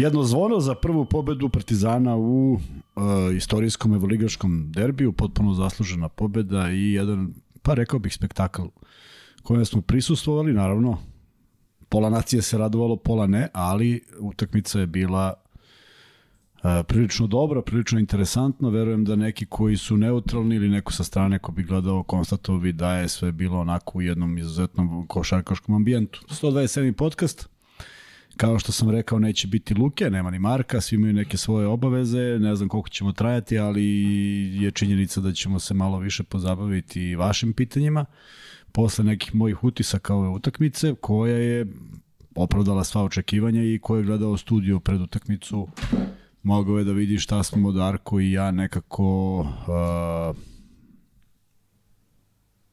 Jedno zvono za prvu pobedu Partizana u uh, istorijskom evoligaškom derbiju, potpuno zaslužena pobeda i jedan, pa rekao bih, spektakl kojem smo prisustvovali, naravno, pola nacije se radovalo, pola ne, ali utakmica je bila uh, prilično dobra, prilično interesantna, verujem da neki koji su neutralni ili neko sa strane ko bi gledao konstatovao bi da je sve bilo onako u jednom izuzetnom košarkaškom ambijentu. 127. podcast, Kao što sam rekao, neće biti Luke, nema ni Marka, svi imaju neke svoje obaveze, ne znam koliko ćemo trajati, ali je činjenica da ćemo se malo više pozabaviti vašim pitanjima posle nekih mojih utisaka ove utakmice, koja je opravdala sva očekivanja i ko je gledao studio pred utakmicu mogao je da vidi šta smo Darko i ja nekako uh,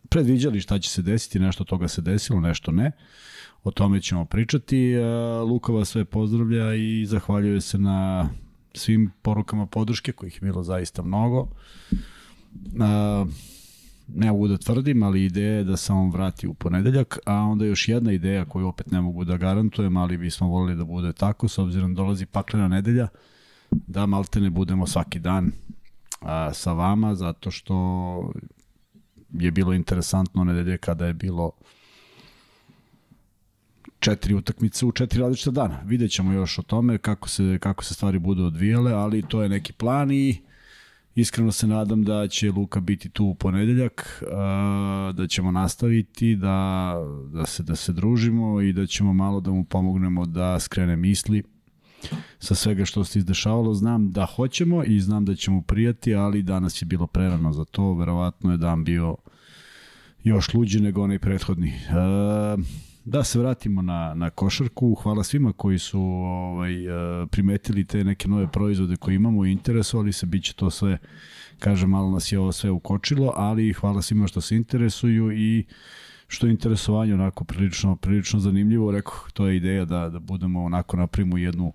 predviđali šta će se desiti, nešto toga se desilo, nešto ne. Uh, o tome ćemo pričati. E, Luka vas sve pozdravlja i zahvaljuje se na svim porukama podrške, kojih je bilo zaista mnogo. E, ne mogu da tvrdim, ali ideja je da se on vrati u ponedeljak, a onda još jedna ideja koju opet ne mogu da garantujem, ali bismo volili da bude tako, s obzirom da dolazi paklena nedelja, da malte ne budemo svaki dan a, sa vama, zato što je bilo interesantno nedelje kada je bilo četiri utakmice u četiri različita dana. Vidjet ćemo još o tome kako se, kako se stvari budu odvijale, ali to je neki plan i iskreno se nadam da će Luka biti tu u ponedeljak, da ćemo nastaviti, da, da, se, da se družimo i da ćemo malo da mu pomognemo da skrene misli sa svega što se izdešavalo. Znam da hoćemo i znam da ćemo prijati, ali danas je bilo prerano za to. Verovatno je dan bio još luđi nego onaj prethodni. Uh, Da se vratimo na, na košarku. Hvala svima koji su ovaj, e, primetili te neke nove proizvode koje imamo i interesovali se. Biće to sve, kažem, malo nas je ovo sve ukočilo, ali hvala svima što se interesuju i što je interesovanje onako prilično, prilično zanimljivo. Rekao, to je ideja da, da budemo onako napravimo jednu uh,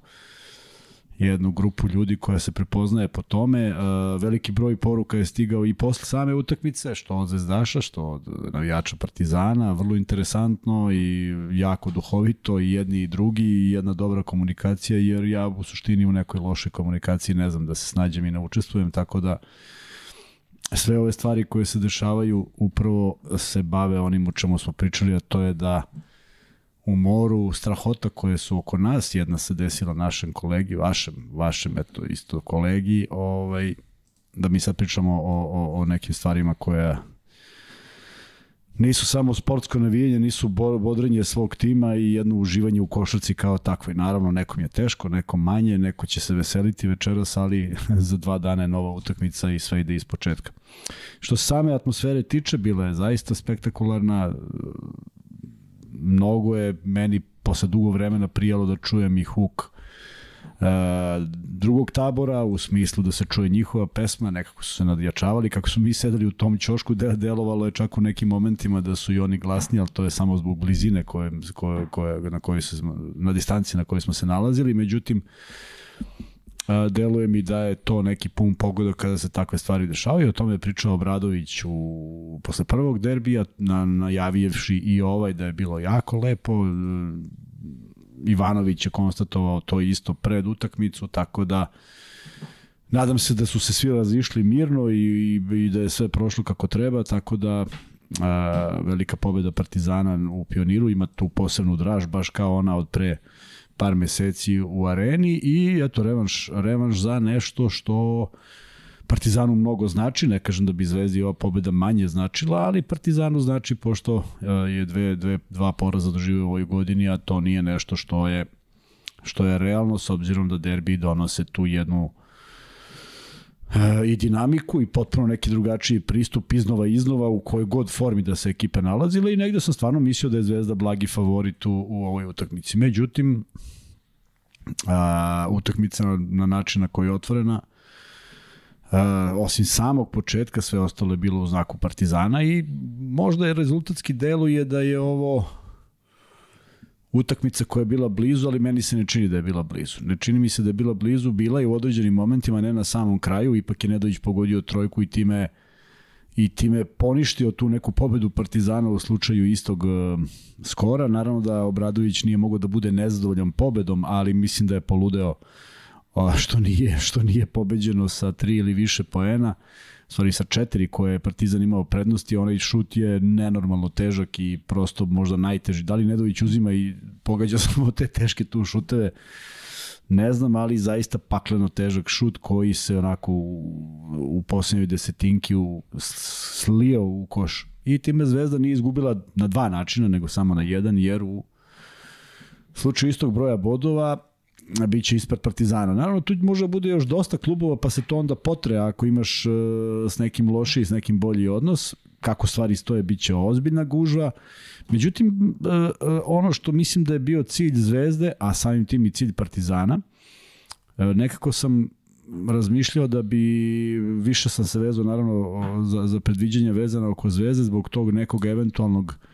jednu grupu ljudi koja se prepoznaje po tome. Uh, veliki broj poruka je stigao i posle same utakmice, što od Zvezdaša, što od navijača Partizana, vrlo interesantno i jako duhovito i jedni i drugi i jedna dobra komunikacija, jer ja u suštini u nekoj lošoj komunikaciji ne znam da se snađem i ne učestvujem, tako da sve ove stvari koje se dešavaju upravo se bave onim o čemu smo pričali, a to je da u moru strahota koje su oko nas, jedna se desila našem kolegi, vašem, vašem eto isto kolegi, ovaj, da mi sad pričamo o, o, o nekim stvarima koje nisu samo sportsko navijanje, nisu bodrenje svog tima i jedno uživanje u košarci kao takve. Naravno, nekom je teško, nekom manje, neko će se veseliti večeras, ali za dva dana je nova utakmica i sve ide iz početka. Što se same atmosfere tiče, bila je zaista spektakularna, mnogo je meni posle dugo vremena prijalo da čujem i huk uh, drugog tabora u smislu da se čuje njihova pesma, nekako su se nadjačavali, kako su mi sedeli u tom ćošku, da delovalo je čak u nekim momentima da su i oni glasni, ali to je samo zbog blizine koje, koje, koje, na, kojoj se, na distanci na kojoj smo se nalazili, međutim deluje mi da je to neki pun pogodak kada se takve stvari dešavaju. O tome je pričao Obradović u, posle prvog derbija, na, najavijevši i ovaj da je bilo jako lepo. Ivanović je konstatovao to isto pred utakmicu, tako da nadam se da su se svi razišli mirno i, i, i da je sve prošlo kako treba, tako da a, velika pobeda Partizana u Pioniru ima tu posebnu draž, baš kao ona od pre par meseci u areni i eto revanš, revanš za nešto što Partizanu mnogo znači, ne kažem da bi Zvezdi ova pobeda manje značila, ali Partizanu znači pošto e, je dve, dve, dva poraza doživio u ovoj godini, a to nije nešto što je što je realno s obzirom da derbi donose tu jednu i dinamiku i potpuno neki drugačiji pristup iznova iznova u kojoj god formi da se ekipa nalazila i negde sam stvarno mislio da je Zvezda blagi favorit u, u ovoj utakmici. Međutim, a, utakmica na, na način na koji je otvorena, a, osim samog početka, sve ostalo je bilo u znaku Partizana i možda je rezultatski deluje da je ovo utakmica koja je bila blizu, ali meni se ne čini da je bila blizu. Ne čini mi se da je bila blizu, bila je u određenim momentima, ne na samom kraju, ipak je Nedović pogodio trojku i time i time poništio tu neku pobedu Partizana u slučaju istog uh, skora. Naravno da Obradović nije mogao da bude nezadovoljan pobedom, ali mislim da je poludeo uh, što nije što nije pobeđeno sa tri ili više poena stvari sa četiri koje je Partizan imao prednosti, onaj šut je nenormalno težak i prosto možda najteži. Da li Nedović uzima i pogađa samo te teške tu šuteve, ne znam, ali zaista pakleno težak šut koji se onako u, u posljednjoj desetinki u, slio u koš. I time Zvezda nije izgubila na dva načina, nego samo na jedan, jer u slučaju istog broja bodova bit će ispred Partizana. Naravno, tu može bude još dosta klubova, pa se to onda potre ako imaš uh, s nekim loši, s nekim bolji odnos. Kako stvari stoje, bit će ozbiljna gužva. Međutim, uh, uh, ono što mislim da je bio cilj Zvezde, a samim tim i cilj Partizana, nekako sam razmišljao da bi više sam se vezao naravno za, za predviđanje vezana oko Zvezde zbog tog nekog eventualnog uh,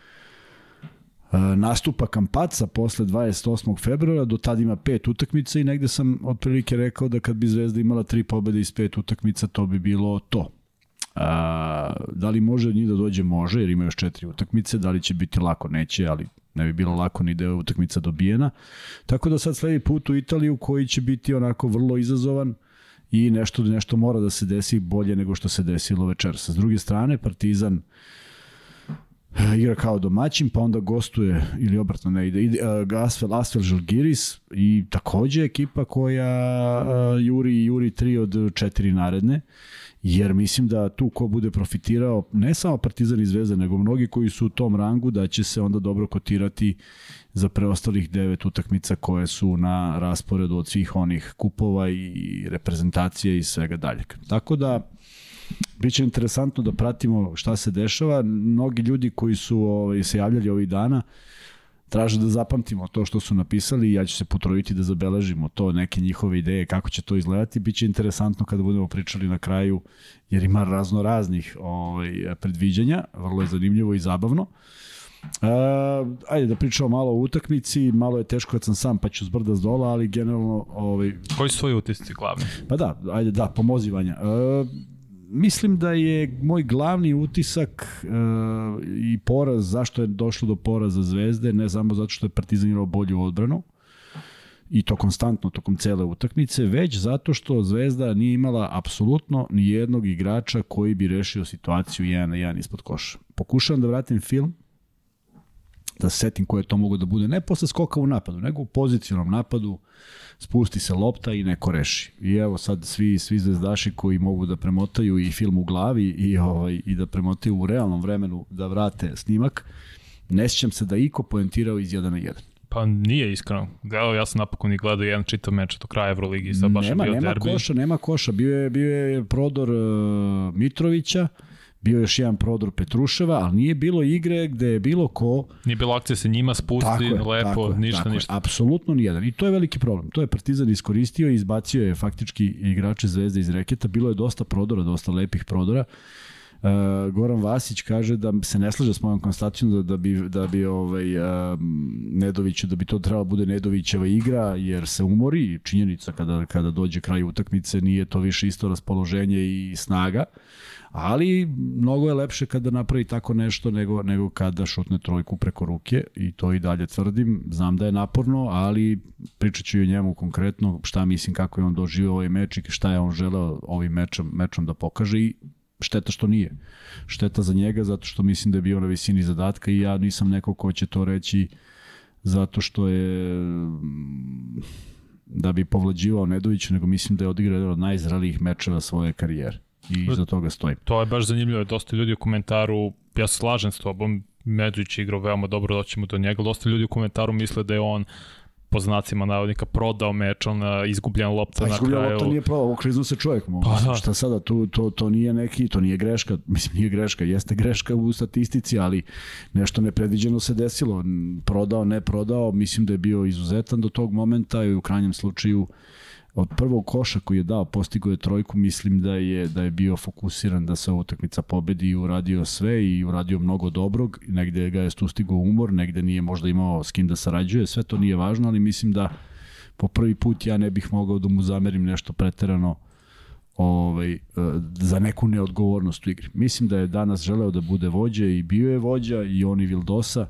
nastupa Kampaca posle 28. februara, do tada ima pet utakmica i negde sam otprilike rekao da kad bi Zvezda imala tri pobede iz pet utakmica, to bi bilo to. A, da li može njih da dođe? Može, jer ima još četiri utakmice. Da li će biti lako? Neće, ali ne bi bilo lako ni da je utakmica dobijena. Tako da sad sledi put u Italiju koji će biti onako vrlo izazovan i nešto nešto mora da se desi bolje nego što se desilo večer. Sa druge strane, Partizan uh, igra kao domaćin, pa onda gostuje, ili obratno ne ide, ide uh, Asfel, Asfel Žalgiris i takođe ekipa koja uh, juri, juri tri od četiri naredne, jer mislim da tu ko bude profitirao, ne samo Partizan i Zvezda, nego mnogi koji su u tom rangu, da će se onda dobro kotirati za preostalih devet utakmica koje su na rasporedu od svih onih kupova i reprezentacije i svega dalje. Tako da, Biće interesantno da pratimo šta se dešava. Mnogi ljudi koji su ovaj, se javljali ovih dana traže da zapamtimo to što su napisali i ja ću se potrojiti da zabeležimo to, neke njihove ideje, kako će to izgledati. Biće interesantno kada budemo pričali na kraju, jer ima razno raznih ovaj, predviđanja, vrlo je zanimljivo i zabavno. Uh, ajde da pričamo malo o utakmici, malo je teško kad sam sam pa ću zbrda s dola, ali generalno... Ovaj... Koji su svoji utisci glavni? Pa da, ajde da, pomozivanja. Uh, mislim da je moj glavni utisak uh, i poraz, zašto je došlo do poraza Zvezde, ne samo zato što je Partizan imao bolju odbranu, i to konstantno tokom cele utakmice, već zato što Zvezda nije imala apsolutno ni jednog igrača koji bi rešio situaciju 1 na 1 ispod koša. Pokušavam da vratim film, da se setim koje to mogu da bude, ne posle skoka u napadu, nego u pozicionalnom napadu, spusti se lopta i neko reši. I evo sad svi svi zvezdaši koji mogu da premotaju i film u glavi i ovaj i da premotaju u realnom vremenu da vrate snimak, ne sjećam se da iko poentirao iz 1 na 1. Pa nije iskreno. Evo, ja sam napokon i gledao jedan čitav meč do kraja Euroligi, sad baš nema, je bio nema derbi. koša, nema koša. Bio je, bio je prodor uh, Mitrovića, bio je još jedan prodor Petruševa, ali nije bilo igre gde je bilo ko... Nije bilo akcije se njima spusti, tako je, lepo, tako je, ništa, tako ništa. Je, apsolutno nijedan. I to je veliki problem. To je Partizan iskoristio i izbacio je faktički igrače Zvezde iz reketa. Bilo je dosta prodora, dosta lepih prodora. Uh, Goran Vasić kaže da se ne slaže s mojom konstacijom da, da bi, da bi ovaj, uh, Nedoviću, da bi to trebalo bude Nedovićeva igra, jer se umori činjenica kada, kada dođe kraj utakmice, nije to više isto raspoloženje i snaga. Uh, ali mnogo je lepše kada napravi tako nešto nego, nego kada šutne trojku preko ruke i to i dalje tvrdim. Znam da je naporno, ali pričat ću i o njemu konkretno šta mislim kako je on doživio ovaj meč i šta je on želeo ovim mečom, mečom da pokaže i šteta što nije. Šteta za njega zato što mislim da je bio na visini zadatka i ja nisam neko ko će to reći zato što je da bi povlađivao Nedović, nego mislim da je odigrao jedan od najzralijih mečeva svoje karijere i iza toga stoji. To je baš zanimljivo, dosta ljudi u komentaru, ja se slažem s tobom, Medžić igrao veoma dobro, doćemo do njega, dosta ljudi u komentaru misle da je on po znacima navodnika prodao meč, on izgubljen lopta pa, na kraju. Pa lopta nije prodao, okriznu se čovjek. Mo. Pa, da. Šta sada, to, to, to nije neki, to nije greška, mislim nije greška, jeste greška u statistici, ali nešto nepredviđeno se desilo. Prodao, ne prodao, mislim da je bio izuzetan do tog momenta i u krajnjem slučaju uh, od prvog koša koji je dao, postigao je trojku, mislim da je da je bio fokusiran da se utakmica pobedi i uradio sve i uradio mnogo dobrog, negde ga je sustigao umor, negde nije možda imao s kim da sarađuje, sve to nije važno, ali mislim da po prvi put ja ne bih mogao da mu zamerim nešto preterano ovaj, e, za neku neodgovornost u igri. Mislim da je danas želeo da bude vođa i bio je vođa i on i Vildosa,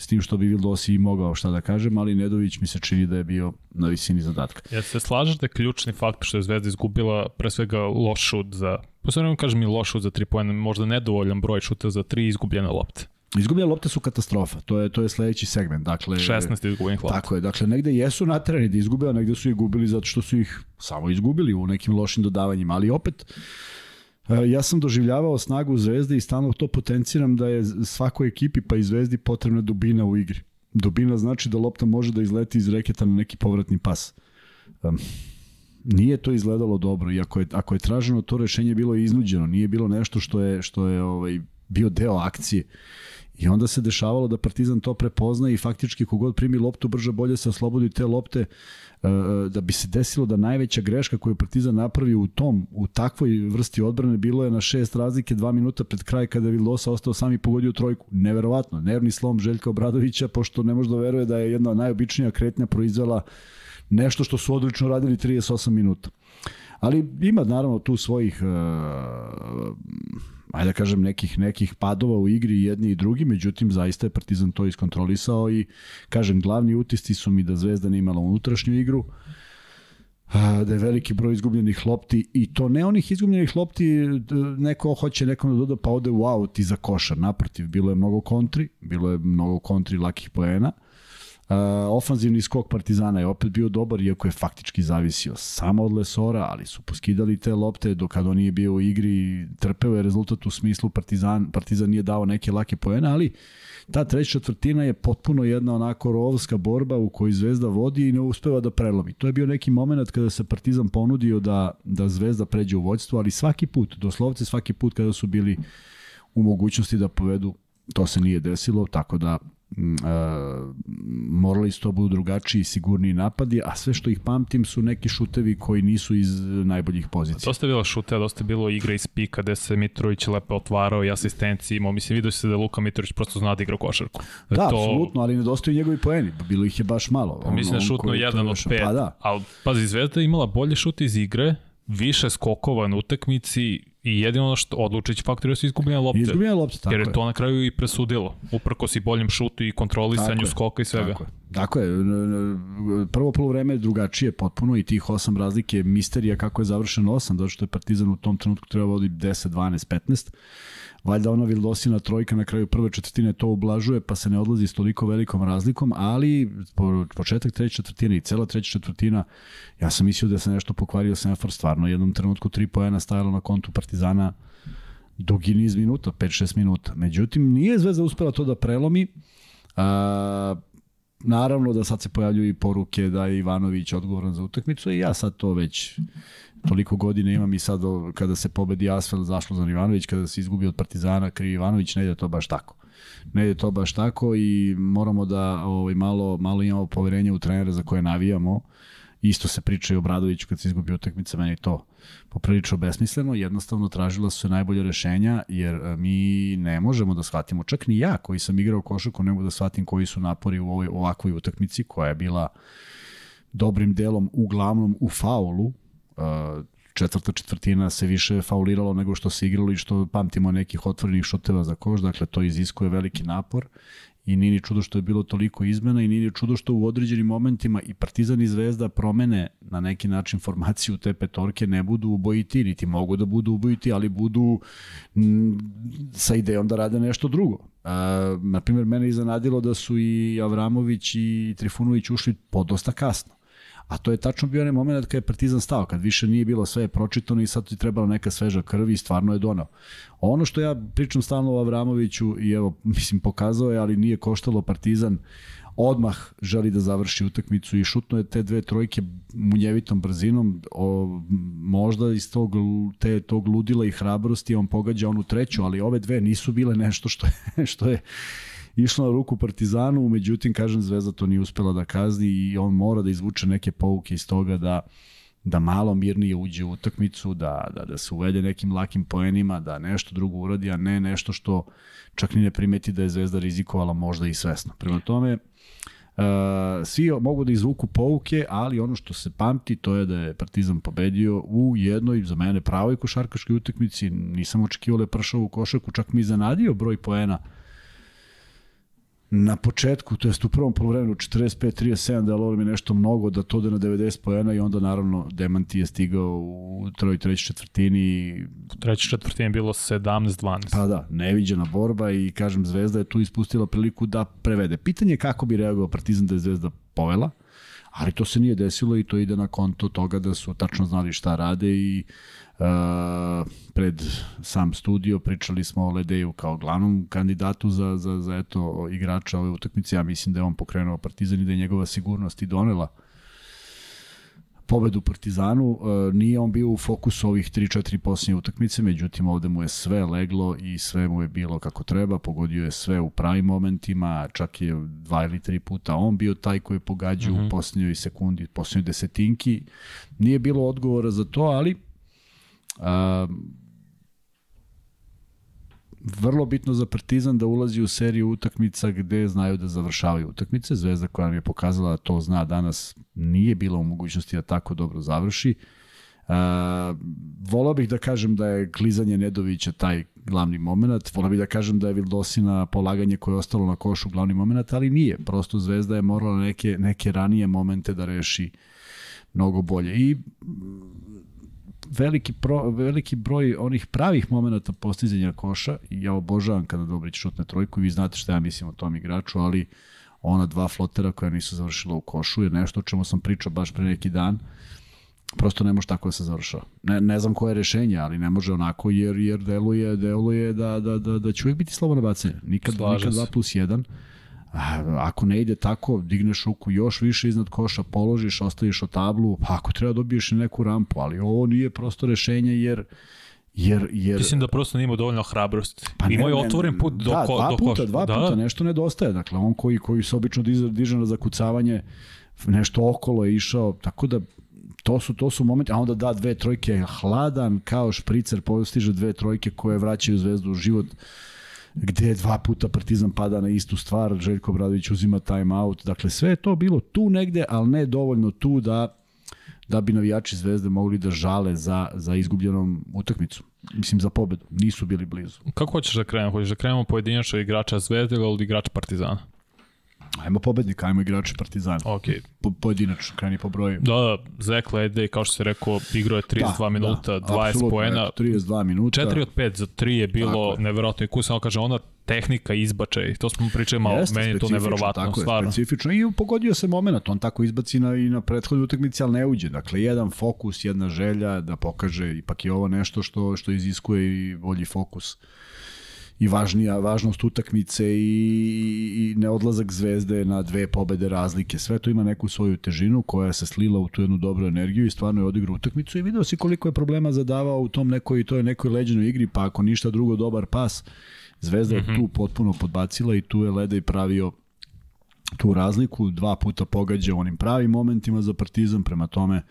s tim što bi Vildosi i mogao šta da kažem, ali Nedović mi se čini da je bio na visini zadatka. Ja se slažeš da je ključni faktor što je Zvezda izgubila pre svega loš šut za, posebno kažem i loš šut za tri pojene, možda nedovoljan broj šuta za tri izgubljene lopte. Izgubljene lopte su katastrofa. To je to je sledeći segment. Dakle 16 izgubljenih lopta. Tako je. Dakle negde jesu naterani da izgube, a negde su ih gubili zato što su ih samo izgubili u nekim lošim dodavanjima, ali opet ja sam doživljavao snagu Zvezde i stalno to potenciram da je svakoj ekipi pa i Zvezdi potrebna dubina u igri. Dubina znači da lopta može da izleti iz reketa na neki povratni pas. Um, nije to izgledalo dobro i ako je, ako je traženo to rešenje bilo iznuđeno, nije bilo nešto što je, što je ovaj, bio deo akcije. I onda se dešavalo da Partizan to prepozna i faktički kogod primi loptu brže bolje se oslobodi te lopte e, e, da bi se desilo da najveća greška koju Partizan napravi u tom, u takvoj vrsti odbrane bilo je na šest razlike dva minuta pred kraj kada je Vildosa ostao sam i pogodio trojku. Neverovatno, nervni slom Željka Obradovića pošto ne može da veruje da je jedna najobičnija kretnja proizvela nešto što su odlično radili 38 minuta. Ali ima naravno tu svojih uh, ajde da kažem, nekih, nekih padova u igri jedni i drugi, međutim, zaista je Partizan to iskontrolisao i, kažem, glavni utisci su mi da Zvezda ne imala unutrašnju igru, da je veliki broj izgubljenih lopti i to ne onih izgubljenih lopti neko hoće nekom da doda pa ode u aut iza koša, naprotiv, bilo je mnogo kontri, bilo je mnogo kontri lakih poena, ofanzivni skok Partizana je opet bio dobar, iako je faktički zavisio samo od Lesora, ali su poskidali te lopte dok kad on nije bio u igri, trpeo je rezultat u smislu Partizan, Partizan nije dao neke lake poene, ali ta treća četvrtina je potpuno jedna onako rovska borba u kojoj Zvezda vodi i ne uspeva da prelomi. To je bio neki moment kada se Partizan ponudio da, da Zvezda pređe u vođstvo, ali svaki put, doslovce svaki put kada su bili u mogućnosti da povedu, to se nije desilo, tako da uh, morali su to budu drugačiji, sigurniji napadi, a sve što ih pamtim su neki šutevi koji nisu iz najboljih pozicija. Dosta je bilo šute, dosta je bilo igra iz pika gde se Mitrović lepo otvarao i asistenciji imao. Mislim, vidio se da Luka Mitrović prosto zna da igra košarku. Da, da to... apsolutno, ali nedostaju njegovi poeni. Bilo ih je baš malo. Pa on, mislim da šutno jedan od pet. Pa da. Ali, pazi, Zvezda je imala bolje šute iz igre, više skokova na utakmici i jedino ono što odlučić faktor su izgubljene lopte. Izgubljene lopte, tako Jer je to na kraju i presudilo. Uprko si boljem šutu i kontrolisanju skoka i svega. Tako je. Tako je. Prvo polovreme je drugačije potpuno i tih osam razlike misterija kako je završeno osam, zato što je Partizan u tom trenutku treba vodi 10, 12, 15 valjda ona Vildosina trojka na kraju prve četvrtine to ublažuje, pa se ne odlazi s toliko velikom razlikom, ali po, početak treće četvrtine i cela treća četvrtina, ja sam mislio da se nešto pokvario Senfor, stvarno jednom trenutku tri pojena stajalo na kontu Partizana dugi niz minuta, 5-6 minuta. Međutim, nije Zvezda uspela to da prelomi, a, naravno da sad se pojavljuju i poruke da je Ivanović odgovoran za utakmicu i ja sad to već toliko godine imam i sad kada se pobedi Asfel zašlo za Ivanović, kada se izgubi od Partizana krivi Ivanović, ne ide to baš tako. Ne ide to baš tako i moramo da ovaj, malo, malo imamo poverenje u trenera za koje navijamo. Isto se priča i o Bradoviću kad se izgubi utakmica, meni to poprilično besmisleno, jednostavno tražila su najbolje rešenja, jer e, mi ne možemo da shvatimo, čak ni ja koji sam igrao košarku, ne mogu da shvatim koji su napori u ovoj ovakvoj utakmici, koja je bila dobrim delom uglavnom u faulu, četvrta četvrtina se više fauliralo nego što se igralo i što pamtimo nekih otvorenih šuteva za koš, dakle to iziskuje veliki napor i nije ni čudo što je bilo toliko izmena i nije ni čudo što u određenim momentima i Partizan i Zvezda promene na neki način formaciju te petorke ne budu ubojiti, niti mogu da budu ubojiti, ali budu m, sa idejom da rade nešto drugo. A, naprimjer, mene iznenadilo da su i Avramović i Trifunović ušli podosta kasno. A to je tačno bio onaj moment kada je Partizan stao, kad više nije bilo sve pročitano i sad ti trebala neka sveža krv i stvarno je donao. Ono što ja pričam stalno o Avramoviću i evo, mislim, pokazao je, ali nije koštalo Partizan, odmah želi da završi utakmicu i šutno je te dve trojke munjevitom brzinom, o, možda iz tog, te, tog ludila i hrabrosti on pogađa onu treću, ali ove dve nisu bile nešto što je, što je išla na ruku Partizanu, međutim, kažem, Zvezda to nije uspela da kazni i on mora da izvuče neke pouke iz toga da da malo mirnije uđe u utakmicu, da, da, da se uvede nekim lakim poenima, da nešto drugo uradi, a ne nešto što čak ni ne primeti da je Zvezda rizikovala možda i svesno. Prema tome, svi mogu da izvuku pouke, ali ono što se pamti to je da je Partizan pobedio u jednoj, za mene, pravoj košarkaškoj utakmici. Nisam očekivao da je pršao u košarku, čak mi zanadio broj poena na početku, to jest u prvom polovremenu 45-37, da je mi nešto mnogo, da to da na 90 poena i onda naravno Demanti je stigao u troj treći četvrtini. U treći četvrtini je bilo 17-12. Pa da, neviđena borba i kažem Zvezda je tu ispustila priliku da prevede. Pitanje je kako bi reagovao Partizan da je Zvezda povela, ali to se nije desilo i to ide na konto toga da su tačno znali šta rade i Uh, pred sam studio pričali smo o Ledeju kao glavnom kandidatu za, za, za eto, igrača ove utakmice. Ja mislim da je on pokrenuo Partizan i da je njegova sigurnost i donela pobedu Partizanu. Uh, nije on bio u fokusu ovih 3-4 posljednje utakmice, međutim ovde mu je sve leglo i sve mu je bilo kako treba. Pogodio je sve u pravim momentima, čak je dva ili tri puta on bio taj koji je pogađao mm -hmm. u mhm. posljednjoj sekundi, posljednjoj desetinki. Nije bilo odgovora za to, ali Um, vrlo bitno za Partizan da ulazi u seriju utakmica gde znaju da završavaju utakmice. Zvezda koja nam je pokazala da to zna danas nije bila u mogućnosti da tako dobro završi. Uh, volao bih da kažem da je klizanje Nedovića taj glavni moment, volao bih da kažem da je Vildosina polaganje koje je ostalo na košu glavni moment, ali nije. Prosto Zvezda je morala neke, neke ranije momente da reši mnogo bolje. I veliki, pro, veliki broj onih pravih momenta postizanja koša. I ja obožavam kada Dobrić šutne trojku. I vi znate šta ja mislim o tom igraču, ali ona dva flotera koja nisu završila u košu je nešto o čemu sam pričao baš pre neki dan. Prosto ne može tako da se završava. Ne, ne znam koje je rešenje, ali ne može onako jer, jer deluje, deluje da, da, da, da će uvijek biti slobodno bacanje. Nikad, nikad 2 plus 1 ako ne ide tako, digneš ruku još više iznad koša, položiš, ostaviš o tablu, pa ako treba dobiješ neku rampu, ali ovo nije prosto rešenje jer Jer, jer... Mislim da prosto nije imao dovoljno hrabrosti. Pa Imao je otvoren put do, da, ko, dva do puta, koša. Dva da, puta, nešto nedostaje. Dakle, on koji, koji se obično diže, na zakucavanje, nešto okolo je išao, tako da to su to su momenti, a onda da dve trojke hladan kao špricer postiže dve trojke koje vraćaju zvezdu u život gde dva puta Partizan pada na istu stvar, Željko Bradović uzima time out, dakle sve je to bilo tu negde, ali ne dovoljno tu da da bi navijači Zvezde mogli da žale za, za izgubljenom utakmicu. Mislim, za pobedu. Nisu bili blizu. Kako hoćeš da krenemo? Hoćeš da krenemo pojedinačno igrača Zvezde ili igrača Partizana? Ajmo pobednika, ajmo igrači Partizana. Ok. Po, pojedinačno, kreni po broju. Da, da, Zek Lede, kao što se rekao, igrao je 32 da, minuta, da, 20 poena. 32 minuta. 4 od 5 za 3 je bilo neverovatno. I kusano kaže, ona tehnika izbačaj, to smo pričali malo, Jeste, meni je to neverovatno, tako stvarno. Je, specifično i pogodio se moment, on tako izbaci na, i na prethodnoj utakmici, ali ne uđe. Dakle, jedan fokus, jedna želja da pokaže ipak je ovo nešto što, što iziskuje i bolji fokus i važnija važnost utakmice i, i neodlazak zvezde na dve pobede razlike. Sve to ima neku svoju težinu koja se slila u tu jednu dobru energiju i stvarno je odigrao utakmicu i video si koliko je problema zadavao u tom nekoj toj nekoj leđenoj igri, pa ako ništa drugo dobar pas, Zvezda je mm -hmm. tu potpuno podbacila i tu je Ledej pravio tu razliku, dva puta pogađa onim pravim momentima za Partizan, prema tome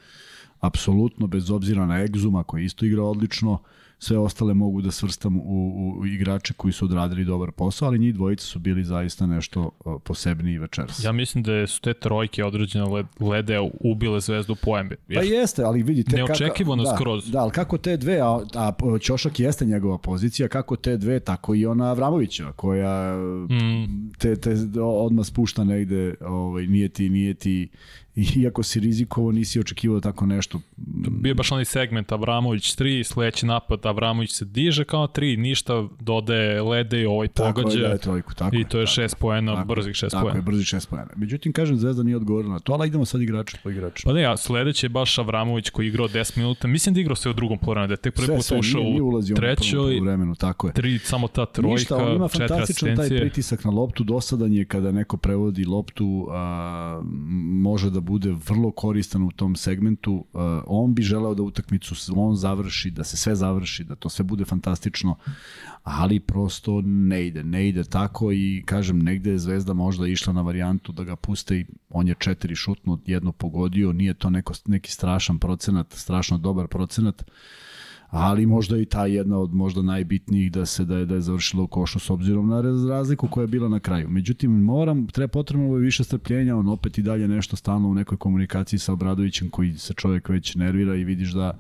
apsolutno bez obzira na Egzuma koji isto igra odlično, uh, sve ostale mogu da svrstam u, u, u igrače koji su odradili dobar posao, ali njih dvojica su bili zaista nešto posebniji večeras. Ja mislim da su te trojke određene lede ubile zvezdu po NBA. Pa jeste, ali vidite... Neočekivano kako, da, skroz. Da, ali kako te dve, a, a Ćošak jeste njegova pozicija, kako te dve, tako i ona Avramovića, koja mm. te, te odmah spušta negde, ovaj, nije ti, nije ti iako si rizikovo, nisi očekivao tako nešto. Bio baš onaj segment Avramović 3, sledeći napad Avramović se diže kao 3, ništa dodaje lede i ovaj pogađa. Tako je, trojku, tako I to je 6 poena, brzih 6 poena. Tako je, brzih 6 poena. Međutim, kažem, Zvezda nije odgovorila na to, ali idemo sad igrač po igraču. Pa ne, ja, sledeći je baš Avramović koji igrao 10 minuta. Mislim da igrao se u drugom poluvremenu, da je tek prvi put ušao u trećoj. vremenu, tako je. Tri, samo ta trojka, Ništa, on ima fantastičan taj pritisak na loptu, dosadan je kada neko prevodi loptu, a, može da bude vrlo koristan u tom segmentu. Uh, on bi želeo da utakmicu on završi, da se sve završi, da to sve bude fantastično, ali prosto ne ide, ne ide tako i kažem, negde je Zvezda možda išla na varijantu da ga puste i on je četiri šutno, jedno pogodio, nije to neko, neki strašan procenat, strašno dobar procenat, ali možda i ta jedna od možda najbitnijih da se da je da je završilo u košu s obzirom na razliku koja je bila na kraju. Međutim moram treba potrebno je više strpljenja, on opet i dalje nešto stalno u nekoj komunikaciji sa Obradovićem koji se čovjek već nervira i vidiš da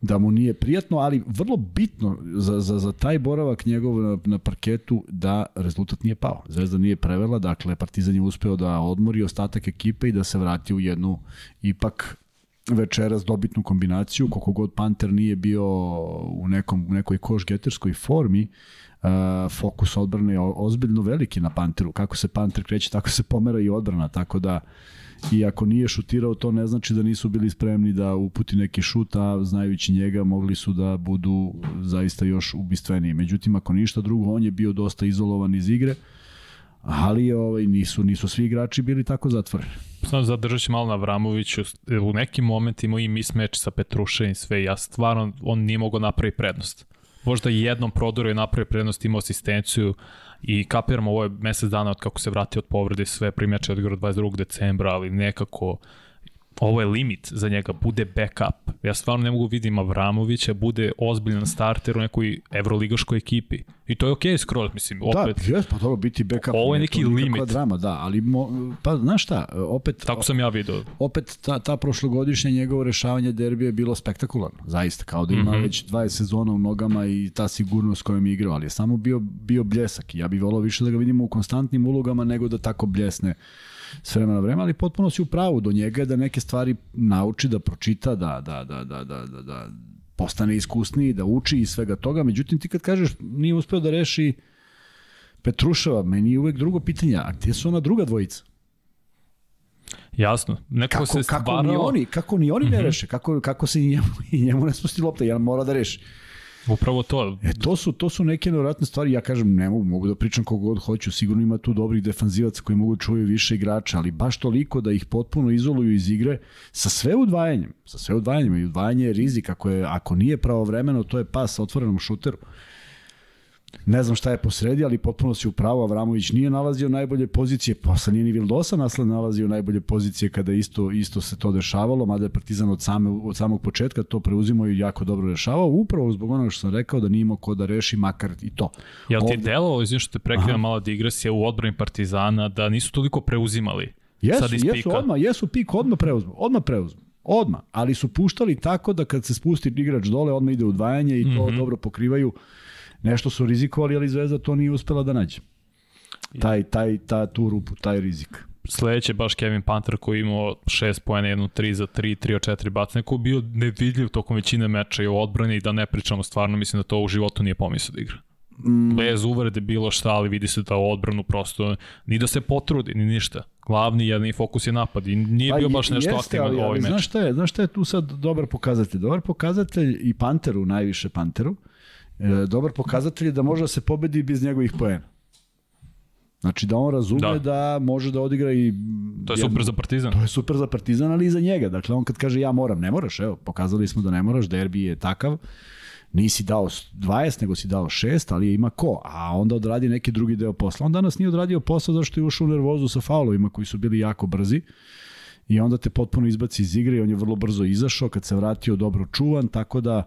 da mu nije prijatno, ali vrlo bitno za, za, za taj boravak njegov na, na parketu da rezultat nije pao. Zvezda nije prevela, dakle Partizan je uspeo da odmori ostatak ekipe i da se vrati u jednu ipak večeras dobitnu kombinaciju, koliko god Panter nije bio u, nekom, u nekoj koš-geterskoj formi, uh, fokus odbrane je ozbiljno veliki na Panteru. Kako se Panter kreće, tako se pomera i odbrana, tako da i ako nije šutirao, to ne znači da nisu bili spremni da uputi neki šut, a znajući njega mogli su da budu zaista još ubistveniji. Međutim, ako ništa drugo, on je bio dosta izolovan iz igre, ali ovaj, nisu, nisu svi igrači bili tako zatvoreni. Samo zadržat ću malo na Vramoviću, u nekim momentima i mismeč sa Petrušem i sve, ja stvarno, on nije mogao napraviti prednost. Možda jednom prodoru je napravio prednost, imao asistenciju, i kapiramo ovo je mesec dana od kako se vratio od povrede sve primjače odigrao 22. decembra, ali nekako ovo je limit za njega, bude backup. Ja stvarno ne mogu vidim Avramovića, bude ozbiljan starter u nekoj evroligaškoj ekipi. I to je okej okay, skroz, mislim, da, opet. Da, jes, pa dobro, biti backup. Ovo je neki limit. Drama, da, ali, mo, pa znaš šta, opet... Tako sam ja vidio. Opet ta, ta prošlogodišnja njegovo rešavanje derbija je bilo spektakularno, zaista, kao da ima mm -hmm. već 20 sezona u nogama i ta sigurnost kojom je igrao, ali je samo bio, bio bljesak. Ja bih volao više da ga vidimo u konstantnim ulogama nego da tako bljesne s vremena na vreme, ali potpuno si u pravu do njega da neke stvari nauči, da pročita, da, da, da, da, da, da, da postane iskusniji, da uči i svega toga. Međutim, ti kad kažeš nije uspeo da reši Petruševa, meni je uvek drugo pitanje, a gde su ona druga dvojica? Jasno. Neko kako, se stvarao... kako ni oni, kako ni oni ne mhm. reše, kako, kako se i njemu, i njemu ne spusti lopta, jedan mora da reši. Upravo to. E, to su, to su neke nevratne stvari, ja kažem, ne mogu, mogu da pričam kogo god hoću, sigurno ima tu dobrih defanzivaca koji mogu da čuvaju više igrača, ali baš toliko da ih potpuno izoluju iz igre sa sve udvajanjem, sa sve udvajanjem i udvajanje je rizik, ako, je, ako nije pravovremeno, to je pas sa otvorenom šuteru. Ne znam šta je posredi, ali potpuno si upravo, Avramović nije nalazio najbolje pozicije, posle nije ni Vildosa nasled nalazio najbolje pozicije kada isto, isto se to dešavalo, mada je Partizan od, same, od samog početka to preuzimo i jako dobro rešavao, upravo zbog onoga što sam rekao da nije imao ko da reši makar i to. Jel ti Ovde... delovalo, izvim što te prekida mala digresija u odbrani Partizana, da nisu toliko preuzimali? Jesu, sad jesu, odmah, jesu pik, odmah preuzmu, odmah preuzmu. Odmah, ali su puštali tako da kad se spusti igrač dole, odmah ide udvajanje i to mm -hmm. dobro pokrivaju nešto su rizikovali, ali Zvezda to nije uspela da nađe. Taj, taj, ta, tu rupu, taj rizik. Sledeće baš Kevin Panther koji imao 6 pojene, jednu 3 za 3, 3 od 4 bacanja, koji bio nevidljiv tokom većine meča i u odbrani i da ne pričamo stvarno, mislim da to u životu nije pomislio da igra. Mm. Bez uvrede bilo šta, ali vidi se da u odbranu prosto ni da se potrudi, ni ništa. Glavni jedni fokus je napad i nije pa, bio baš nešto aktivan u ovoj meč. Znaš šta je, znaš šta je tu sad dobar pokazatelj? Dobar pokazatelj i Panteru, najviše Panteru, e, dobar pokazatelj je da može da se pobedi bez njegovih poena. Znači da on razume da, da može da odigra i... To je jedno, super za Partizan. To je super za Partizan, ali i za njega. Dakle, on kad kaže ja moram, ne moraš, evo, pokazali smo da ne moraš, derbi je takav, nisi dao 20, nego si dao 6, ali ima ko, a onda odradi neki drugi deo posla. On danas nije odradio posao zašto je ušao u nervozu sa faulovima koji su bili jako brzi i onda te potpuno izbaci iz igre i on je vrlo brzo izašao, kad se vratio dobro čuvan, tako da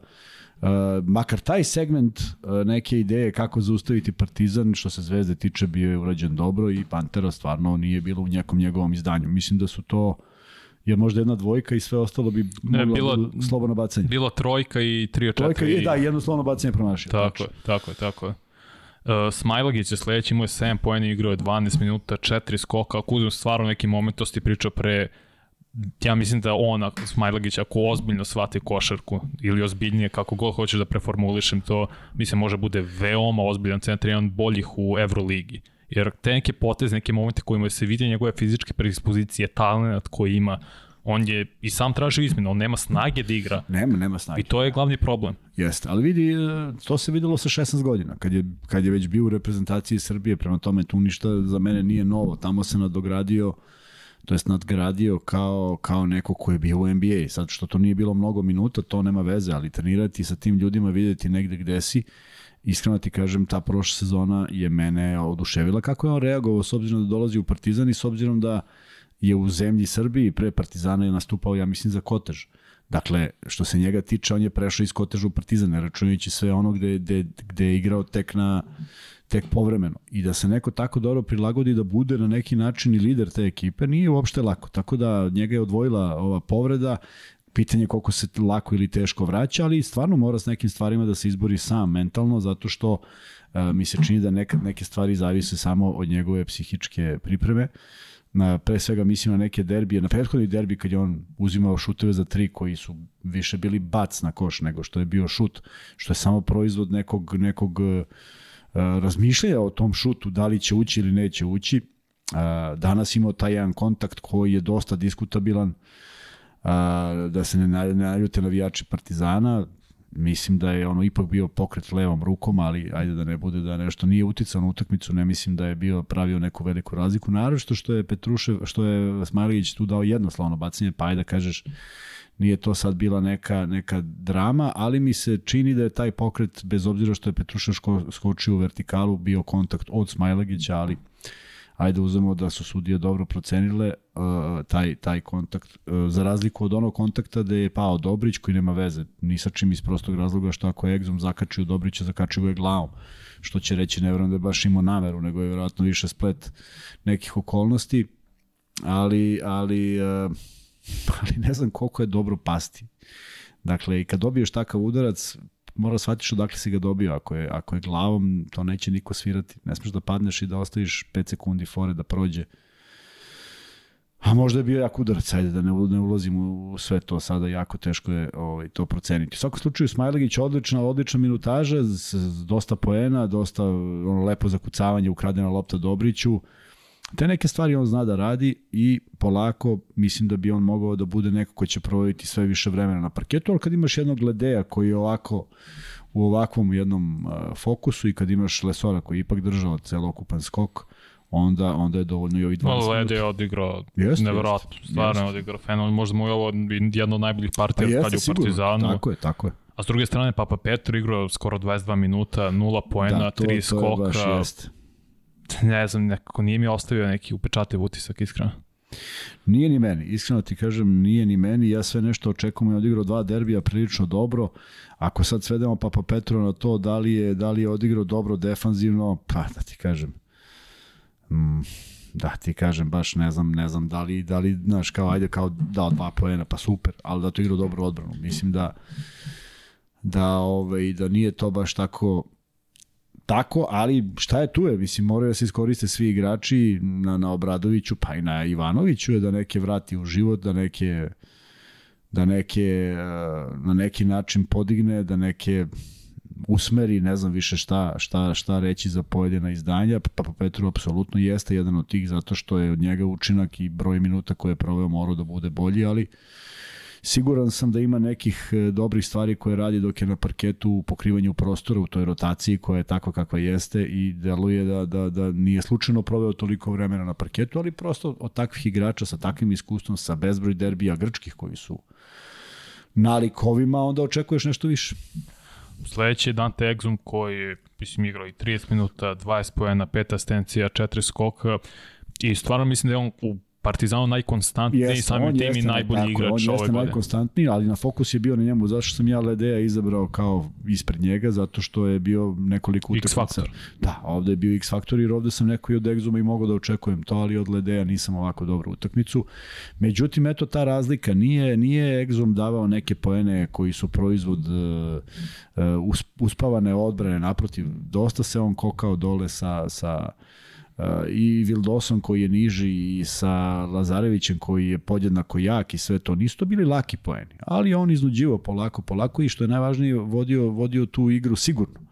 makar taj segment uh, neke ideje kako zaustaviti Partizan što se Zvezde tiče bio je urađen dobro i Pantera stvarno nije bilo u nekom njegovom izdanju. Mislim da su to je možda jedna dvojka i sve ostalo bi moglo ne, bilo, da slobodno bacanje. Bilo trojka i tri od četiri. Trojka je, da, jedno slobodno bacanje promašio. Tako je, tako je, tako je. Uh, Smajlagić je sledeći, imao je 7 pojene, igrao je 12 minuta, 4 skoka, ako uzmem stvarno neki moment, to ti pričao pre ja mislim da on, Smajlagić, ako ozbiljno shvati košarku ili ozbiljnije, kako god hoćeš da preformulišem to, mislim može bude veoma ozbiljan centar, jedan boljih u Euroligi. Jer te neke poteze, neke momente kojima se vidi njegove fizičke predispozicije, talent koji ima, on je i sam tražio izmenu, on nema snage da igra. Nema, nema snage. I to je glavni problem. Jeste, ali vidi, e, to se videlo sa 16 godina, kad je, kad je već bio u reprezentaciji Srbije, prema tome tu ništa za mene nije novo, tamo se nadogradio to jest nadgradio kao, kao neko ko je bio u NBA. Sad što to nije bilo mnogo minuta, to nema veze, ali trenirati sa tim ljudima, videti negde gde si, iskreno ti kažem, ta prošla sezona je mene oduševila kako je on reagovao s obzirom da dolazi u Partizan i s obzirom da je u zemlji Srbiji pre Partizana je nastupao, ja mislim, za kotež. Dakle, što se njega tiče, on je prešao iz koteža u Partizan, računajući sve ono gde, gde, gde je igrao tek na tek povremeno. I da se neko tako dobro prilagodi da bude na neki način i lider te ekipe, nije uopšte lako. Tako da njega je odvojila ova povreda, pitanje koliko se lako ili teško vraća, ali stvarno mora s nekim stvarima da se izbori sam mentalno, zato što uh, mi se čini da nekad neke stvari zavise samo od njegove psihičke pripreme. Na, pre svega mislim na neke derbije, na prethodni derbi kad je on uzimao šuteve za tri koji su više bili bac na koš nego što je bio šut, što je samo proizvod nekog, nekog uh, razmišljanja o tom šutu, da li će ući ili neće ući. Danas imao taj jedan kontakt koji je dosta diskutabilan, da se ne naljute navijači Partizana, mislim da je ono ipak bio pokret levom rukom, ali ajde da ne bude da nešto nije uticao na utakmicu, ne mislim da je bio pravio neku veliku razliku. Naravno što je Petrušev, što je Smajlić tu dao jednostavno bacanje, pa ajde da kažeš nije to sad bila neka, neka drama, ali mi se čini da je taj pokret, bez obzira što je Petrušev skočio u vertikalu, bio kontakt od Smajlagića, ali ajde uzmemo da su sudije dobro procenile uh, taj, taj kontakt, uh, za razliku od onog kontakta gde je pao Dobrić koji nema veze, ni sa čim iz prostog razloga što ako je Egzom zakačio Dobrića, zakačio je glavom, što će reći ne verujem da je baš imao nameru, nego je vjerojatno više splet nekih okolnosti, ali, ali, uh, ali ne znam koliko je dobro pasti. Dakle, kad dobiješ takav udarac, mora shvatiš odakle si ga dobio. Ako je, ako je glavom, to neće niko svirati. Ne smeš da padneš i da ostaviš 5 sekundi fore da prođe. A možda je bio jak udarac, ajde da ne, ne ulazim u sve to sada, jako teško je ovaj, to proceniti. U svakom slučaju Smajlegić odlična, odlična minutaža, s, s dosta poena, dosta ono, lepo zakucavanje, ukradena lopta Dobriću. Te neke stvari on zna da radi i polako mislim da bi on mogao da bude neko ko će provoditi sve više vremena na parketu, ali kad imaš jednog Ledeja koji je ovako u ovakvom jednom uh, fokusu i kad imaš Lesora koji je ipak držao celokupan skok, onda onda je dovoljno i ovih 20 minuta. Lede je odigrao jeste, nevjerojatno, stvarno je odigrao fenomen, možda mu je ovo jedna od najboljih partija pa kad je u Partizanu. Tako je, tako je. A s druge strane Papa Petro igrao skoro 22 minuta, 0 poena, da, to, 3 skoka. To jeste ne znam, nekako nije mi ostavio neki upečativ utisak, iskreno. Nije ni meni, iskreno ti kažem, nije ni meni, ja sve nešto očekujem, je odigrao dva derbija prilično dobro, ako sad svedemo Papa Petro na to da li je, da li je odigrao dobro defanzivno, pa da ti kažem, mm, da ti kažem, baš ne znam, ne znam da li, da li, znaš, kao ajde, kao dao dva poena, pa super, ali da to igrao dobro odbranu, mislim da da, ovaj, da nije to baš tako tako, ali šta je tu je? Mislim, moraju da se iskoriste svi igrači na, na Obradoviću, pa i na Ivanoviću je da neke vrati u život, da neke da neke eh, na neki način podigne, da neke usmeri, ne znam više šta, šta, šta reći za pojedina izdanja, pa, pa Petru apsolutno jeste jedan od tih zato što je od njega učinak i broj minuta koje je proveo morao da bude bolji, ali Siguran sam da ima nekih e, dobrih stvari koje radi dok je na parketu u pokrivanju prostora, u toj rotaciji koja je takva kakva jeste i deluje da, da, da nije slučajno proveo toliko vremena na parketu, ali prosto od takvih igrača sa takvim iskustvom, sa bezbroj derbija grčkih koji su nalik ovima, onda očekuješ nešto više. Sledeći je Dante Exum koji je, mislim, igrao i 30 minuta, 20 pojena, 5 asistencija, 4 skoka i stvarno mislim da je on u Partizanu najkonstantniji, jeste, samim tim i najbolji tako, igrač ove godine. On jeste najkonstantniji, ali na fokus je bio na njemu. Zašto sam ja Ledeja izabrao kao ispred njega? Zato što je bio nekoliko utakmica. Da, ovde je bio X-faktor jer ovde sam neko i od Exuma i mogao da očekujem to, ali od Ledeja nisam ovako dobru utakmicu. Međutim, eto ta razlika. Nije, nije Exum davao neke poene koji su proizvod uh, uh, uspavane odbrane. Naprotiv, dosta se on kokao dole sa, sa i Vildoson koji je niži i sa Lazarevićem koji je podjednako jak i sve to, nisu to bili laki poeni, ali on iznuđivo polako, polako i što je najvažnije vodio, vodio tu igru sigurno.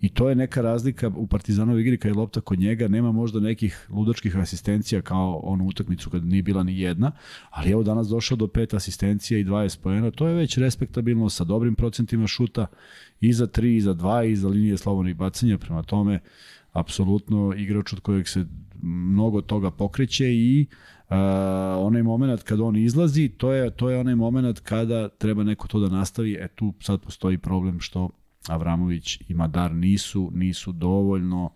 I to je neka razlika u Partizanovi igri kad je lopta kod njega, nema možda nekih ludačkih asistencija kao onu utakmicu kad nije bila ni jedna, ali evo danas došao do pet asistencija i 20 poena, to je već respektabilno sa dobrim procentima šuta i za 3, i za 2, i za linije slobodnih bacanja, prema tome apsolutno igrač od kojeg se mnogo toga pokreće i uh, onaj moment kad on izlazi, to je, to je onaj moment kada treba neko to da nastavi, e tu sad postoji problem što Avramović i Madar nisu, nisu dovoljno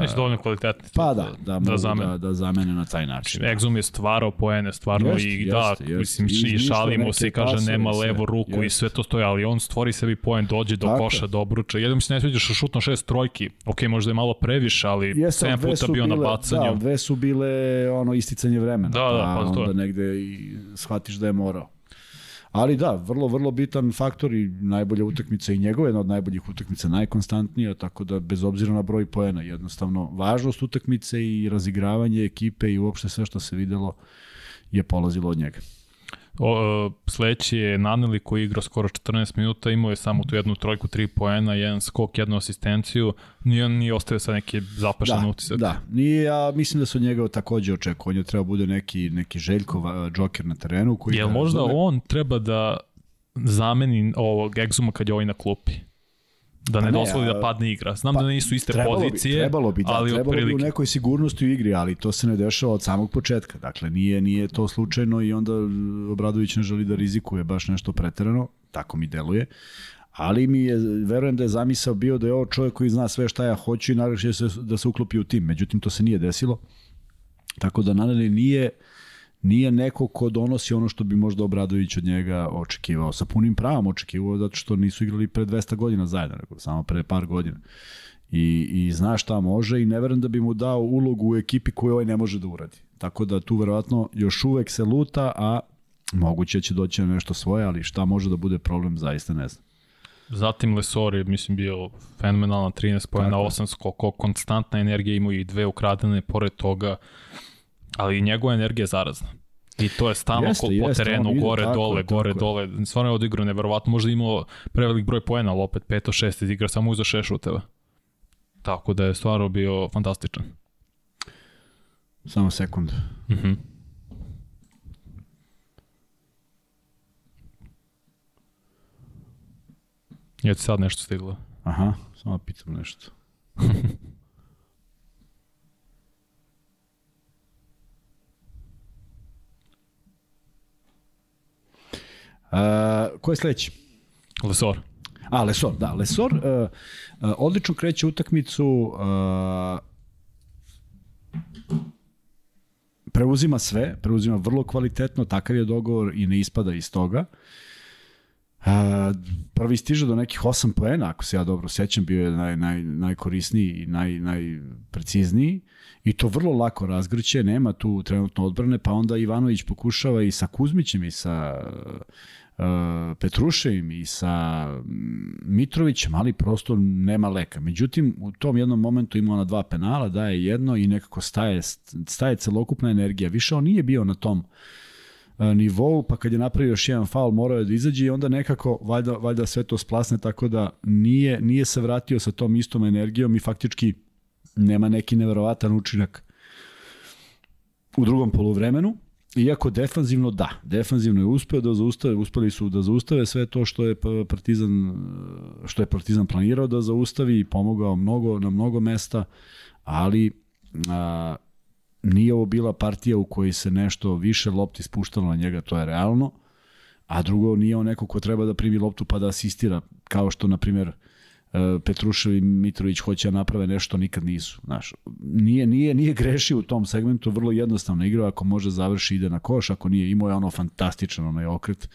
Nisu dovoljno kvalitetni. Pa da, da, da, da, zamene. da, da zamene na taj način. Exum je stvarao poene, stvarno Jeste, i da, jeste. mislim, I i, i šalimo se i kaže nema i sve. levo ruku i Jeste. sve to stoji, ali on stvori sebi poen, dođe do Tako koša, do obruča. Jednom se ne sviđa što šutno šest trojki, ok, možda je malo previše, ali Jeste, ali 7 dve puta bio na bacanju. Da, dve su bile ono isticanje vremena. Da, da, pa to je. onda negde i shvatiš da je morao. Ali da, vrlo, vrlo bitan faktor i najbolja utakmica i njegova jedna od najboljih utakmica, najkonstantnija, tako da bez obzira na broj poena, jednostavno važnost utakmice i razigravanje ekipe i uopšte sve što se videlo je polazilo od njega. O, e, sledeći je Naneli koji je igrao skoro 14 minuta, imao je samo tu jednu trojku, tri poena, jedan skok, jednu asistenciju, nije on nije ostavio sa neki zapašan da, utisak. Da, nije, ja mislim da od njega takođe očekuje. On je treba bude neki, neki Željkov džoker na terenu. Koji Jel možda razume. on treba da zameni ovog Exuma kad je ovaj na klupi? Da ne, Pa ne, dozvoli a- da padne igra. Znam Pa, da nisu iste trebalo pozicije, bi, trebalo bi, da, ali trebalo bi u otprilike. nekoj sigurnosti u igri, ali to se ne dešava od samog početka. Dakle, nije, nije to slučajno i onda Obradović ne želi da rizikuje baš nešto preterano, tako mi deluje. Ali mi je, verujem da je zamisao bio da je ovo čovjek koji zna sve šta ja hoću i naravno da se uklopi u tim. Međutim, to se nije desilo. Tako da Naneli nije nije neko ko donosi ono što bi možda Obradović od njega očekivao. Sa punim pravom očekivao zato što nisu igrali pre 200 godina zajedno, nego samo pre par godina. I, i zna šta može i ne verujem da bi mu dao ulogu u ekipi koju ovaj ne može da uradi. Tako da tu verovatno još uvek se luta, a moguće će doći na nešto svoje, ali šta može da bude problem, zaista ne znam. Zatim Lesor je, mislim, bio fenomenalan 13 pojena, Tako je. 8 skoko, konstantna energija, imao i dve ukradene pored toga, ali njegova energija je zarazna. I to je stalno Jeste, po jeste, terenu, ide, gore, tako dole, je, gore, tako dole. Stvarno je odigrao neverovatno. Možda imao prevelik broj poena, ali opet 5 6 iz igra, samo uzeo 6 šuteva. Tako da je stvarno bio fantastičan. Samo sekund. Mhm. Je ti sad nešto stiglo? Aha, samo pitam nešto. Uh, ko je sledeći? Lesor. A, Lesor, da. Lesor uh, uh, odlično kreće utakmicu, uh, preuzima sve, preuzima vrlo kvalitetno, takav je dogovor i ne ispada iz toga. Uh, prvi stiže do nekih 8 poena, ako se ja dobro sećam, bio je naj, naj, najkorisniji i naj, najprecizniji i to vrlo lako razgrće, nema tu trenutno odbrane, pa onda Ivanović pokušava i sa Kuzmićem i sa uh, Petruševim i sa mm, Mitrovićem, ali prosto nema leka. Međutim, u tom jednom momentu ima ona dva penala, daje jedno i nekako staje, staje celokupna energija. Više on nije bio na tom e, nivou, pa kad je napravio još jedan faul morao je da izađe i onda nekako valjda, valjda sve to splasne tako da nije, nije se vratio sa tom istom energijom i faktički nema neki neverovatan učinak u drugom poluvremenu. Iako defanzivno da, defanzivno je uspeo da zaustave, uspeli su da zaustave sve to što je Partizan što je Partizan planirao da zaustavi i pomogao mnogo na mnogo mesta, ali a, nije ovo bila partija u kojoj se nešto više lopti spuštalo na njega, to je realno, a drugo nije on neko ko treba da primi loptu pa da asistira, kao što, na primjer, e, Petrušev i Mitrović hoće da naprave nešto, nikad nisu. Znaš, nije, nije, nije grešio u tom segmentu, vrlo jednostavno igrao, ako može završi ide na koš, ako nije, imao je ono fantastičan onaj okret,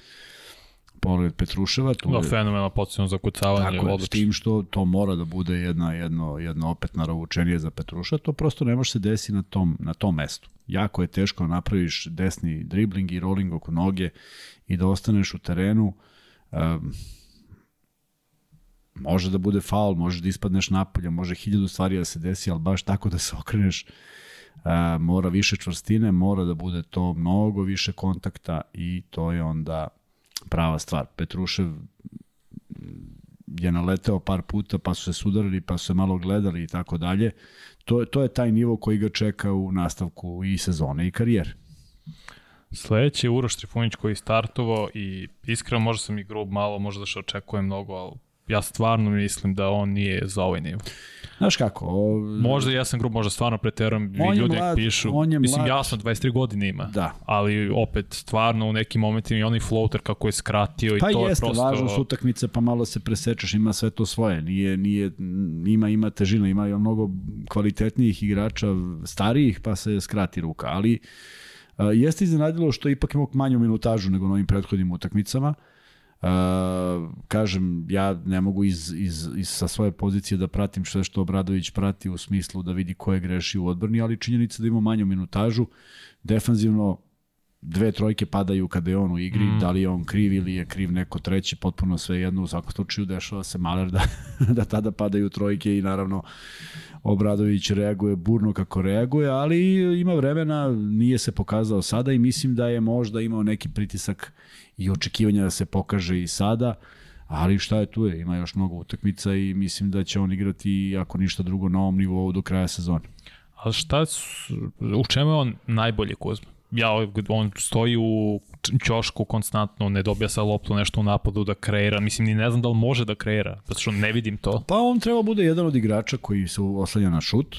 pogled Petruševa. Tu Da, je, fenomenalno potencijalno za kucavanje. Tako je, s tim što to mora da bude jedna, jedno, jedno opet narovučenije za Petruša, to prosto ne može se desiti na tom, na tom mestu. Jako je teško da napraviš desni dribling i rolling oko noge i da ostaneš u terenu. Um, može da bude faul, može da ispadneš napolje, može hiljadu stvari da se desi, ali baš tako da se okreneš uh, mora više čvrstine, mora da bude to mnogo više kontakta i to je onda prava stvar. Petrušev je naleteo par puta, pa su se sudarili, pa su se malo gledali i tako dalje. To, to je taj nivo koji ga čeka u nastavku i sezone i karijere. Sledeći je Uroš Trifunić koji je startovao i iskreno možda sam i grub malo, možda što očekujem mnogo, ali ja stvarno mislim da on nije za ovaj nivo. Znaš kako? O, Možda ja sam grub, možda stvarno preteram, je ljudi mlad, pišu. on je Mislim, mlad. jasno, 23 godine ima. Da. Ali opet, stvarno u nekim momentima i onaj floater kako je skratio i Pa to jeste, je prosto... važno su utakmice, pa malo se presečeš, ima sve to svoje. Nije, nije, ima, ima težina, ima ima mnogo kvalitetnijih igrača, starijih, pa se skrati ruka. Ali jeste iznenadilo što je ipak imao manju minutažu nego na ovim prethodnim utakmicama. Uh, kažem, ja ne mogu iz, iz, iz, sa svoje pozicije da pratim sve što Obradović prati u smislu da vidi ko je greši u odbrani, ali činjenica da ima manju minutažu, defanzivno dve trojke padaju kada je on u igri, mm. da li je on kriv ili je kriv neko treći, potpuno sve jedno, u svakom slučaju dešava se Maler da, da tada padaju trojke i naravno Obradović reaguje burno kako reaguje, ali ima vremena, nije se pokazao sada i mislim da je možda imao neki pritisak i očekivanja da se pokaže i sada, ali šta je tu je, ima još mnogo utakmica i mislim da će on igrati ako ništa drugo na ovom nivou do kraja sezone. Ali šta, su, u čemu je on najbolje Kuzma? Ja, on stoji u ćošku konstantno, ne dobija sa loptu nešto u napadu da kreira, mislim ni ne znam da li može da kreira, zato što ne vidim to. Pa on treba bude jedan od igrača koji se oslanja na šut,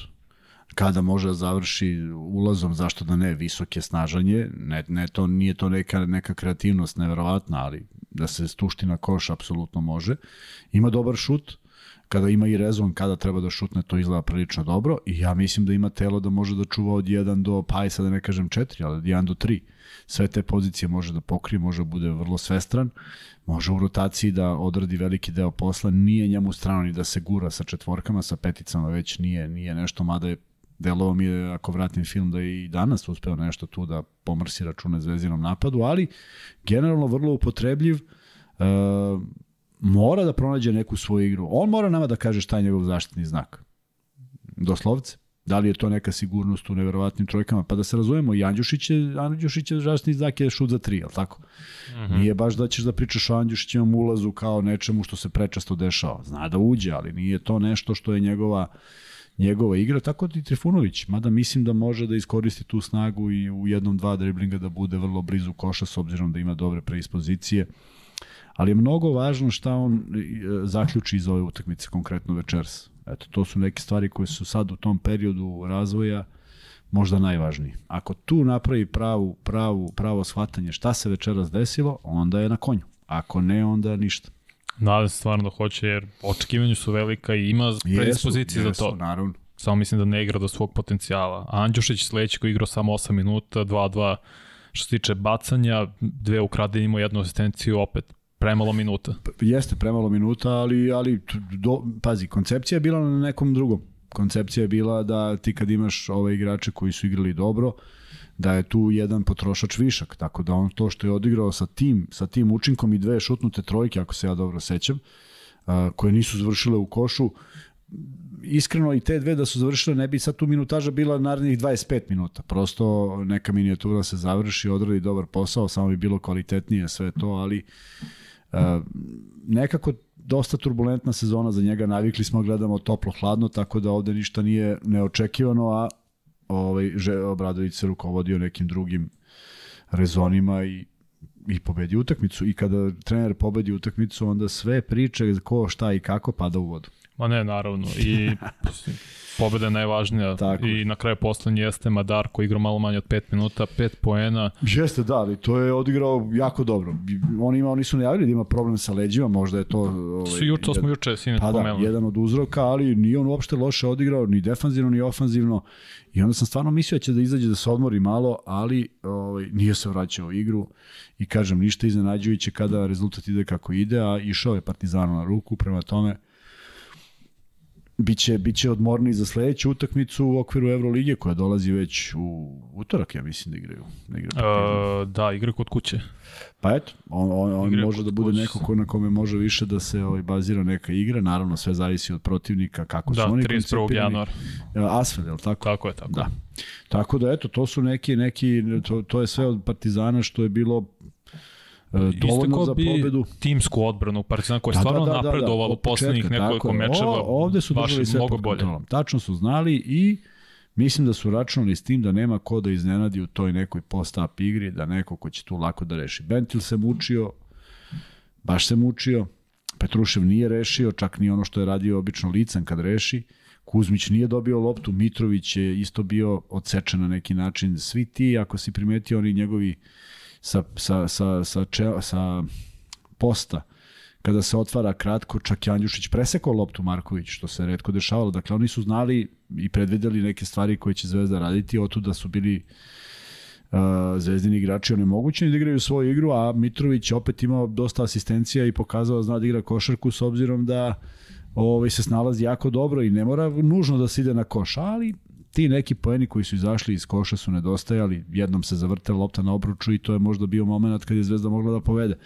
kada može da završi ulazom, zašto da ne, visoke snažanje, ne, ne to, nije to neka, neka kreativnost neverovatna, ali da se stušti na koš apsolutno može. Ima dobar šut, kada ima i rezon kada treba da šutne, to izgleda prilično dobro i ja mislim da ima telo da može da čuva od 1 do, pa sad da ne kažem 4, ali od 1 do 3. Sve te pozicije može da pokrije, može da bude vrlo svestran, može u rotaciji da odradi veliki deo posla, nije njemu strano ni da se gura sa četvorkama, sa peticama već nije, nije nešto, mada je delovo mi je, ako vratim film, da i danas uspeo nešto tu da pomrsi račune zvezdinom napadu, ali generalno vrlo upotrebljiv, uh, mora da pronađe neku svoju igru. On mora nama da kaže šta je njegov zaštitni znak. Doslovce. Da li je to neka sigurnost u neverovatnim trojkama? Pa da se razumemo, i Andjušić je, Andjušić je zaštitni znak je šut za tri, je tako? Mm -hmm. Nije baš da ćeš da pričaš o Andjušićevom ulazu kao nečemu što se prečasto dešava. Zna da uđe, ali nije to nešto što je njegova njegova igra, tako da i Trifunović, mada mislim da može da iskoristi tu snagu i u jednom, dva driblinga da bude vrlo blizu koša s obzirom da ima dobre preispozicije ali je mnogo važno šta on e, zaključi iz ove utakmice, konkretno večeras. Eto, to su neke stvari koje su sad u tom periodu razvoja možda najvažniji. Ako tu napravi pravu, pravu, pravo shvatanje šta se večeras desilo, onda je na konju. Ako ne, onda ništa. Nadam se stvarno da hoće, jer očekivanje su velika i ima predispozicije za to. naravno. Samo mislim da ne igra do svog potencijala. Andjušić sledeći koji igrao samo 8 minuta, 2-2 što se tiče bacanja, dve ukradene imao jednu asistenciju, opet Premalo minuta. Jeste, premalo minuta, ali, ali do, pazi, koncepcija je bila na nekom drugom. Koncepcija je bila da ti kad imaš ove igrače koji su igrali dobro, da je tu jedan potrošač višak, tako da on to što je odigrao sa tim, sa tim učinkom i dve šutnute trojke, ako se ja dobro sećam, koje nisu završile u košu, iskreno i te dve da su završile, ne bi sad tu minutaža bila narednih 25 minuta. Prosto neka minijatura se završi, odradi dobar posao, samo bi bilo kvalitetnije sve to, ali nekako dosta turbulentna sezona za njega, navikli smo gledamo toplo-hladno, tako da ovde ništa nije neočekivano, a ovaj, že, Obradović se rukovodio nekim drugim rezonima i i pobedi utakmicu i kada trener pobedi utakmicu onda sve priče ko šta i kako pada u vodu. Ma ne, naravno. I pobeda je najvažnija. Tako. I na kraju poslednji jeste Madar koji igra malo manje od 5 minuta, 5 poena. Jeste, da, ali to je odigrao jako dobro. On ima, oni su najavili da ima problem sa leđima, možda je to... Ovaj, Su juče, to smo juče sine pa da, jedan od uzroka, ali nije on uopšte loše odigrao, ni defanzivno, ni ofanzivno. I onda sam stvarno mislio da će da izađe da se odmori malo, ali ovaj, nije se vraćao u igru. I kažem, ništa iznenađujuće kada rezultat ide kako ide, a išao je Partizanu na ruku, prema tome biće, biće odmorni za sledeću utakmicu u okviru Evrolige koja dolazi već u utorak, ja mislim da igraju. Da, igraju uh, da igra kod kuće. Pa eto, on, on, on može da bude neko ko na kome može više da se ovaj, bazira neka igra, naravno sve zavisi od protivnika, kako da, su oni 31. januar. Asfel, je li tako? Tako je, tako. Da. Tako da, eto, to su neki, neki to, to je sve od Partizana što je bilo E, dovoljno za pobedu. timsku odbranu Partizana koja je da, stvarno da, da, napredovala da, da, u poslednjih nekoliko mečeva. O, ovde su držali sve mnogo bolje. Kontrolom. Tačno su znali i mislim da su računali s tim da nema ko da iznenadi u toj nekoj post-up igri, da neko ko će tu lako da reši. Bentil se mučio, baš se mučio, Petrušev nije rešio, čak ni ono što je radio obično lican kad reši. Kuzmić nije dobio loptu, Mitrović je isto bio odsečen na neki način. Svi ti, ako si primetio, oni njegovi sa, sa, sa, sa, sa, sa posta, kada se otvara kratko, čak i Andjušić presekao loptu Marković, što se redko dešavalo. Dakle, oni su znali i predvideli neke stvari koje će Zvezda raditi, da su bili uh, zvezdini igrači onemogućeni da igraju svoju igru, a Mitrović opet imao dosta asistencija i pokazao zna da igra košarku s obzirom da ovaj, se snalazi jako dobro i ne mora nužno da se ide na koš, ali ti neki poeni koji su izašli iz koša su nedostajali, jednom se zavrtela lopta na obruču i to je možda bio moment kad je Zvezda mogla da povede.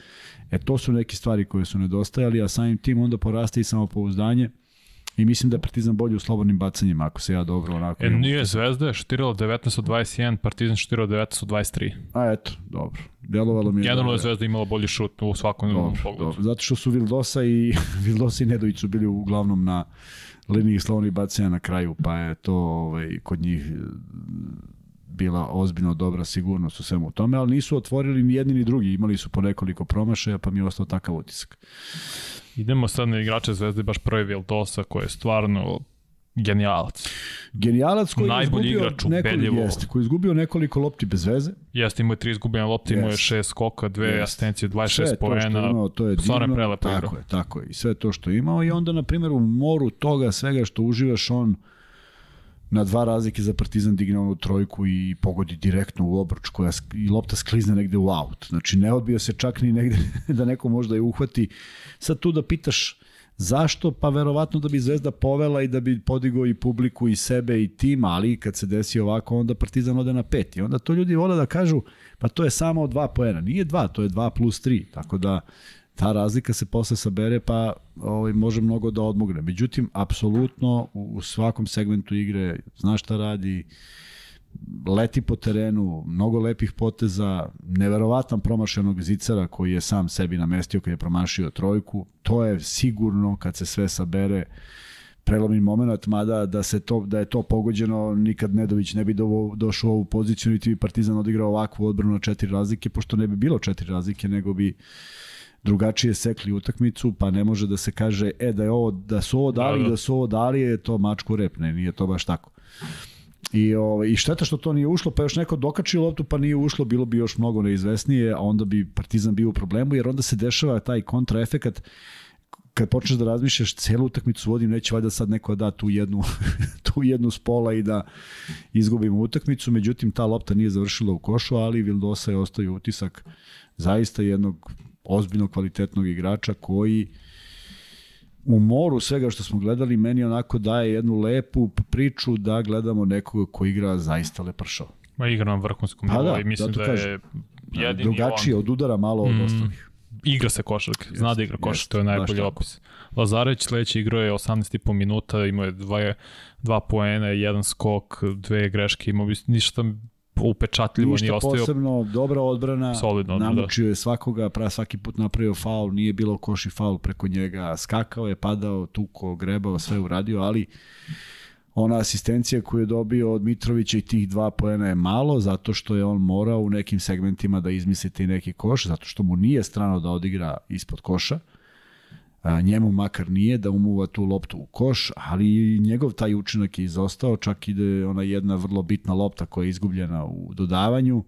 E to su neke stvari koje su nedostajali, a samim tim onda poraste i samopouzdanje i mislim da je Partizan bolji u slobodnim bacanjima, ako se ja dobro onako... E, nije Zvezda, štirala 19 od 21, Partizan štirala 19 od 23. A eto, dobro. Delovalo mi je... Generalno je Zvezda imala bolji šut u svakom dobro, pogledu. Dobro. Zato što su Vildosa i Vildosa i Nedović su bili uglavnom na liniji slobodnih bacanja na kraju, pa je to ovaj, kod njih bila ozbiljno dobra sigurnost u svemu tome, ali nisu otvorili ni jedni ni drugi, imali su po nekoliko promašaja, pa mi je ostao takav utisak. Idemo sad na igrače Zvezde, baš prvi Vildosa koji je stvarno genijalac. Genijalac koji Najbolji je izgubio igrač nekoliko, jeste, koji je izgubio nekoliko lopti bez veze. Jeste, imao je tri izgubljene lopte, imao je šest skoka, dve yes. asistencije, 26 poena. To, to je divno, tako igra. je, tako je. I sve to što je imao i onda, na primjer, u moru toga svega što uživaš, on na dva razlike za Partizan digne onu trojku i pogodi direktno u obruč koja i lopta sklizne negde u aut. Znači ne odbio se čak ni negde da neko možda je uhvati. Sad tu da pitaš zašto? Pa verovatno da bi Zvezda povela i da bi podigao i publiku i sebe i tim, ali kad se desi ovako onda Partizan ode na pet. I onda to ljudi vole da kažu pa to je samo dva poena. Nije dva, to je dva plus tri. Tako da ta razlika se posle sabere pa ovaj, može mnogo da odmogne. Međutim, apsolutno u, u svakom segmentu igre zna šta radi, leti po terenu, mnogo lepih poteza, neverovatan promašaj onog zicara koji je sam sebi namestio kad je promašio trojku. To je sigurno kad se sve sabere prelomni moment, mada da se to da je to pogođeno nikad Nedović ne bi do, došao u ovu poziciju niti bi Partizan odigrao ovakvu odbranu na četiri razlike, pošto ne bi bilo četiri razlike, nego bi drugačije sekli utakmicu, pa ne može da se kaže e da je ovo da su ovo dali, da, da. da su ovo dali, je to mačku rep, ne, nije to baš tako. I, ovaj, I šteta što to nije ušlo, pa još neko dokači loptu, pa nije ušlo, bilo bi još mnogo neizvesnije, a onda bi Partizan bio u problemu, jer onda se dešava taj kontraefekat kad počneš da razmišljaš celu utakmicu vodim, neće valjda sad neko da tu jednu, tu jednu spola i da izgubimo utakmicu, međutim ta lopta nije završila u košu, ali Vildosa je ostavio utisak zaista jednog ozbiljno kvalitetnog igrača koji u moru svega što smo gledali meni onako daje jednu lepu priču da gledamo nekoga ko igra zaista lepršao. Ma igra na vrhunskom pa da, i mislim da, da je jedini drugačije on... od udara malo mm, od ostalih. Igra se košark, zna da igra košark, to je najbolji opis. Lazareć sledeći igrao je 18,5 minuta, imao je dva, dva poena, jedan skok, dve greške, imao bi ništa upečatljivo Ništa nije ostao. Ništa posebno, dobra odbrana, Solidno, da. namučio da. je svakoga, pra svaki put napravio faul, nije bilo koši faul preko njega, skakao je, padao, tuko, grebao, sve uradio, ali ona asistencija koju je dobio od Mitrovića i tih dva poena je malo, zato što je on morao u nekim segmentima da izmislite neki koš, zato što mu nije strano da odigra ispod koša a, njemu makar nije da umuva tu loptu u koš, ali njegov taj učinak je izostao, čak ide ona jedna vrlo bitna lopta koja je izgubljena u dodavanju,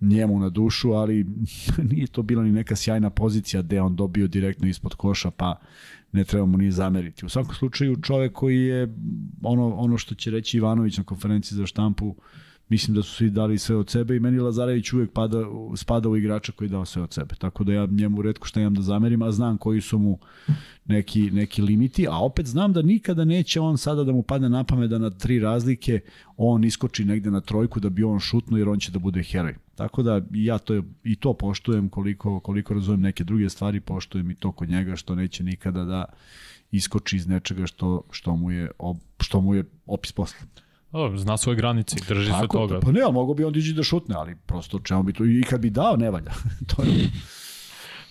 njemu na dušu, ali nije to bila ni neka sjajna pozicija gde on dobio direktno ispod koša, pa ne trebamo ni zameriti. U svakom slučaju čovek koji je ono, ono što će reći Ivanović na konferenciji za štampu, uh, mislim da su svi dali sve od sebe i meni Lazarević uvek pada, spada u igrača koji dao sve od sebe. Tako da ja njemu redko šta imam da zamerim, a znam koji su mu neki, neki limiti, a opet znam da nikada neće on sada da mu padne na pamet da na tri razlike on iskoči negde na trojku da bi on šutno jer on će da bude heroj. Tako da ja to i to poštujem koliko, koliko razumem neke druge stvari, poštujem i to kod njega što neće nikada da iskoči iz nečega što, što, mu, je, što mu je opis posla. O, zna svoje granice drži Tako, se toga. Pa ne, ali mogo bi on dići da šutne, ali prosto čemu bi to, i kad bi dao, ne valja. to je...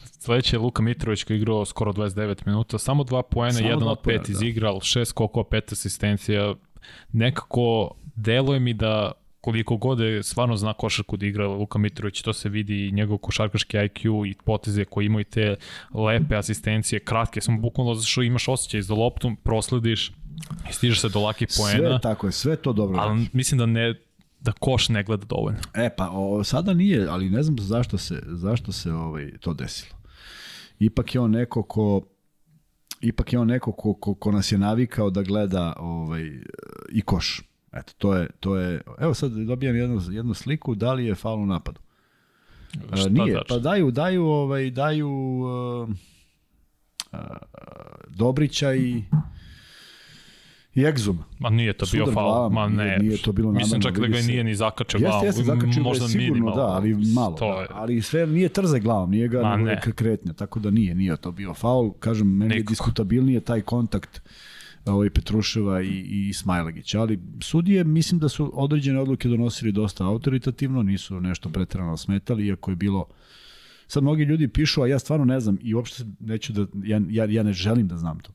Sledeći je Luka Mitrović koji je igrao skoro 29 minuta, samo dva poena, samo jedan od pet da. izigral, šest skokova, pet asistencija. Nekako deluje mi da koliko god je stvarno zna košarku da igra Luka Mitrović, to se vidi i njegov košarkaški IQ i poteze koji imaju te lepe asistencije, kratke, samo bukvalno zato što imaš osjećaj za loptu, proslediš i stižeš se do lakih poena. Sve tako je, sve to dobro. Ali radi. mislim da ne da koš ne gleda dovoljno. E pa o, sada nije, ali ne znam zašto se zašto se ovaj to desilo. Ipak je on neko ko ipak je on neko ko, ko, ko nas je navikao da gleda ovaj i koš. Eto, to je, to je, evo sad dobijam jednu, jednu sliku, da li je faul u napadu? Šta nije, znači? pa daju, daju, ovaj, daju uh, uh, Dobrića i i Egzum. Ma nije to bio faul, ma ne. nije- nije to bilo Mislim čak da ga nije ni zakačio Jeste, glavom, jeste, zakačio ga je možda sigurno, da, ali malo. To da, je, ali sve nije trze glavom, nije ga Ma ne. je kretnja, tako da nije, nije to bio faul. Kažem, meni je Nikako. diskutabilnije taj kontakt ovaj Petruševa i, i Smajlegić, ali sudije mislim da su određene odluke donosili dosta autoritativno, nisu nešto preterano smetali, iako je bilo sad mnogi ljudi pišu, a ja stvarno ne znam i uopšte neću da, ja, ja, ja ne želim da znam to.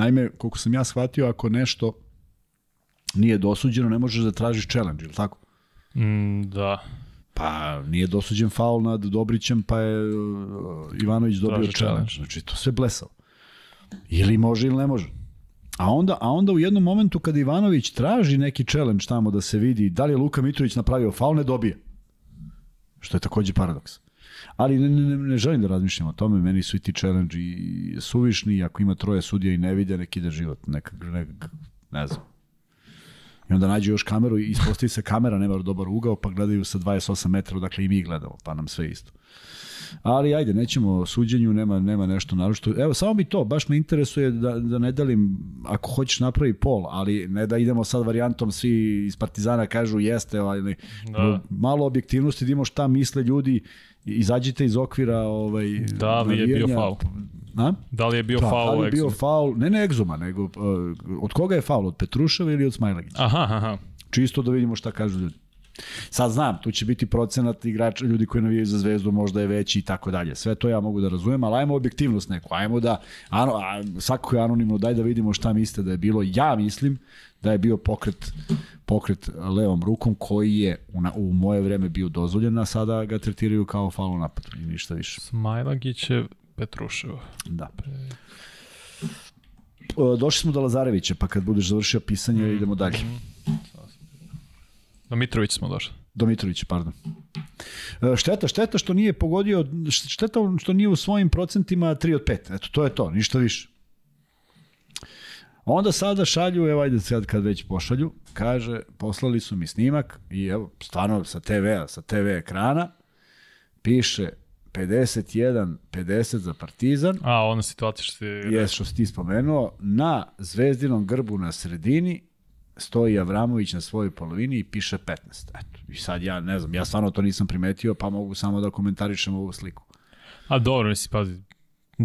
Naime, koliko sam ja shvatio, ako nešto nije dosuđeno, ne možeš da tražiš challenge, ili tako? mm, da. Pa nije dosuđen faul nad Dobrićem, pa je uh, Ivanović dobio Traži challenge. challenge. Znači, to sve blesao. Ili može ili ne može. A onda, a onda u jednom momentu kada Ivanović traži neki challenge tamo da se vidi da li je Luka Mitrović napravio faul, ne dobije. Što je takođe paradoks. Ali ne, ne, ne želim da razmišljam o tome, meni su i ti challenge i suvišni, ako ima troje sudija i ne vide, nek ide život, nek, nek, ne znam. I onda nađu još kameru i ispostavi se kamera, nema dobar ugao, pa gledaju sa 28 metara, dakle i mi gledamo, pa nam sve isto. Ali ajde, nećemo o suđenju, nema, nema nešto naročito. Evo, samo mi to, baš me interesuje da, da ne delim, ako hoćeš napravi pol, ali ne da idemo sad varijantom, svi iz Partizana kažu jeste, ali Da. malo objektivnosti, da vidimo šta misle ljudi, izađite iz okvira ovaj, Da li je bio faul? A? Da li je bio Da, da faul li u je bio faul, ne ne Egzuma, nego uh, od koga je faul, od Petruševa ili od Smajlagića? Aha, aha. Čisto da vidimo šta kažu ljudi. Sad znam, tu će biti procenat igrača, ljudi koji navijaju za zvezdu, možda je veći i tako dalje. Sve to ja mogu da razumem, ali ajmo objektivnost neku. Ajmo da, ano, a, svako je anonimno, daj da vidimo šta mislite da je bilo. Ja mislim da je bio pokret, pokret levom rukom koji je u, na, u moje vreme bio dozvoljen, a sada ga tretiraju kao faul napad i ništa više. Smajlagić je Petrušev. Da. O, Došli smo do Lazarevića, pa kad budeš završio pisanje, idemo dalje. Do Mitrović smo došli. Do Mitrovića, pardon. E, Šteta, šteta što nije pogodio, šteta što nije u svojim procentima 3 od 5. Eto, to je to, ništa više. Onda sada šalju, evo ajde sad kad već pošalju, kaže, poslali su mi snimak i evo, stvarno sa TV-a, sa TV ekrana, piše 51-50 za Partizan, A, ona situacija što ti... Jes, što si ti spomenuo, na zvezdinom grbu na sredini stoji Avramović na svojoj polovini i piše 15. Eto, i sad ja ne znam, ja stvarno to nisam primetio, pa mogu samo da komentarišem ovu sliku. A dobro, misli, pazi,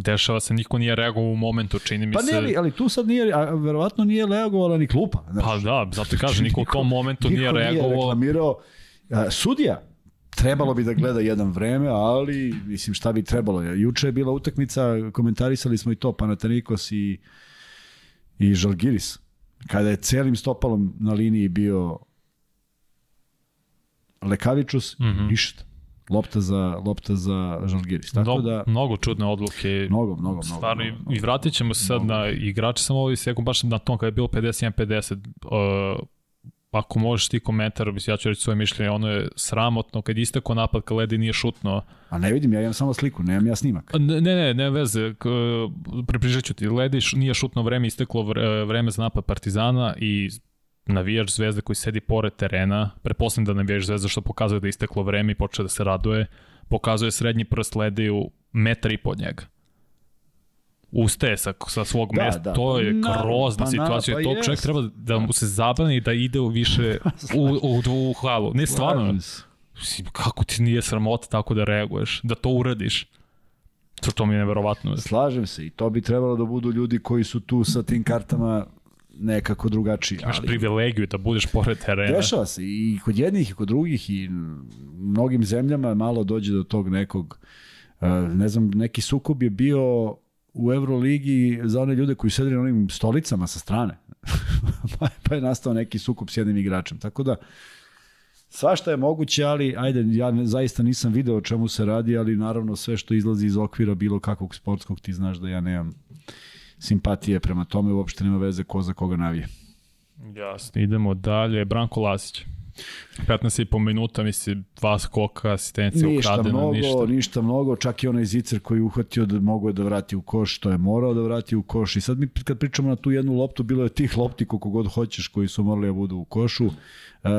dešava se, niko nije reagovao u momentu, čini mi Pa se... ne, ali, ali tu sad nije, a verovatno nije reagovala ni klupa. Znaš. Pa da, zato kažem, niko u tom momentu nije Niko reagovao. reklamirao. A, sudija, trebalo bi da gleda jedan vreme, ali mislim šta bi trebalo. Juče je bila utakmica, komentarisali smo i to, Panathinaikos i, i Žalgiris, kada je celim stopalom na liniji bio Lekavičus, mm. -hmm. ništa. Lopta za, lopta za Žalgiris. Tako Mnogo, da, mnogo čudne odluke. mnogo, mnogo, mnogo. Stvarno, mnogo, mnogo. i vratit ćemo se sad na igrače, samo ovaj sekund, baš na tom kada je bilo 51-50, uh, ako možeš ti komentar, ja ću reći svoje mišljenje, ono je sramotno, kad istako napad, kad Ledi nije šutno, A ne vidim, ja imam samo sliku, nemam ja snimak. Ne, ne, ne, veze, približat ću ti, Ledi nije šutno vreme, isteklo vre- vreme za napad Partizana i navijač Zvezde koji sedi pored terena, pretpostavljam da navijač Zvezde što pokazuje da je isteklo vreme i počeo da se raduje, pokazuje srednji prst Lediju metar i pod njega. Ustaje sa, sa svog Da, mesta, da. to je Naravno, grozna pa situacija. na- pa to čovjek treba da mu se zabrani da ide u više u, u, u, u halu. Ne, stvarno, kako ti nije sramota tako da reaguješ, da to uradiš. To, to mi je neverovatno. Slažem se i to bi trebalo da budu ljudi koji su tu sa tim kartama nekako drugačiji. Imaš Ali privilegiju da budeš pored terena. dešava se i kod jednih i kod drugih i u mnogim zemljama malo dođe do tog nekog uh, ne znam, neki sukob je bio u Euroligi za one ljude koji sede na onim stolicama sa strane. pa, pa je nastao neki sukup s jednim igračem. Tako da, svašta je moguće, ali ajde, ja ne, zaista nisam video o čemu se radi, ali naravno sve što izlazi iz okvira bilo kakvog sportskog, ti znaš da ja nemam simpatije prema tome, uopšte nema veze ko za koga navije. Jasno, idemo dalje. Branko Lasić. 15 i po minuta, misli, dva skoka, asistencija ništa ukradena, mnogo, ništa. Ništa mnogo, čak i onaj zicer koji je uhvatio da mogo je da vrati u koš, to je morao da vrati u koš. I sad mi kad pričamo na tu jednu loptu, bilo je tih lopti koliko god hoćeš koji su morali da budu u košu. E,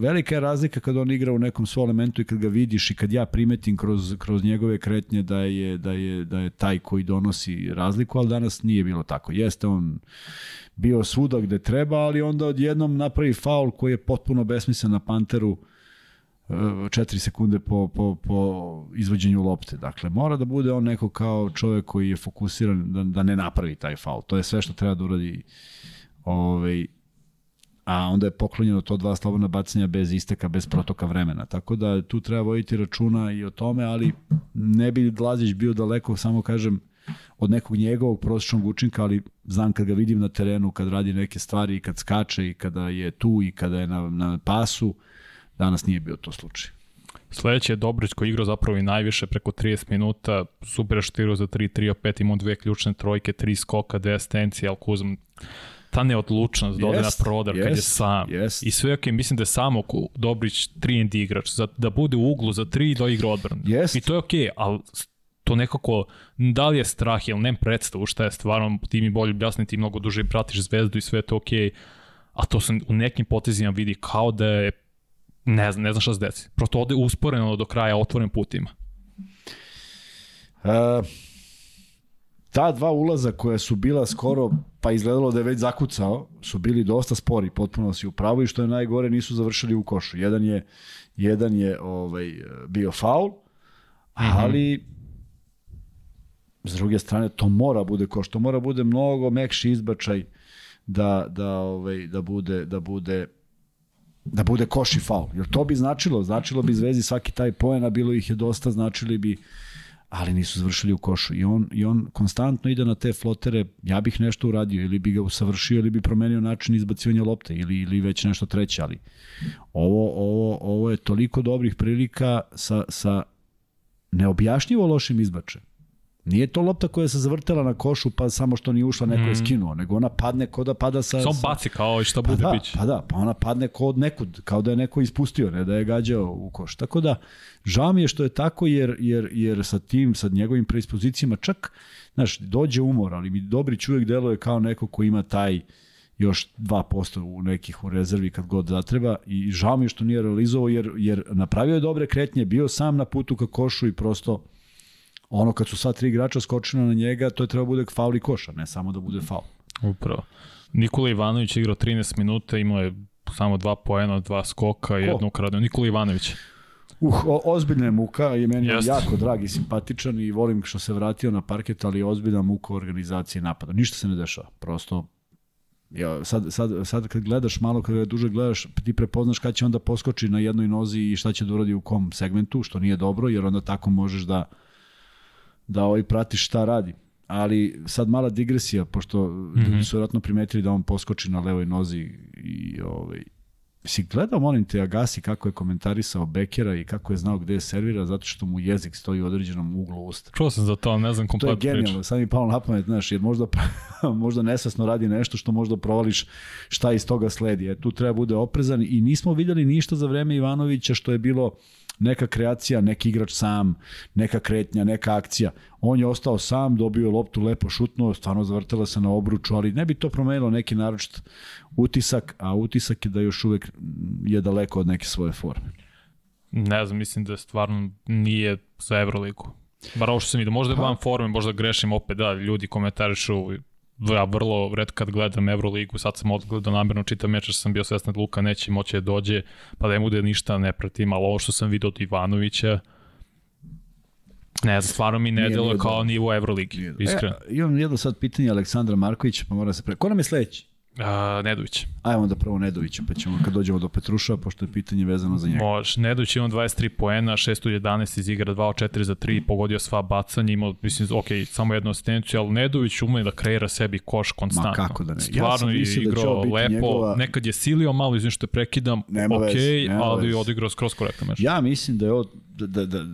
velika je razlika kad on igra u nekom svom elementu i kad ga vidiš i kad ja primetim kroz, kroz njegove kretnje da je, da, je, da je taj koji donosi razliku, ali danas nije bilo tako. Jeste on bio svuda gde treba, ali onda odjednom napravi faul koji je potpuno besmislen na Panteru 4 sekunde po, po, po izvođenju lopte. Dakle, mora da bude on neko kao čovjek koji je fokusiran da, da ne napravi taj faul. To je sve što treba da uradi ovaj, a onda je poklonjeno to dva slobodna bacanja bez isteka, bez protoka vremena. Tako da tu treba voditi računa i o tome, ali ne bi Lazić bio daleko, samo kažem, od nekog njegovog prosječnog učinka, ali znam kad ga vidim na terenu, kad radi neke stvari i kad skače i kada je tu i kada je na, na pasu, danas nije bio to slučaj. Sledeći je Dobrić koji igrao zapravo i najviše preko 30 minuta, super štirao za 3-3, opet imao dve ključne trojke, tri skoka, dve asistencije, ali Kuzma ta neodlučnost da ode na prodar yes, kad je sam. Yes. I sve ok, mislim da je samo Dobrić 3 and igrač, za, da bude u uglu za 3 da igra odbranu. Yes. I to je ok, ali to nekako, da li je strah ili nem predstavu šta je stvarno, ti mi bolje objasniti, mnogo duže pratiš zvezdu i sve to ok, a to se u nekim potezima vidi kao da je ne znam, ne znam šta se desi. Prosto ode usporeno do kraja otvoren putima. Uh, ta dva ulaza koja su bila skoro, pa izgledalo da je već zakucao, su bili dosta spori, potpuno si upravo i što je najgore nisu završili u košu. Jedan je, jedan je ovaj, bio faul, ali mm -hmm s druge strane to mora bude koš, to mora bude mnogo mekši izbačaj da, da, ovaj, da bude da bude da bude koš i faul. Jer to bi značilo, značilo bi Zvezdi svaki taj poen, a bilo ih je dosta, značili bi ali nisu završili u košu. I on, I on konstantno ide na te flotere, ja bih nešto uradio, ili bi ga usavršio, ili bi promenio način izbacivanja lopte, ili, ili već nešto treće, ali ovo, ovo, ovo je toliko dobrih prilika sa, sa neobjašnjivo lošim izbačajem. Nije to lopta koja se zavrtela na košu pa samo što nije ušla neko je mm. skinuo, nego ona padne kao da pada sa... Samo baci kao i šta bude pa da, biće. Pa da, pa ona padne kao od nekud, kao da je neko ispustio, ne da je gađao u koš. Tako da, žao mi je što je tako jer, jer, jer sa tim, sa njegovim predispozicijama čak, znaš, dođe umor, ali mi Dobrić uvek deluje kao neko ko ima taj još 2% u nekih u rezervi kad god zatreba i žao mi je što nije realizovao jer, jer napravio je dobre kretnje, bio sam na putu ka košu i prosto ono kad su sva tri igrača skočila na njega, to je treba bude faul i koša, ne samo da bude faul. Upravo. Nikola Ivanović igrao 13 minuta, imao je samo dva poena, dva skoka, jednu ukradenu. Nikola Ivanović. Uh, o, ozbiljna je muka i meni je jako drag i simpatičan i volim što se vratio na parket, ali ozbiljna muka u organizaciji napada. Ništa se ne dešava, prosto ja, sad, sad, sad kad gledaš malo, kad duže gledaš, ti prepoznaš kada će onda poskoči na jednoj nozi i šta će da uradi u kom segmentu, što nije dobro, jer onda tako možeš da da ovaj pratiš šta radi. Ali sad mala digresija, pošto mm -hmm. su vjerojatno primetili da on poskoči na levoj nozi i ovaj, Si gledao, molim te, Agasi kako je komentarisao Bekera i kako je znao gde je servira, zato što mu jezik stoji u određenom uglu usta. Čuo sam za to, ne znam kompletno. To je genijalno, sad mi palo na pamet, znaš, jer možda, možda nesasno radi nešto što možda provališ šta iz toga sledi. E, tu treba bude oprezan i nismo videli ništa za vreme Ivanovića što je bilo neka kreacija, neki igrač sam, neka kretnja, neka akcija. On je ostao sam, dobio loptu, lepo šutnuo, stvarno zavrtela se na obruču, ali ne bi to promenilo neki naročit utisak, a utisak je da još uvek je daleko od neke svoje forme. Ne znam, mislim da stvarno nije za Euroligu. Bar ovo što sam vidio, možda je pa. van forme, možda grešim opet, da, ljudi komentarišu ja vrlo red kad gledam Euroligu, sad sam odgledao namerno čitam meč, sam bio svestan da Luka neće moći da dođe, pa da ne bude ništa ne pratim, ali ovo što sam vidio od Ivanovića, Ne znam, stvarno mi ne delo kao nivo Euroligi, iskreno. E, imam jedno sad pitanje Aleksandra Markovića, pa mora se pre... Ko nam je sledeći? A, Nedović. Ajmo da prvo Nedovića, pa ćemo kad dođemo do Petruša, pošto je pitanje vezano za njega. Može. Nedović ima 23 poena, 6 od 11 iz igra, 2 od 4 za 3, pogodio sva bacanja, imao, mislim, ok, samo jednu asistenciju, ali Nedović ume da kreira sebi koš konstantno. Ma kako da ne. Stvarno ja je igrao da lepo, njegova... nekad je silio malo, izvim što je prekidam, nema ok, vez, ali vez. odigrao skroz korektno meč. Ja mislim da je od da, da, da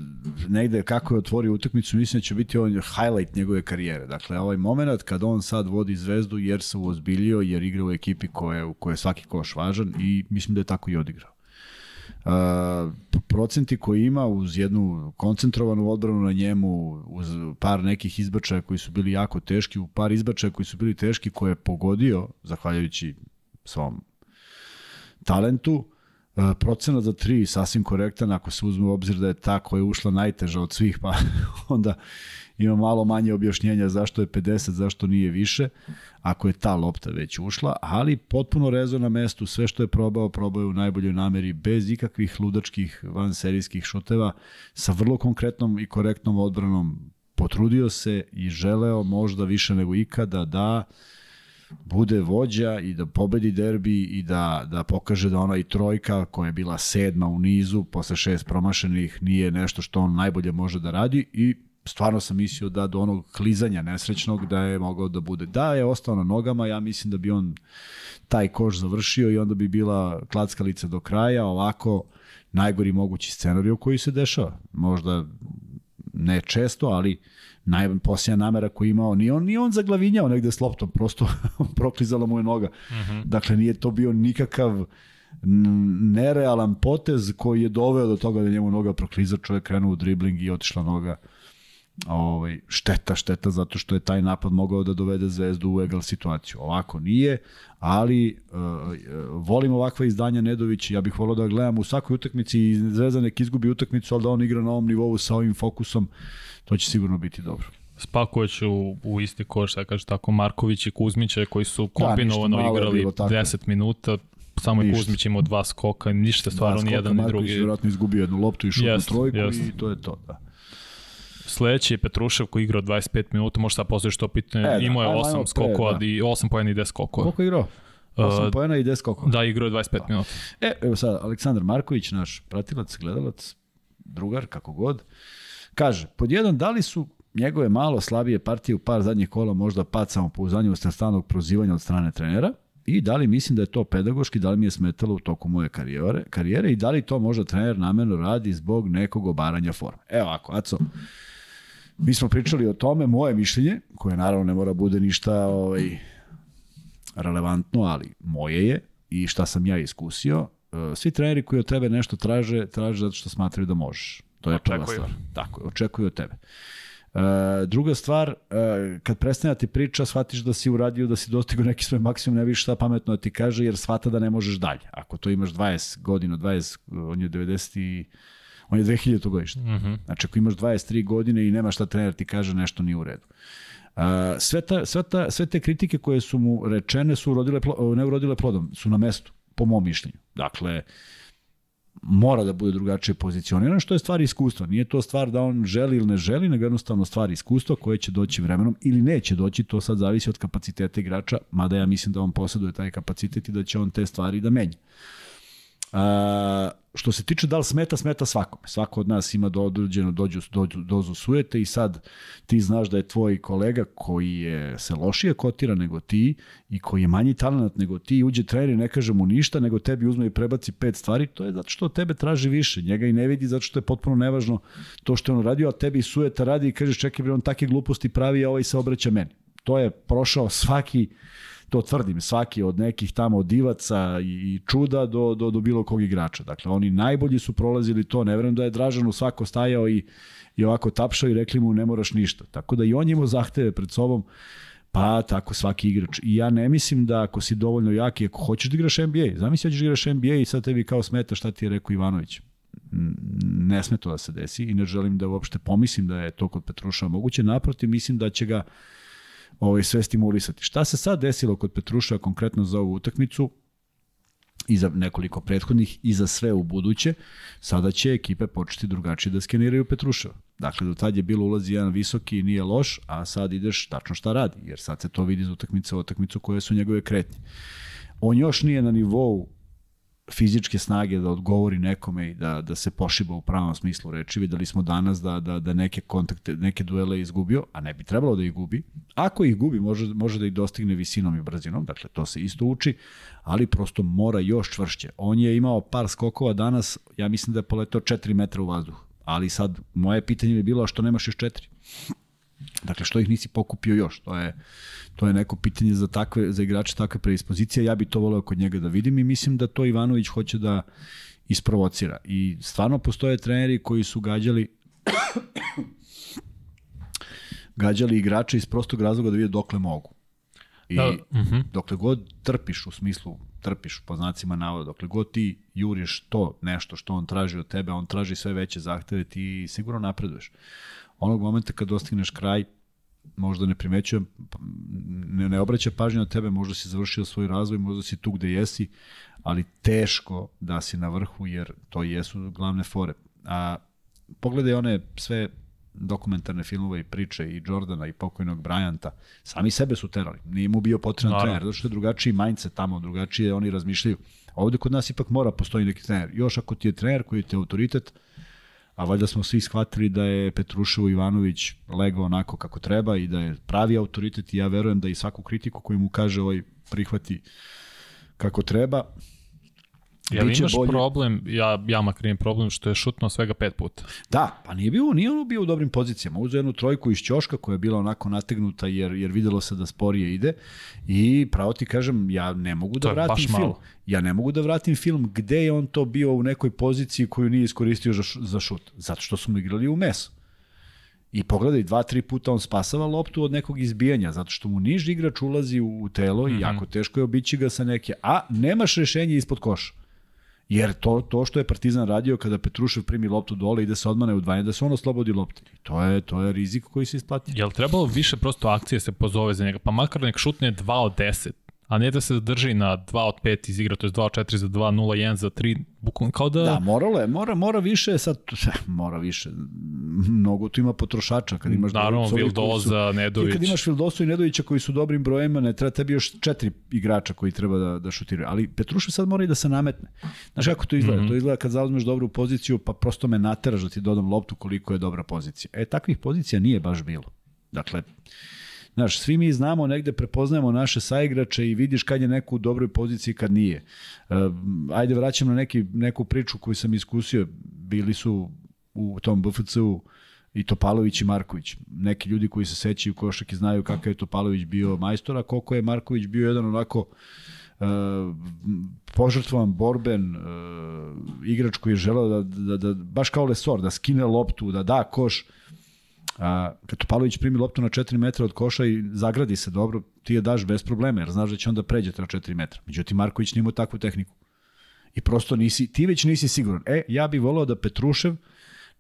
negde kako je otvorio utakmicu, mislim da će biti on highlight njegove karijere. Dakle, ovaj moment kad on sad vodi zvezdu jer se uozbiljio, jer igra u ekipi koje, u kojoj je svaki koš važan i mislim da je tako i odigrao. Uh, procenti koji ima uz jednu koncentrovanu odbranu na njemu, uz par nekih izbačaja koji su bili jako teški, u par izbačaja koji su bili teški koje je pogodio, zahvaljujući svom talentu, E, procenat za tri sasvim korektan ako se uzme u obzir da je ta koja je ušla najteža od svih, pa onda ima malo manje objašnjenja zašto je 50, zašto nije više, ako je ta lopta već ušla, ali potpuno rezo na mestu, sve što je probao, probao je u najboljoj nameri, bez ikakvih ludačkih vanserijskih šuteva, sa vrlo konkretnom i korektnom odbranom, potrudio se i želeo možda više nego ikada da bude vođa i da pobedi derbi i da, da pokaže da ona i trojka koja je bila sedma u nizu posle šest promašenih nije nešto što on najbolje može da radi i stvarno sam mislio da do onog klizanja nesrećnog da je mogao da bude. Da je ostao na nogama, ja mislim da bi on taj koš završio i onda bi bila klackalica do kraja, ovako najgori mogući scenarij koji se dešava. Možda ne često, ali najposljednja namera koju imao, nije on, nije on zaglavinjao negde s loptom, prosto proklizala mu je noga. Uh mhm. -huh. Dakle, nije to bio nikakav nerealan potez koji je doveo do toga da njemu noga prokliza, čovjek krenuo u dribling i otišla noga. Ovaj, šteta, šteta, zato što je taj napad mogao da dovede Zvezdu u egal situaciju. Ovako nije, ali uh, volim ovakva izdanja Nedovića, ja bih volio da gledam u svakoj utakmici i Zvezda nek izgubi utakmicu, ali da on igra na ovom nivou sa ovim fokusom, to će sigurno biti dobro. Spaković u, u isti koš, da kaže tako, Marković i Kuzmića koji su da, kombinovano da, igrali 10 minuta, samo je Kuzmić imao dva skoka, ništa stvarno ni jedan ni drugi. Marković je vjerojatno izgubio jednu loptu i šutnu trojku jest. i to je to, da. Sledeći je Petrušev koji igrao 25 minuta, možda sad postojiš to pitanje, e, da, imao je 8 skokova da. i 8 pojena i 10 skokova. Koliko je igrao? 8 uh, pojena i 10 skokova. Da, igrao je 25 da. minuta. E, evo sad, Aleksandar Marković, naš pratilac, gledalac, drugar, kako god, kaže, pod jedan, da li su njegove malo slabije partije u par zadnjih kola možda pad samopouzdanja u stalnog prozivanja od strane trenera i da li mislim da je to pedagoški, da li mi je smetalo u toku moje karijere, karijere i da li to možda trener namerno radi zbog nekog obaranja forme. Evo ako, Aco, Mi smo pričali o tome, moje mišljenje, koje naravno ne mora bude ništa ovaj, relevantno, ali moje je i šta sam ja iskusio, e, svi treneri koji od tebe nešto traže, traže zato što smatraju da možeš. To je prva stvar. Tako je, očekuju od tebe. Uh, druga stvar, uh, kad prestane da ti priča, shvatiš da si uradio, da si dostigao neki svoj maksimum, ne vidiš šta pametno da ti kaže, jer shvata da ne možeš dalje. Ako to imaš 20 godina, 20, on je 90 i On je 2000. godište. Mm -hmm. Znači, ako imaš 23 godine i nema šta trener ti kaže, nešto nije u redu. Uh, sve, ta, sve, ta, sve te kritike koje su mu rečene su urodile, ne urodile plodom, su na mestu, po mom mišljenju. Dakle, mora da bude drugačije pozicionirano, što je stvar iskustva. Nije to stvar da on želi ili ne želi, nego jednostavno stvar iskustva koje će doći vremenom ili neće doći, to sad zavisi od kapaciteta igrača, mada ja mislim da on posjeduje taj kapacitet i da će on te stvari da menja. Uh, što se tiče da li smeta, smeta svakome. Svako od nas ima do određenu dođu, dođu, dozu sujete i sad ti znaš da je tvoj kolega koji je se lošije kotira nego ti i koji je manji talent nego ti uđe trener i ne kaže mu ništa, nego tebi uzme i prebaci pet stvari, to je zato što tebe traži više. Njega i ne vidi zato što je potpuno nevažno to što je on radio, a tebi sujeta radi i kažeš čekaj bre, on takve gluposti pravi, a ovaj se obraća meni. To je prošao svaki to tvrdim, svaki od nekih tamo divaca i čuda do, do, do bilo kog igrača. Dakle, oni najbolji su prolazili to, ne verujem da je Dražanu svako stajao i, i ovako tapšao i rekli mu ne moraš ništa. Tako da i on imao zahteve pred sobom, pa tako svaki igrač. I ja ne mislim da ako si dovoljno jak i ako hoćeš da igraš NBA, zamisli da ćeš da igraš NBA i sad tebi kao smeta šta ti je rekao Ivanović. Ne sme to da se desi i ne želim da uopšte pomislim da je to kod Petruša moguće. Naprotiv, mislim da će ga ovaj, sve stimulisati. Šta se sad desilo kod Petruša konkretno za ovu utakmicu? i za nekoliko prethodnih i za sve u buduće, sada će ekipe početi drugačije da skeniraju Petruševa. Dakle, do tad je bilo ulazi jedan visoki i nije loš, a sad ideš tačno šta radi, jer sad se to vidi iz utakmice u utakmicu koje su njegove kretnje. On još nije na nivou fizičke snage da odgovori nekome i da, da se pošiba u pravom smislu reči. Videli smo danas da, da, da neke kontakte, neke duele izgubio, a ne bi trebalo da ih gubi. Ako ih gubi, može, može da ih dostigne visinom i brzinom, dakle to se isto uči, ali prosto mora još čvršće. On je imao par skokova danas, ja mislim da je poletao 4 metra u vazduh, ali sad moje pitanje bi bilo što nemaš još 4? Dakle, što ih nisi pokupio još? To je, to je neko pitanje za, takve, za igrače takve predispozicije. Ja bi to voleo kod njega da vidim i mislim da to Ivanović hoće da isprovocira. I stvarno postoje treneri koji su gađali gađali igrače iz prostog razloga da vide dokle mogu. I da, uh mhm. -huh. dokle god trpiš u smislu trpiš po znacima navoda, dokle god ti juriš to nešto što on traži od tebe, on traži sve veće zahteve, ti sigurno napreduješ onog momenta kad dostigneš kraj, možda ne primećujem, ne, ne obraća pažnju na tebe, možda si završio svoj razvoj, možda si tu gde jesi, ali teško da si na vrhu, jer to jesu glavne fore. A pogledaj one sve dokumentarne filmove i priče i Jordana i pokojnog Bryanta, sami sebe su terali. Nije mu bio potreban trener, zato što je drugačiji mindset tamo, drugačije oni razmišljaju. Ovde kod nas ipak mora postoji neki trener. Još ako ti je trener koji je autoritet, a valjda smo svi shvatili da je Petruševo Ivanović legao onako kako treba i da je pravi autoritet i ja verujem da i svaku kritiku koju mu kaže ovaj prihvati kako treba. Ja imaš bolje... problem, ja, ja makar imam problem što je šutno svega pet puta. Da, pa nije bio, nije ono bio u dobrim pozicijama. Uzeo jednu trojku iz Ćoška koja je bila onako nategnuta jer, jer videlo se da sporije ide i pravo ti kažem, ja ne mogu da vratim film. Malo. Ja ne mogu da vratim film gde je on to bio u nekoj poziciji koju nije iskoristio za, za šut. Zato što smo igrali u mesu. I pogledaj, dva, tri puta on spasava loptu od nekog izbijanja, zato što mu niži igrač ulazi u telo mm -hmm. i mhm. jako teško je obići ga sa neke, a nemaš rešenje ispod koša. Jer to, to što je Partizan radio kada Petrušev primi loptu dole ide se odmane u dvanje, da se on oslobodi lopte. To je, to je rizik koji se isplati. Jel trebalo više prosto akcije se pozove za njega? Pa makar nek šutne 2 od 10 a ne da se drži na 2 od 5 iz igra, to je 2 od 4 za 2, 0, 1 za 3, bukvalno kao da... Da, moralo je, mora, mora više, sad, mora više, mnogo tu ima potrošača, kad imaš... Naravno, Vildoza, su, Nedović. Kad imaš Vildosu i Nedovića koji su dobrim brojima, ne treba tebi još četiri igrača koji treba da, da šutiraju, ali Petrušev sad mora i da se nametne. Znaš kako to izgleda? Mm -hmm. To izgleda kad zauzmeš dobru poziciju, pa prosto me nateraš da ti dodam loptu koliko je dobra pozicija. E, takvih pozicija nije baš bilo. Dakle, Znaš, svi mi znamo, negde prepoznajemo naše saigrače i vidiš kad je neko u dobroj poziciji, kad nije. Uh, ajde, vraćam na neki, neku priču koju sam iskusio. Bili su u tom BFC-u i Topalović i Marković. Neki ljudi koji se sećaju košak i znaju kakav je Topalović bio majstor, a koliko je Marković bio jedan onako uh, požrtvovan, borben uh, igrač koji je želeo da, da, da, baš kao Lesor, da skine loptu, da da koš, A, kad Topalović primi loptu na 4 metra od koša i zagradi se dobro, ti je daš bez problema, jer znaš da će onda pređete na 4 metra. Međutim, Marković nima takvu tehniku. I prosto nisi, ti već nisi siguran. E, ja bih volao da Petrušev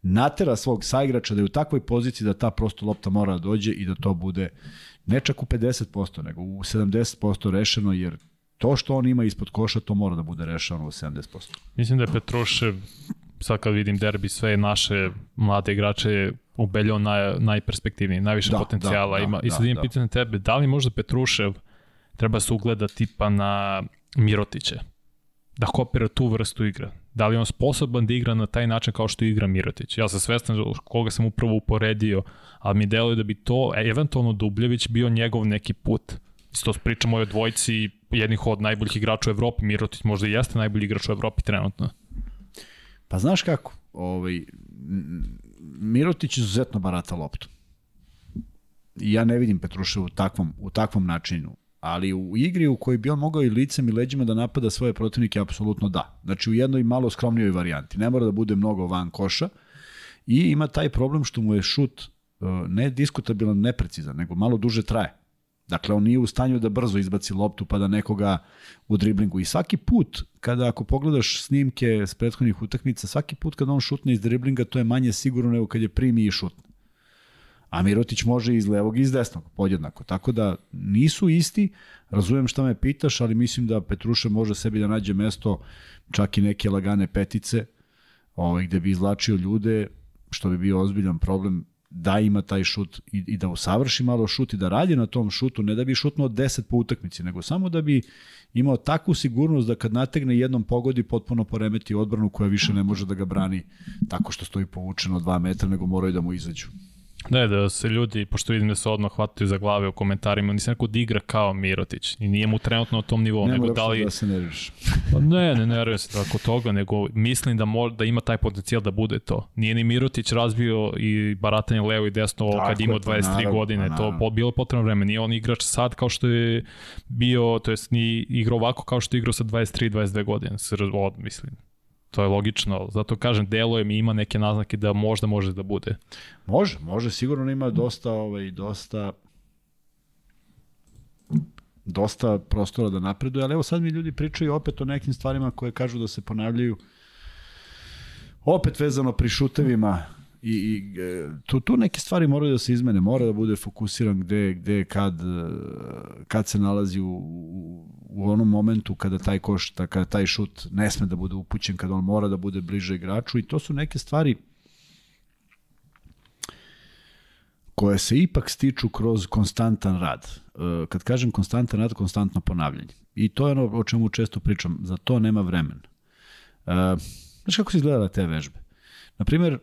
natera svog saigrača da je u takvoj poziciji da ta prosto lopta mora da dođe i da to bude ne čak u 50%, nego u 70% rešeno, jer to što on ima ispod koša, to mora da bude rešeno u 70%. Mislim da je Petrušev sad kad vidim derbi, sve naše mlade igrače ubeljao naj, najperspektivniji, najviše da, potencijala da, ima. Da, I sad da, imam da. pitanje tebe, da li možda Petrušev treba se ugleda tipa na Mirotiće? Da kopira tu vrstu igra. Da li on sposoban da igra na taj način kao što igra Mirotić? Ja sam svestan koga sam upravo uporedio, ali mi deluje da bi to, eventualno Dubljević, bio njegov neki put. Isto pričamo o dvojci jednih od najboljih igrača u Evropi. Mirotić možda i jeste najbolji igrač u Evropi trenutno. Pa znaš kako, ovaj, Mirotić izuzetno barata loptu. I ja ne vidim Petruša u takvom, u takvom načinu. Ali u igri u kojoj bi on mogao i licem i leđima da napada svoje protivnike, apsolutno da. Znači u jednoj malo skromnijoj varijanti. Ne mora da bude mnogo van koša. I ima taj problem što mu je šut eh, ne diskutabilan, neprecizan, nego malo duže traje. Dakle, on nije u stanju da brzo izbaci loptu pa da nekoga u driblingu. I svaki put, kada ako pogledaš snimke s prethodnih utakmica, svaki put kada on šutne iz driblinga, to je manje sigurno nego kad je primi i šutne. A Mirotić može iz levog i iz desnog, podjednako. Tako da nisu isti, razumem šta me pitaš, ali mislim da Petruša može sebi da nađe mesto čak i neke lagane petice, ovaj, gde bi izlačio ljude, što bi bio ozbiljan problem da ima taj šut i, i da usavrši malo šut i da radi na tom šutu, ne da bi šutnuo 10 po utakmici, nego samo da bi imao takvu sigurnost da kad nategne jednom pogodi potpuno poremeti odbranu koja više ne može da ga brani tako što stoji povučeno 2 metra, nego moraju da mu izađu. Ne, da se ljudi, pošto vidim da se odmah hvataju za glave u komentarima, nisam neko da igra kao Mirotić i nije mu trenutno na tom nivou. Ne nego da li... da se nerviš. Pa ne, ne nerviram se tako toga, nego mislim da, mora, da ima taj potencijal da bude to. Nije ni Mirotić razvio i baratanje levo i desno tako kad imao 23 pa naravno, godine, pa naravno. to bilo potrebno vreme. Nije on igrač sad kao što je bio, to jest ni igrao ovako kao što je igrao sa 23-22 godine, od, mislim to je logično. Zato kažem, deluje mi ima neke naznake da možda može da bude. Može, može, sigurno ima dosta, ovaj, dosta dosta prostora da napreduje, ali evo sad mi ljudi pričaju opet o nekim stvarima koje kažu da se ponavljaju opet vezano pri šutevima i, i e, tu, tu neke stvari moraju da se izmene, mora da bude fokusiran gde, gde kad, e, kad se nalazi u, u, onom momentu kada taj koš, kada taj šut ne sme da bude upućen, kada on mora da bude bliže igraču i to su neke stvari koje se ipak stiču kroz konstantan rad. E, kad kažem konstantan rad, konstantno ponavljanje. I to je ono o čemu često pričam, za to nema vremena. Znaš kako se izgledala te vežbe? Naprimer,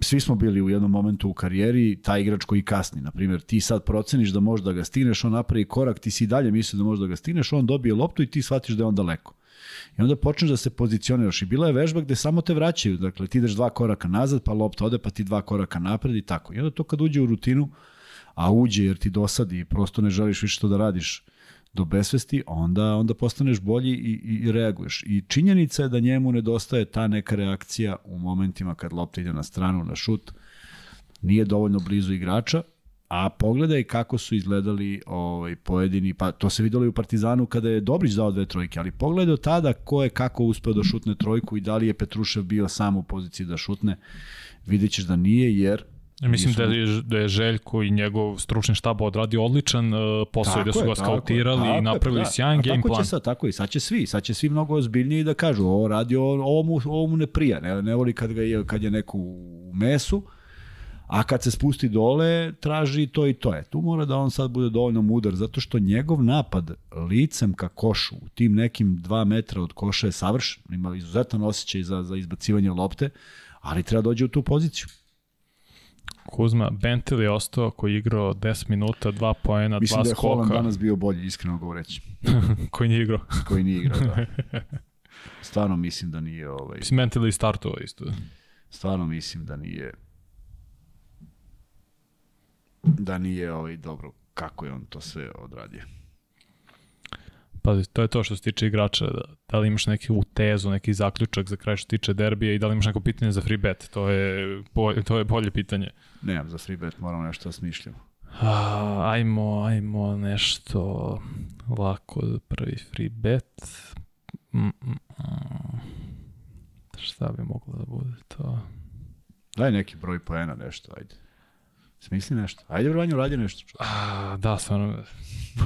svi smo bili u jednom momentu u karijeri taj igrač koji kasni. Na primjer, ti sad proceniš da možeš da ga stigneš, on napravi korak, ti si dalje misli da možeš da ga stigneš, on dobije loptu i ti shvatiš da je on daleko. I onda počneš da se pozicioniraš. I bila je vežba gde samo te vraćaju. Dakle, ti ideš dva koraka nazad, pa lopta ode, pa ti dva koraka napred i tako. I onda to kad uđe u rutinu, a uđe jer ti dosadi i prosto ne želiš više to da radiš, do besvesti, onda, onda postaneš bolji i, i, reaguješ. I činjenica je da njemu nedostaje ta neka reakcija u momentima kad lopta ide na stranu, na šut, nije dovoljno blizu igrača, a pogledaj kako su izgledali ovaj, pojedini, pa to se videlo i u Partizanu kada je Dobrić dao dve trojke, ali pogledaj od tada ko je kako uspeo da šutne trojku i da li je Petrušev bio sam u poziciji da šutne, vidjet ćeš da nije, jer Mislim da je, da je Željko i njegov stručni štab odradio odličan uh, posao da su ga skautirali tako, i napravili da. sjajan game plan. Će sad, tako i sad će svi, sad će svi mnogo ozbiljniji da kažu ovo radi, ovo mu, ovo mu ne prija, ne, ne voli kad, ga je, kad je neko u mesu, a kad se spusti dole, traži to i to je. Tu mora da on sad bude dovoljno mudar, zato što njegov napad licem ka košu, u tim nekim dva metra od koša je savršen, ima izuzetan osjećaj za, za izbacivanje lopte, ali treba dođe u tu poziciju. Kuzma, Bentel je ostao koji je igrao 10 minuta, 2 poena, 2 skoka. Mislim da je Holland danas bio bolji, iskreno govoreći. koji nije igrao. koji nije igrao, da. Stvarno mislim da nije... Ovaj... Mislim, Bentel je startovao isto. Stvarno mislim da nije... Da nije ovaj, dobro kako je on to sve odradio. Pazi, to je to što se tiče igrača, da, da li imaš neki u tezu, neki zaključak za kraj što se tiče derbija i da li imaš neko pitanje za free bet, to je, bolje, to je bolje pitanje. Nemam za free bet, moramo nešto da smišljamo. A, ajmo, ajmo nešto lako, prvi free bet. Mm, mm, mm. Šta bi moglo da bude to? Daj neki broj poena, nešto, ajde. Smisli nešto. Ajde, Vranju, radi nešto. A, da, stvarno,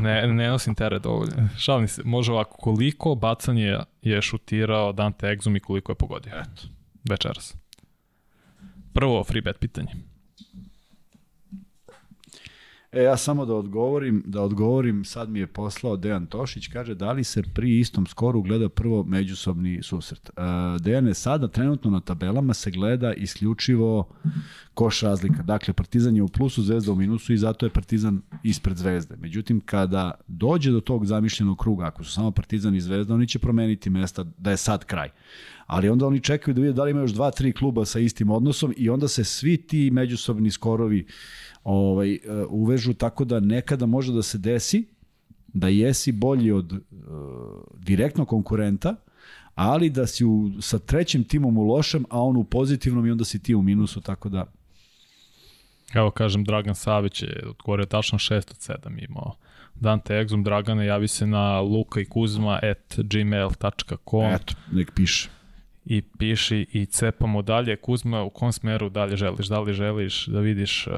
ne, ne nosim teret dovoljno. Šalim se, može ovako, koliko bacanje je šutirao Dante Exum i koliko je pogodio? Eto. Večeras. Prvo, free bet pitanje. E, ja samo da odgovorim, da odgovorim, sad mi je poslao Dejan Tošić, kaže da li se pri istom skoru gleda prvo međusobni susret. E, Dejan je sada trenutno na tabelama se gleda isključivo koš razlika. Dakle, Partizan je u plusu, Zvezda u minusu i zato je Partizan ispred Zvezde. Međutim, kada dođe do tog zamišljenog kruga, ako su samo Partizan i Zvezda, oni će promeniti mesta da je sad kraj ali onda oni čekaju da vide da li ima još dva, tri kluba sa istim odnosom i onda se svi ti međusobni skorovi ovaj, e, uvežu tako da nekada može da se desi da jesi bolji od uh, direktnog konkurenta, ali da si u, sa trećim timom u lošem, a on u pozitivnom i onda si ti u minusu, tako da... Evo kažem, Dragan Savić je odgovorio tačno 6 od 7 imao. Dante Exum, Dragane, javi se na luka i kuzma at gmail.com. Eto, nek piše i piši i cepamo dalje. Kuzma, u kom smeru dalje želiš? Da li želiš da vidiš uh,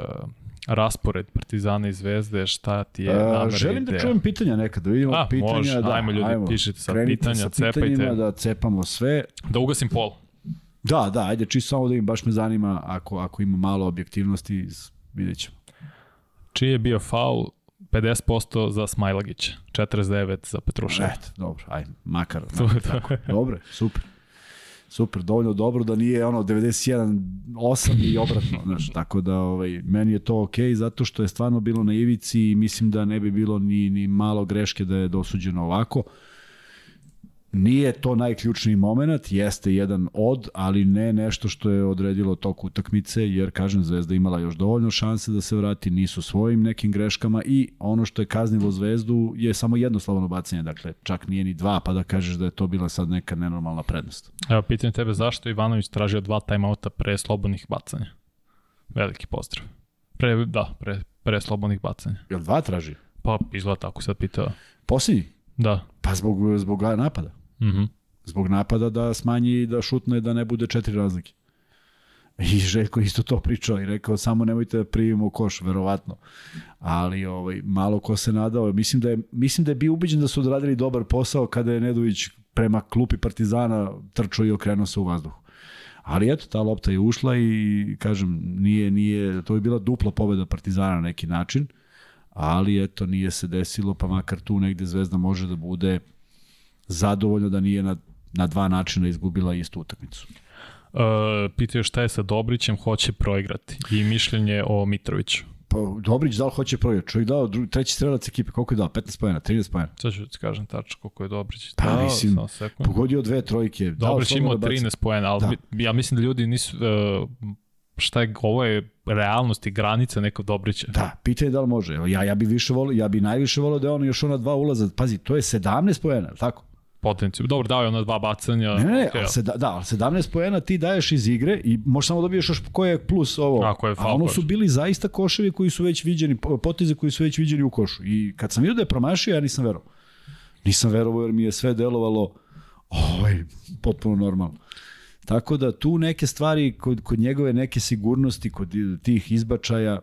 raspored Partizana i Zvezde, šta ti je namera želim ideja? da čujem pitanja nekad, da vidimo A, pitanja. može, da, ajmo ljudi, pišite sad pitanja, sa cepajte. Da cepamo sve. Da ugasim pol. Da, da, ajde, čisto samo da im baš me zanima ako, ako ima malo objektivnosti, vidjet ćemo. Čiji je bio faul 50% za Smajlagića, 49% za Petruševa. Eto, dobro, ajde, makar. To makar je tako. Dobro, super. Super, dovoljno dobro da nije ono 91 8 i obratno, znaš, tako da ovaj meni je to okej okay, zato što je stvarno bilo na ivici i mislim da ne bi bilo ni ni malo greške da je dosuđeno ovako. Nije to najključniji moment, jeste jedan od, ali ne nešto što je odredilo tok utakmice, jer kažem Zvezda imala još dovoljno šanse da se vrati, nisu svojim nekim greškama i ono što je kaznilo Zvezdu je samo jedno slobodno bacanje, dakle čak nije ni dva, pa da kažeš da je to bila sad neka nenormalna prednost. Evo, pitanje tebe zašto Ivanović tražio dva timeouta pre slobodnih bacanja? Veliki pozdrav. Pre, da, pre, pre slobodnih bacanja. Jel dva traži? Pa izgleda tako sad pitao. Posljednji? Da. Pa zbog, zbog napada. Mhm. Zbog napada da smanji da šutne da ne bude četiri razlike. I Željko isto to pričao i rekao samo nemojte da primimo koš, verovatno. Ali ovaj, malo ko se nadao. Mislim da, je, mislim da je bio ubeđen da su odradili dobar posao kada je Nedović prema klupi Partizana trčao i okrenuo se u vazduhu. Ali eto, ta lopta je ušla i kažem, nije, nije, to je bila dupla pobeda Partizana na neki način, ali eto, nije se desilo, pa makar tu negde Zvezda može da bude zadovoljno da nije na, na dva načina izgubila istu utakmicu. Uh, pitaju šta je sa Dobrićem, hoće proigrati. I mišljenje o Mitroviću. Pa Dobrić da li hoće projekt? Čovjek dao drugi, treći strelac ekipe, koliko je dao? 15 pojena, 13 pojena. Sad ću ti kažem tačno koliko je Dobrić. Pa, dao, mislim, samo sekund. Pogodio dve trojke. dao Dobrić imao baca- 13 poena, ali Da. mi- ja mislim da ljudi nisu... Uh, šta je, ovo je realnost i granica nekog Dobrića. Da, pitanje je da li može. Ja, ja bi više volio, ja bi najviše volio da je on još ona dva ulaza. Pazi, to je 17 poena, je li tako? Potencijal. Dobro, dao je ona dva bacanja. Ne, ne, okej, ali se, da, da, ali 17 poena ti daješ iz igre i možeš samo dobiješ još koje je plus ovo. Ako je A ono su bili zaista koševi koji su već viđeni, po- poteze koji su već viđeni u košu. I kad sam vidio da je promašio, ja nisam verovao. Nisam verovao jer mi je sve delovalo ovaj, potpuno normalno. Tako da tu neke stvari, kod, kod njegove neke sigurnosti, kod tih izbačaja,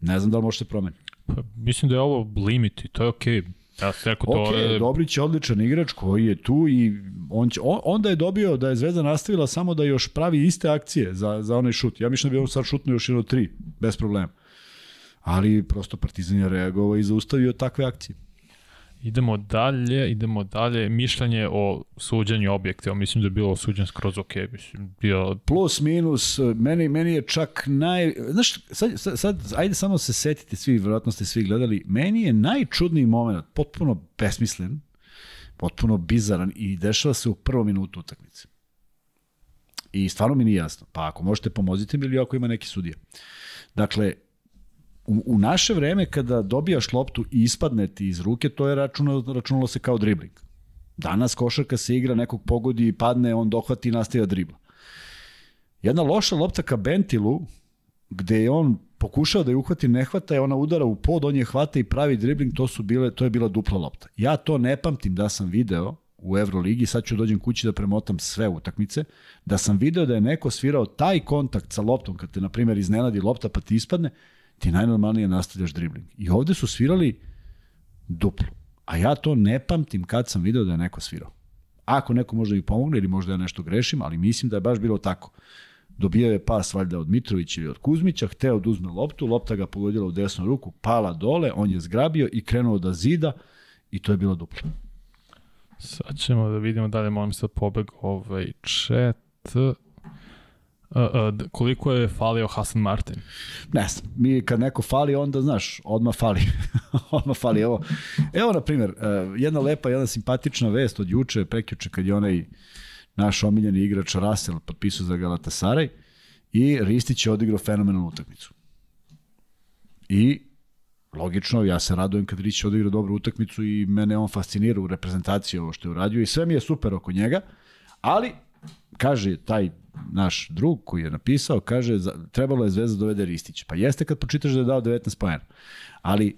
ne znam da li može se promeniti. Pa, mislim da je ovo limit i to je okej. Ja sam rekao, to Ok, je... Dobrić je odličan igrač koji je tu i on će, on, onda je dobio da je Zvezda nastavila samo da još pravi iste akcije za, za onaj šut. Ja mislim da bi on sad šutnuo još jedno tri, bez problema. Ali prosto Partizan je reagovao i zaustavio takve akcije. Idemo dalje, idemo dalje. Mišljenje o suđenju objektiva. Mislim da je bilo suđen skroz okej. Mislim, bio... Plus, minus, meni, meni je čak naj... Znaš, sad, sad, sad, ajde samo se setite svi, vjerojatno ste svi gledali, meni je najčudniji moment, potpuno besmislen, potpuno bizaran i dešava se u prvom minutu utakmice. I stvarno mi nije jasno. Pa ako možete pomozite mi ili ako ima neki sudija. Dakle, u, u naše vreme kada dobijaš loptu i ispadne ti iz ruke, to je računalo, računalo se kao dribling. Danas košarka se igra, nekog pogodi i padne, on dohvati i nastavlja dribla. Jedna loša lopta ka Bentilu, gde je on pokušao da je uhvati, ne hvata, je ona udara u pod, on je hvata i pravi dribling, to su bile, to je bila dupla lopta. Ja to ne pamtim da sam video u Euroligi, sad ću dođem kući da premotam sve utakmice, da sam video da je neko svirao taj kontakt sa loptom, kad te, na primjer, iznenadi lopta pa ti ispadne, ti najnormalnije nastavljaš dribling. I ovde su svirali duplu. A ja to ne pamtim kad sam video da je neko svirao. Ako neko možda mi pomogne ili možda ja nešto grešim, ali mislim da je baš bilo tako. Dobijao je pas valjda od Mitrovića ili od Kuzmića, hteo da uzme loptu, lopta ga pogodila u desnu ruku, pala dole, on je zgrabio i krenuo da zida i to je bilo duplo. Sad ćemo da vidimo da li molim sad pobeg ovaj chat. Uh, koliko je falio Hasan Martin? Ne znam, mi kad neko fali, onda znaš, odmah fali. odmah fali. Evo, evo na primjer, eh, jedna lepa, jedna simpatična vest od juče, prekjuče, kad je onaj naš omiljeni igrač Russell potpisao za Galatasaray i Ristić je odigrao fenomenalnu utakmicu. I logično, ja se radujem kad Ristić odigra dobru utakmicu i mene on fascinira u reprezentaciji ovo što je uradio i sve mi je super oko njega, ali kaže taj naš drug koji je napisao, kaže trebalo je Zvezda da dovede Ristića. Pa jeste kad pročitaš da je dao 19 pojena. Ali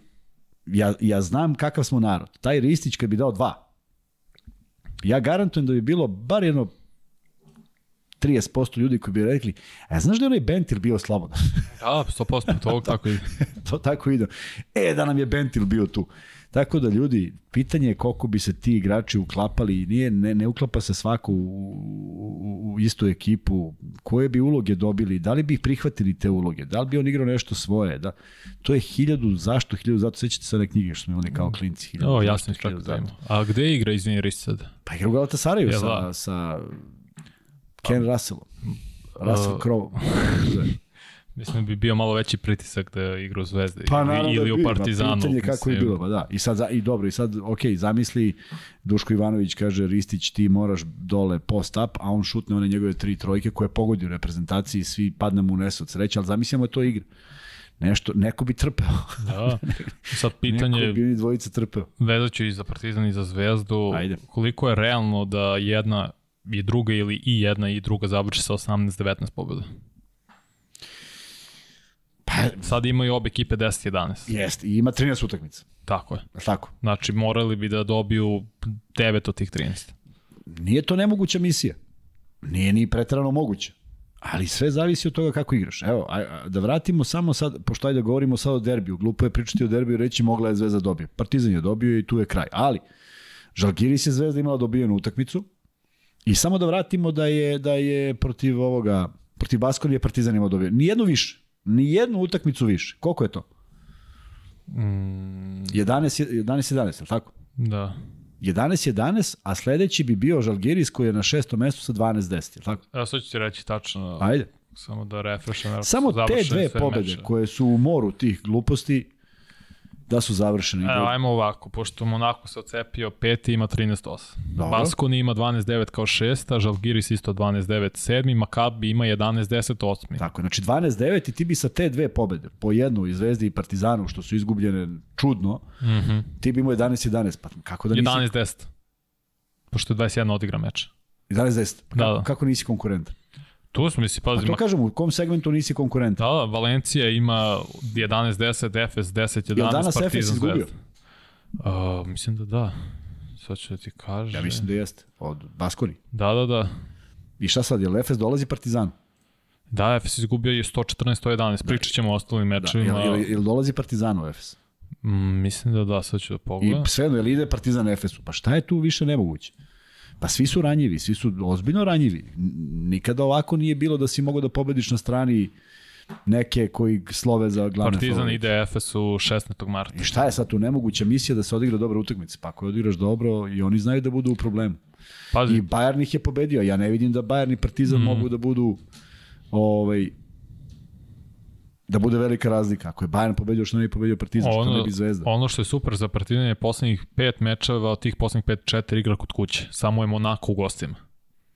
ja, ja znam kakav smo narod. Taj Ristić kad bi dao dva, ja garantujem da bi bilo bar jedno 30% ljudi koji bi rekli, a znaš da je onaj Bentil bio slobodan? Da, 100%, to tako ide. to tako ide. E, da nam je Bentil bio tu. Tako da ljudi, pitanje je koliko bi se ti igrači uklapali, nije, ne, ne uklapa se svako u, u, u istu ekipu, koje bi uloge dobili, da li bi ih prihvatili te uloge, da li bi on igrao nešto svoje, da, to je hiljadu, zašto hiljadu, zato sećate se one knjige što smo imali kao klinci. Hiljadu, o, jasno, čak da ima. A gde igra, izvini, Riš sad? Pa igra u Galatasaraju sa, sa Ken Russellom. Russell Crowe. Mislim da bi bio malo veći pritisak da igra u Zvezde pa, ili, ili da u Partizanu. Pitanje kako je bilo, pa da. I sad, i dobro, i sad, ok, zamisli, Duško Ivanović kaže, Ristić, ti moraš dole post-up, a on šutne one njegove tri trojke koje pogodi u reprezentaciji, svi padne mu nes od sreće, ali zamislimo da to igra. Nešto, neko bi trpeo. Da, sad pitanje... neko bi dvojica trpeo. Vezaću i za Partizan i za Zvezdu. Ajde. Koliko je realno da jedna i druga ili i jedna i druga završi sa 18-19 pobjeda? Pa, Sad imaju obe ekipe 10-11. Jeste, i ima 13 utakmica. Tako je. Tako. Znači, morali bi da dobiju 9 od tih 13. Nije to nemoguća misija. Nije ni pretrano moguće. Ali sve zavisi od toga kako igraš. Evo, a, da vratimo samo sad, pošto ajde da govorimo sad o derbiju. Glupo je pričati o derbiju i reći mogla je Zvezda dobije. Partizan je dobio i tu je kraj. Ali, Žalgiris je Zvezda imala dobijenu utakmicu i samo da vratimo da je, da je protiv ovoga, protiv Baskonije Partizan imao dobio. Nijednu više. Ni jednu utakmicu više. Koliko je to? Mm. 11 11 je tako? Da. 11-11, a sledeći bi bio Žalgiris koji je na šestom mestu sa 12-10, je tako? Evo sad ću ti reći tačno. Ajde. Samo da refresham. Samo te dve pobede meče. koje su u moru tih gluposti, da su završeni. Evo, ajmo ovako, pošto Monako se ocepio peti, ima 13-8. Baskoni ima 12-9 kao šesta, Žalgiris isto 12-9 sedmi, Makabi ima 11-10 osmi. Tako, znači 12-9 i ti bi sa te dve pobede, po jednu i Zvezdi i Partizanu, što su izgubljene čudno, mm -hmm. ti bi imao 11-11, pa kako da nisi... 11-10, pošto je 21 odigra meč. 11-10, pa da, da. kako nisi konkurentan? Tu smo, misli, pazi. A to kažem, u kom segmentu nisi konkurent? Da, da, Valencija ima 11-10, Efes 10-11, Jel danas Efes izgubio? Uh, mislim da da. Sad ću da ti kažem. Ja mislim da jeste. Od Baskoni. Da, da, da. I šta sad, je li Efes dolazi Partizan? Da, Efes izgubio je 114-111. Pričat ćemo o ostalim mečevima. Da, jel, jel, dolazi Partizan u Efes? Mm, mislim da da, sad ću da pogledam. I sve jedno, jel ide Partizan Efesu? Pa šta je tu više nemoguće? Pa svi su ranjivi, svi su ozbiljno ranjivi. Nikada ovako nije bilo da si mogao da pobediš na strani neke koji slove za glavne Partizan favorite. ide Efesu 16. marta. I šta je sad tu nemoguća misija da se odigra dobra utakmica? Pa ako odigraš dobro i oni znaju da budu u problemu. Pazi. I Bayern ih je pobedio. Ja ne vidim da Bayern i Partizan mm. mogu da budu ovaj, da bude velika razlika. Ako je Bayern pobedio, što ne bi pobedio Partizan, ono, što ne bi Zvezda. Ono što je super za Partizan je poslednjih pet mečeva, od tih poslednjih pet, četiri igra kod kuće. Samo je Monako u gostima.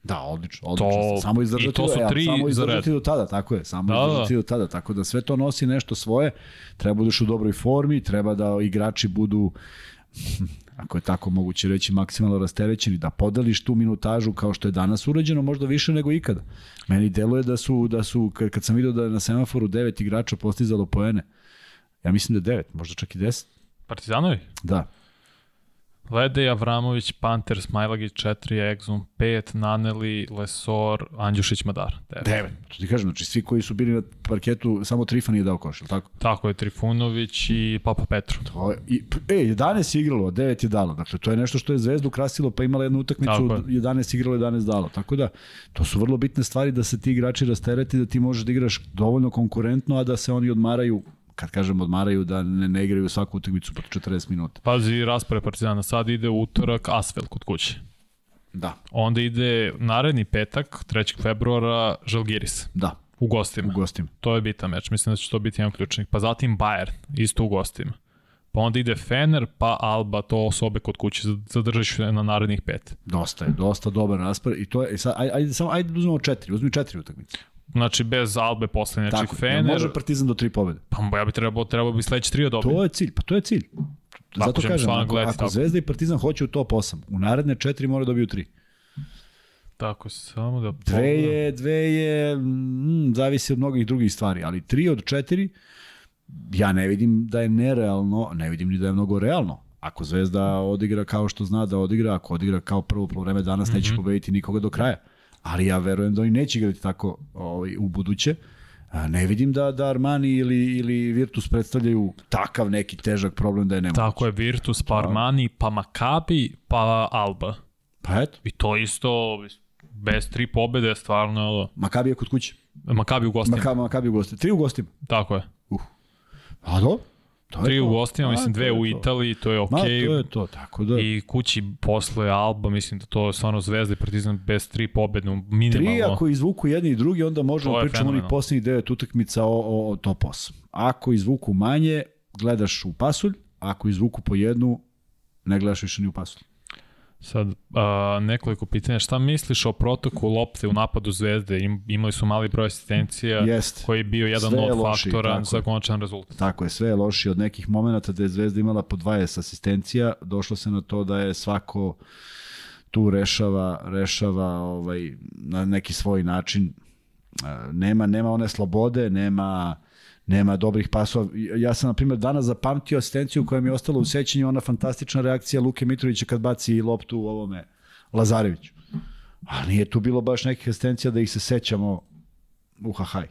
Da, odlično, odlično. To, samo izdržati, I to su tri ja, samo izdržati do tada, tako je. Samo da, izdržati da. do tada, tako da sve to nosi nešto svoje. Treba da budeš u dobroj formi, treba da igrači budu ako je tako moguće reći, maksimalno rasterećeni, da podeliš tu minutažu kao što je danas urađeno, možda više nego ikada. Meni deluje da su, da su kad, kad sam vidio da je na semaforu devet igrača postizalo poene, ja mislim da je devet, možda čak i deset. Partizanovi? Da. Ledej, Avramović, Panter, Smajlagić 4, Exum 5, Naneli, Lesor, Andjušić, Madar. 9. 9. To ti kažem, znači svi koji su bili na parketu, samo Trifan nije dao koš, tako? Tako je, Trifunović i Papa Petru. To je, i, e, 11 je igralo, 9 je dalo. Dakle, to je nešto što je Zvezdu krasilo, pa imala jednu utakmicu, 11 igralo, 11 dalo. Tako da, to su vrlo bitne stvari da se ti igrači rastereti, da ti možeš da igraš dovoljno konkurentno, a da se oni odmaraju kad kažem odmaraju da ne, ne igraju svaku utakmicu po 40 minuta. Pazi, raspore Partizana, sad ide utorak Asfel kod kuće. Da. Onda ide naredni petak, 3. februara, Žalgiris. Da. U gostima. U gostima. To je bitan meč, mislim da će to biti jedan ključnik. Pa zatim Bayern, isto u gostima. Pa onda ide Fener, pa Alba, to osobe kod kuće, zadržat ću na narednih pet. Dosta je, dosta dobar raspor i to je, sad, ajde, ajde, samo, ajde da uzmemo četiri, uzmi četiri utakmice. Znači bez Albe posle Tako, Fener. Tako, može Partizan do tri pobede. Pa ja bi trebao, trebao bi sledeći tri odobiti. To je cilj, pa to je cilj. Zato Zato kažem, ako, ako Zvezda i Partizan hoće u top 8, u naredne četiri mora dobiju tri. Tako, samo da pogledam. Dve je, dve je, mm, zavisi od mnogih drugih stvari, ali tri od četiri, ja ne vidim da je nerealno, ne vidim ni da je mnogo realno. Ako Zvezda odigra kao što zna da odigra, ako odigra kao prvo vreme danas, mm -hmm. neće mhm. pobediti nikoga do kraja ali ja verujem da oni neće igrati tako ovaj, u buduće. A, ne vidim da, da Armani ili, ili Virtus predstavljaju takav neki težak problem da je nemoguće. Tako je, Virtus, pa Armani, pa Maccabi, pa Alba. Pa eto, I to isto, bez tri pobede, stvarno, Makabi je kod kuće. Maccabi u gostima. Makabi, Makabi u gostima. Tri u gostima. Tako je. A do? To je Tri to. u gostima, A, mislim dve u. Italiji, to je Ma, okej. to je to, tako da. I kući posle Alba, mislim da to je stvarno Zvezda i Partizan bez tri pobedne, minimalno. Tri, ako izvuku jedni i drugi, onda možemo pričamo onih posljednjih devet utakmica o, o, o top 8. Ako izvuku manje, gledaš u pasulj, ako izvuku po jednu, ne gledaš više ni u pasulj. Sad, a, nekoliko pitanja. Šta misliš o protoku lopte u napadu Zvezde? Im, imali su mali broj asistencija Jeste. koji je bio jedan Sve je od lošiji, faktora tako za je. konačan rezultat. Tako je, sve je lošije od nekih momenta da je Zvezda imala po 20 asistencija, došlo se na to da je svako tu rešava, rešava ovaj, na neki svoj način. Nema, nema one slobode, nema nema dobrih pasova. Ja sam, na primjer, danas zapamtio asistenciju koja mi je ostala u sećanju, ona fantastična reakcija Luke Mitrovića kad baci loptu u ovome Lazareviću. A nije tu bilo baš nekih asistencija da ih se sećamo u hahaj.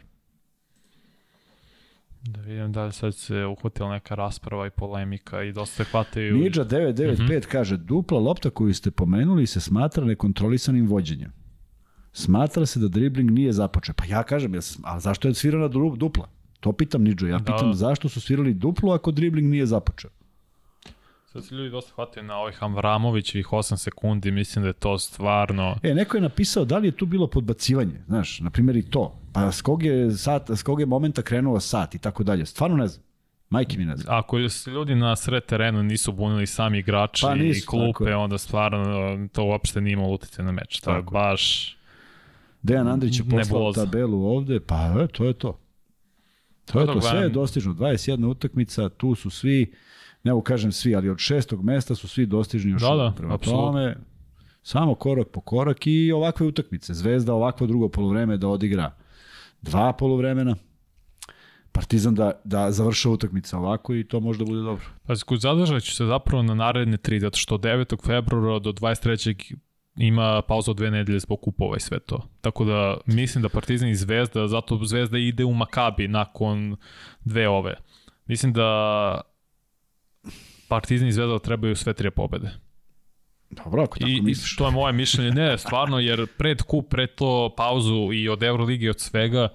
Da vidim da li sad se uhvatila neka rasprava i polemika i dosta hvataju... Nidža 995 kaže, dupla lopta koju ste pomenuli se smatra nekontrolisanim vođenjem. Smatra se da dribling nije započeo. Pa ja kažem, ja sam, a zašto je svirana du- dupla? To pitam Nidžu. Ja pitam Da. zašto su svirali duplu ako dribling nije započeo. Sad se ljudi dosta hvataju na ovih Avramovićevih 8 sekundi, mislim da je to stvarno... E, neko je napisao da li je tu bilo podbacivanje, znaš, na primjer i to. Pa s kog je, sat, s kog je momenta krenuo sat i tako dalje. Stvarno ne znam. Majke mi ne znam. Ako se ljudi na sred terenu nisu bunili sami igrači Pa nisu, i klupe, onda stvarno to uopšte nije imalo utjecaj na meč. To je baš... Dejan Andrić je poslao Nebuloza. tabelu ovde, pa e, to je to. To je to, sve je dostižno. 21 utakmica, tu su svi, ne mogu kažem svi, ali od šestog mesta su svi dostižni još. Da, da, Prema apsolutno. tome, samo korak po korak i ovakve utakmice. Zvezda ovakvo drugo polovreme da odigra dva polovremena, Partizan da, da završa utakmica ovako i to može da bude dobro. Pazi, kod zadržat ću se zapravo na naredne tri, zato što od 9. februara do 23. ima pauza od dve nedelje zbog kupova i sve to. Tako da mislim da Partizan i Zvezda, zato Zvezda ide u Makabi nakon dve ove. Mislim da Partizan i Zvezda trebaju sve tri pobede. Dobro, ako tako I, I misliš. to je moje mišljenje. Ne, stvarno, jer pred kup, pred to pauzu i od Euroligi i od svega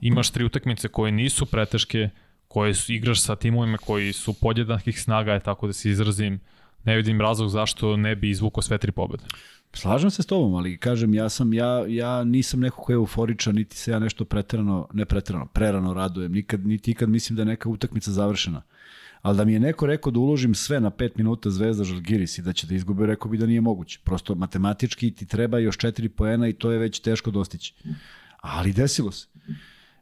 imaš tri utakmice koje nisu preteške, koje su, igraš sa timovima koji su podjednakih snaga, je tako da se izrazim. Ne vidim razlog zašto ne bi izvukao sve tri pobede. Slažem se s tobom, ali kažem, ja sam ja, ja nisam neko ko je euforičan, niti se ja nešto preterano, ne preterano, prerano radujem, nikad, niti ikad mislim da je neka utakmica završena. Ali da mi je neko rekao da uložim sve na 5 minuta Zvezda Žalgiris i da će da izgube, rekao bi da nije moguće. Prosto matematički ti treba još 4 poena i to je već teško dostići. Ali desilo se.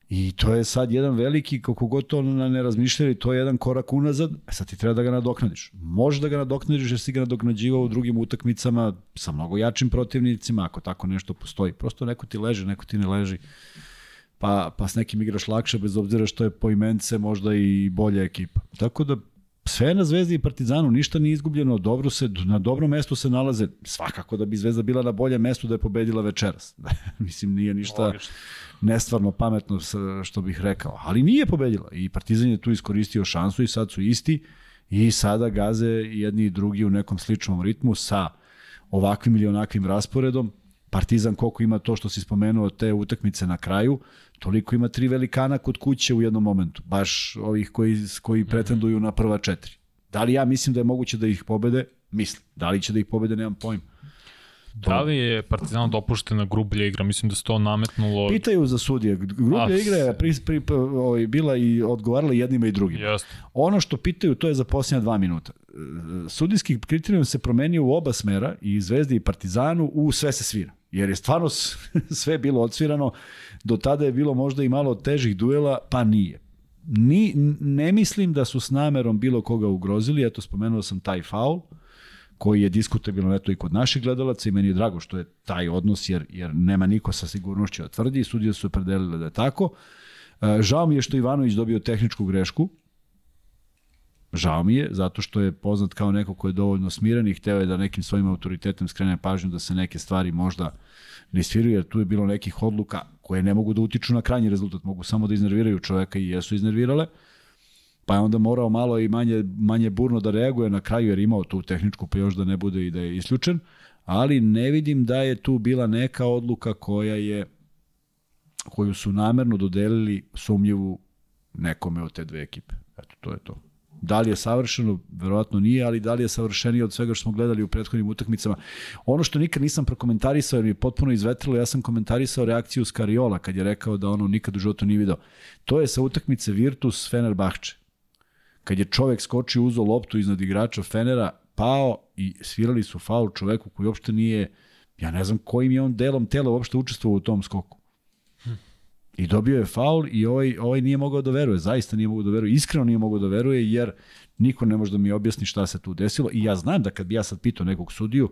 I to je sad jedan veliki, kako god to ne razmišljali, to je jedan korak unazad, e sad ti treba da ga nadoknadiš. Može da ga nadoknadiš jer si ga nadoknađivao u drugim utakmicama sa mnogo jačim protivnicima, ako tako nešto postoji. Prosto neko ti leže, neko ti ne leži. Pa, pa s nekim igraš lakše, bez obzira što je po imence možda i bolja ekipa. Tako da sve na Zvezdi i Partizanu, ništa nije izgubljeno, dobro se, na dobrom mestu se nalaze, svakako da bi Zvezda bila na boljem mestu da je pobedila večeras. Mislim, nije ništa Logično. nestvarno pametno što bih rekao, ali nije pobedila i Partizan je tu iskoristio šansu i sad su isti i sada gaze jedni i drugi u nekom sličnom ritmu sa ovakvim ili onakvim rasporedom. Partizan koliko ima to što si spomenuo te utakmice na kraju, toliko ima tri velikana kod kuće u jednom momentu, baš ovih koji, koji pretenduju na prva četiri. Da li ja mislim da je moguće da ih pobede? Mislim. Da li će da ih pobede? Nemam pojma. Da li je Partizan dopuštena grublja igra? Mislim da se to nametnulo... Pitaju za sudije. Grublja A, igra je pri, pri, ovaj, bila i odgovarala jednima i drugima. Jeste. Ono što pitaju, to je za posljednja dva minuta. E, Sudijski kriterijum se promenio u oba smera, i Zvezdi i Partizanu, u sve se svira. Jer je stvarno sve bilo odsvirano. Do tada je bilo možda i malo težih duela, pa nije. Ni, ne mislim da su s namerom bilo koga ugrozili, eto spomenuo sam taj faul, koji je diskutabilno eto i kod naših gledalaca i meni je drago što je taj odnos jer, jer nema niko sa sigurnošću da tvrdi, sudije su predelile da je tako. E, Žao mi je što Ivanović dobio tehničku grešku, Žao mi je, zato što je poznat kao neko ko je dovoljno smiren i hteo je da nekim svojim autoritetom skrene pažnju da se neke stvari možda ne sviruju, jer tu je bilo nekih odluka koje ne mogu da utiču na krajnji rezultat, mogu samo da iznerviraju čoveka i jesu iznervirale, pa je onda morao malo i manje, manje burno da reaguje na kraju, jer imao tu tehničku, pa još da ne bude i da je isključen, ali ne vidim da je tu bila neka odluka koja je koju su namerno dodelili sumnjivu nekome od te dve ekipe. Eto, to je to. Da li je savršeno? Verovatno nije, ali da li je savršenije od svega što smo gledali u prethodnim utakmicama? Ono što nikad nisam prokomentarisao, jer mi je potpuno izvetrilo, ja sam komentarisao reakciju Skariola kad je rekao da ono nikad u životu nije video. To je sa utakmice Virtus Fenerbahče. Kad je čovek skočio uzo loptu iznad igrača Fenera, pao i svirali su faul čoveku koji uopšte nije, ja ne znam kojim je on delom tela uopšte učestvovao u tom skoku. I dobio je faul i ovaj, ovaj nije mogao da veruje, zaista nije mogao da veruje, iskreno nije mogao da veruje jer niko ne može da mi objasni šta se tu desilo i ja znam da kad bi ja sad pitao nekog sudiju,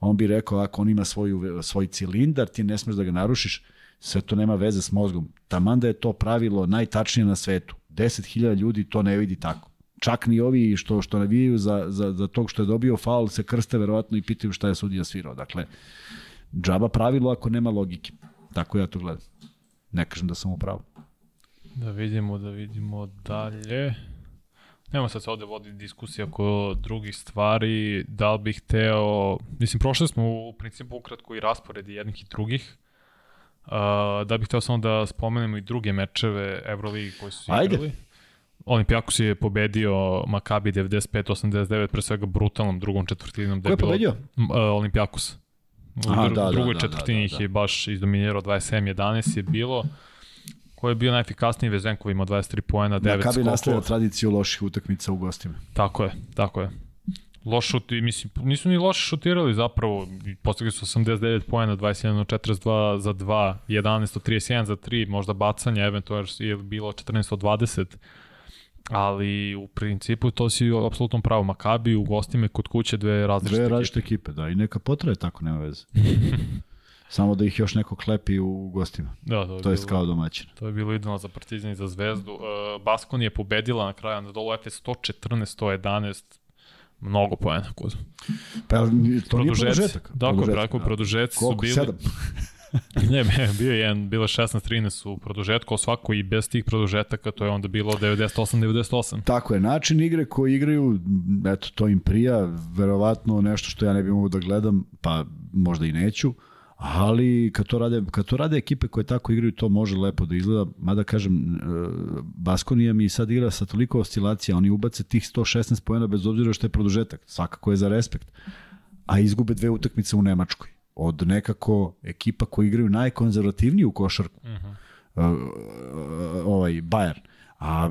on bi rekao ako on ima svoju, svoj cilindar, ti ne smeš da ga narušiš, sve to nema veze s mozgom. Taman da je to pravilo najtačnije na svetu. 10.000 ljudi to ne vidi tako. Čak ni ovi što što navijaju za, za, za tog što je dobio faul se krste verovatno i pitaju šta je sudija svirao. Dakle, džaba pravilo ako nema logike. Tako ja to gledam. Ne kažem da sam u pravu. Da vidimo, da vidimo dalje. Nemo sad se ovde vodi diskusija oko drugih stvari, da li bih hteo, mislim, prošli smo u principu ukratko i rasporedi jednih i drugih, uh, da bih hteo samo da spomenemo i druge mečeve Euroligi koji su Ajde. igrali. Olimpijakos je pobedio Makabi 95-89, pre svega brutalnom drugom četvrtinom. Ko je pobedio? Uh, Olimpijakos. U Aha, dru, da, da, drugoj da, četvrtini da, ih da, da. je baš izdominirao 27-11 je bilo. Ko je bio najefikasniji Vezenkov imao 23 poena, 9 Makabi nastavlja skokova. tradiciju loših utakmica u gostima. Tako je, tako je. Loš šuti, mislim, nisu ni loše šutirali zapravo, postigli su 89 poena, 21 od 42 za 2, 11 od 31 za 3, možda bacanja, eventualno je bilo 14 od 20, ali u principu to si apsolutno pravo. Makabi u gostima i kod kuće dve različite Dve ekipe. različite ekipe, da, i neka potraje tako, nema veze. Samo da ih još neko klepi u gostima. Da, to je, To jest bilo- kao domaćin. To je bilo idealno za Partizan i za Zvezdu. Uh, Baskon je pobedila na kraju na dolu Efes 114-111, mnogo poena. Kod. Pa to nije Produžeci. produžetak. Dakle, Produžetak, da. produžeci su bili... Sedam? ne, bio je jedan, bilo je 16-13 u produžetku, svako i bez tih produžetaka to je onda bilo 98-98. Tako je, način igre koji igraju, eto, to im prija, verovatno nešto što ja ne bih mogao da gledam, pa možda i neću, ali kad to rade, kad to rade ekipe koje tako igraju, to može lepo da izgleda, mada kažem, e, Baskonija mi sad igra sa toliko oscilacija, oni ubace tih 116 pojena bez obzira što je produžetak, svakako je za respekt, a izgube dve utakmice u Nemačkoj od nekako ekipa koji igraju najkonzervativniju košarku, uh -huh. ovaj Bayern, a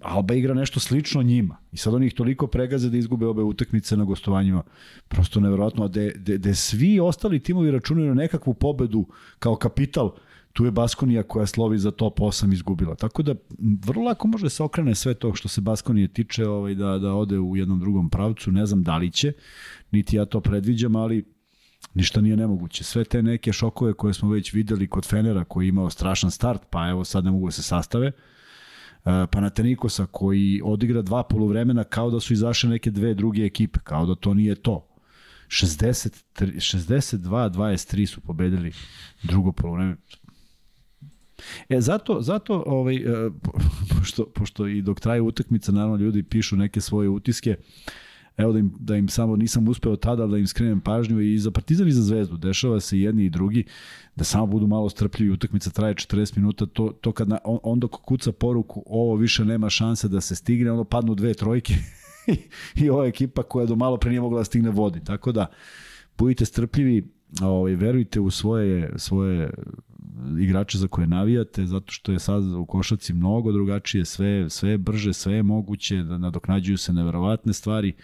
Alba igra nešto slično njima. I sad oni ih toliko pregaze da izgube obe utakmice na gostovanjima. Prosto neverovatno. A de, de, de svi ostali timovi računaju na nekakvu pobedu kao kapital, tu je Baskonija koja slovi za top 8 izgubila. Tako da vrlo lako može da se okrene sve to što se Baskonije tiče ovaj, da, da ode u jednom drugom pravcu. Ne znam da li će, niti ja to predviđam, ali ništa nije nemoguće. Sve te neke šokove koje smo već videli kod Fenera koji je imao strašan start, pa evo sad ne mogu da se sastave, E, Panatenikosa koji odigra dva poluvremena kao da su izašle neke dve druge ekipe, kao da to nije to. 60, 62-23 su pobedili drugo poluvreme. E, zato, zato ovaj, e, po- pošto, pošto i dok traje utakmica, naravno ljudi pišu neke svoje utiske, evo da im, da im samo nisam uspeo tada da im skrenem pažnju i za Partizan i za Zvezdu, dešava se jedni i drugi, da samo budu malo strpljivi, utakmica traje 40 minuta, to, to kad na, on, on dok kuca poruku, ovo više nema šanse da se stigne, ono padnu dve trojke i ova ekipa koja do malo pre nije mogla da stigne vodi, tako da budite strpljivi, ovaj, verujte u svoje, svoje igrače za koje navijate, zato što je sad u košaci mnogo drugačije, sve, sve je brže, sve je moguće, da nadoknađuju se neverovatne stvari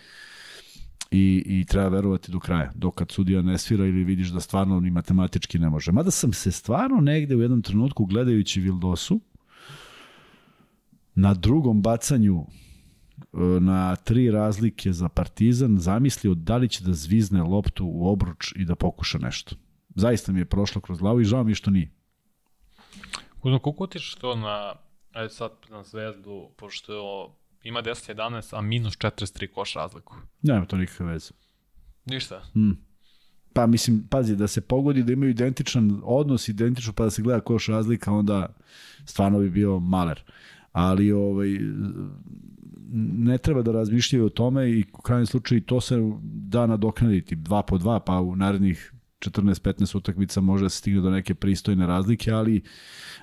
i, i treba verovati do kraja, dok kad sudija ne svira ili vidiš da stvarno ni matematički ne može. Mada sam se stvarno negde u jednom trenutku gledajući Vildosu na drugom bacanju e, na tri razlike za Partizan zamislio da li će da zvizne loptu u obruč i da pokuša nešto. Zaista mi je prošlo kroz glavu i žao mi je što nije. Kuzno, koliko utičeš to na, ajde sad na zvezdu, pošto ima 10-11, a minus 43 koš razliku. Nema to nikakve veze. Ništa. Mm. Pa mislim, pazi, da se pogodi da imaju identičan odnos, identično, pa da se gleda koš razlika, onda stvarno bi bio maler. Ali ovaj, ne treba da razmišljaju o tome i u krajnjem slučaju to se da nadoknaditi dva po dva, pa u narednih 14-15 utakmica može da se stigne do neke pristojne razlike, ali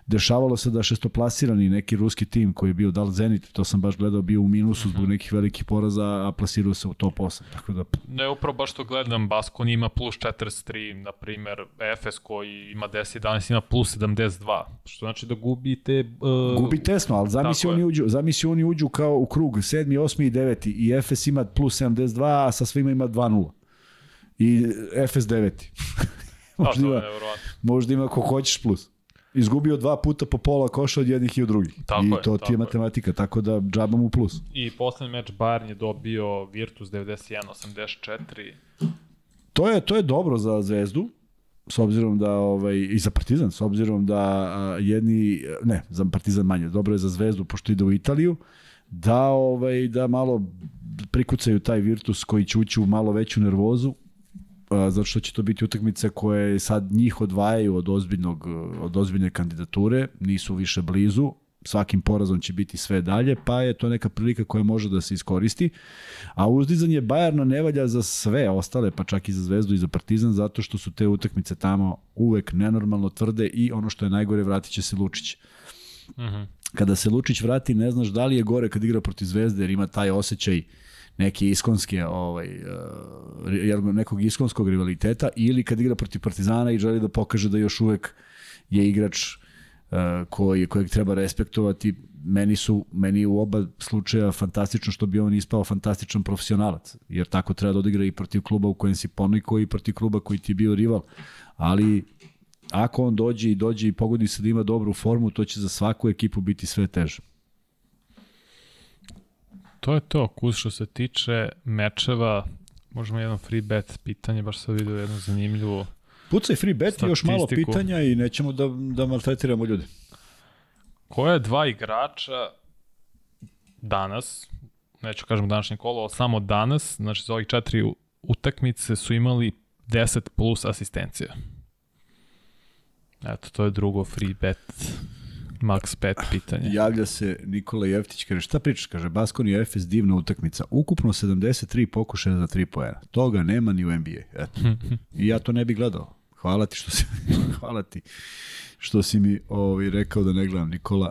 dešavalo se da šestoplasirani neki ruski tim koji je bio dal Zenit, to sam baš gledao, bio u minusu zbog mhm. nekih velikih poraza, a plasirao se u top 8. Tako da... Ne, upravo baš to gledam, Baskon ima plus 43, na primer, Efes koji ima 10, danas ima plus 72, što znači da gubite... Uh... Gubi tesno, ali zamisli oni, uđu, zamisli oni uđu kao u krug 7, 8 i 9 i Efes ima plus 72, a sa svima ima 2-0 i FS9. možda, ima, možda ima ko hoćeš plus. Izgubio dva puta po pola koša od jednih i od drugih. Tako I je, to ti je matematika, je. tako da džaba mu plus. I poslednji meč Bayern je dobio Virtus 91-84. To je, to je dobro za Zvezdu, s obzirom da ovaj i za Partizan s obzirom da a, jedni ne za Partizan manje dobro je za Zvezdu pošto ide u Italiju da ovaj da malo prikucaju taj Virtus koji će ući u malo veću nervozu zato što će to biti utakmice koje sad njih odvajaju od ozbiljnog od ozbiljne kandidature, nisu više blizu, svakim porazom će biti sve dalje, pa je to neka prilika koja može da se iskoristi. A uzdizanje Bajerna ne valja za sve ostale, pa čak i za Zvezdu i za Partizan, zato što su te utakmice tamo uvek nenormalno tvrde i ono što je najgore, vratit će se Lučić. Uh mhm. -huh. Kada se Lučić vrati, ne znaš da li je gore kad igra protiv Zvezde, jer ima taj osjećaj uh, neke iskonske ovaj uh, nekog iskonskog rivaliteta ili kad igra protiv Partizana i želi da pokaže da još uvek je igrač uh, koji kojeg treba respektovati. Meni su meni u oba slučaja fantastično što bi on ispao fantastičan profesionalac jer tako treba da odigra i protiv kluba u kojem si poniko i protiv kluba koji ti je bio rival. Ali ako on dođe i dođe i pogodi se da ima dobru formu to će za svaku ekipu biti sve teže to je to, Kuz što se tiče mečeva, možemo jedno free bet pitanje, baš sam vidio jedno zanimljivo Pucaj free bet i još malo pitanja i nećemo da, da maltretiramo ljude. Koje dva igrača danas, neću kažem današnje kolo, ali samo danas, znači za ovih četiri utakmice su imali 10 plus asistencija. Eto, to je drugo free bet Max 5 pitanje. Javlja se Nikola Jeftić, kaže šta pričaš? Kaže, Baskoni i Efes divna utakmica. Ukupno 73 pokušaja za 3 poena. Toga nema ni u NBA. Eto. I ja to ne bih gledao. Hvala ti što si, hvala ti što si mi ovaj, rekao da ne gledam Nikola.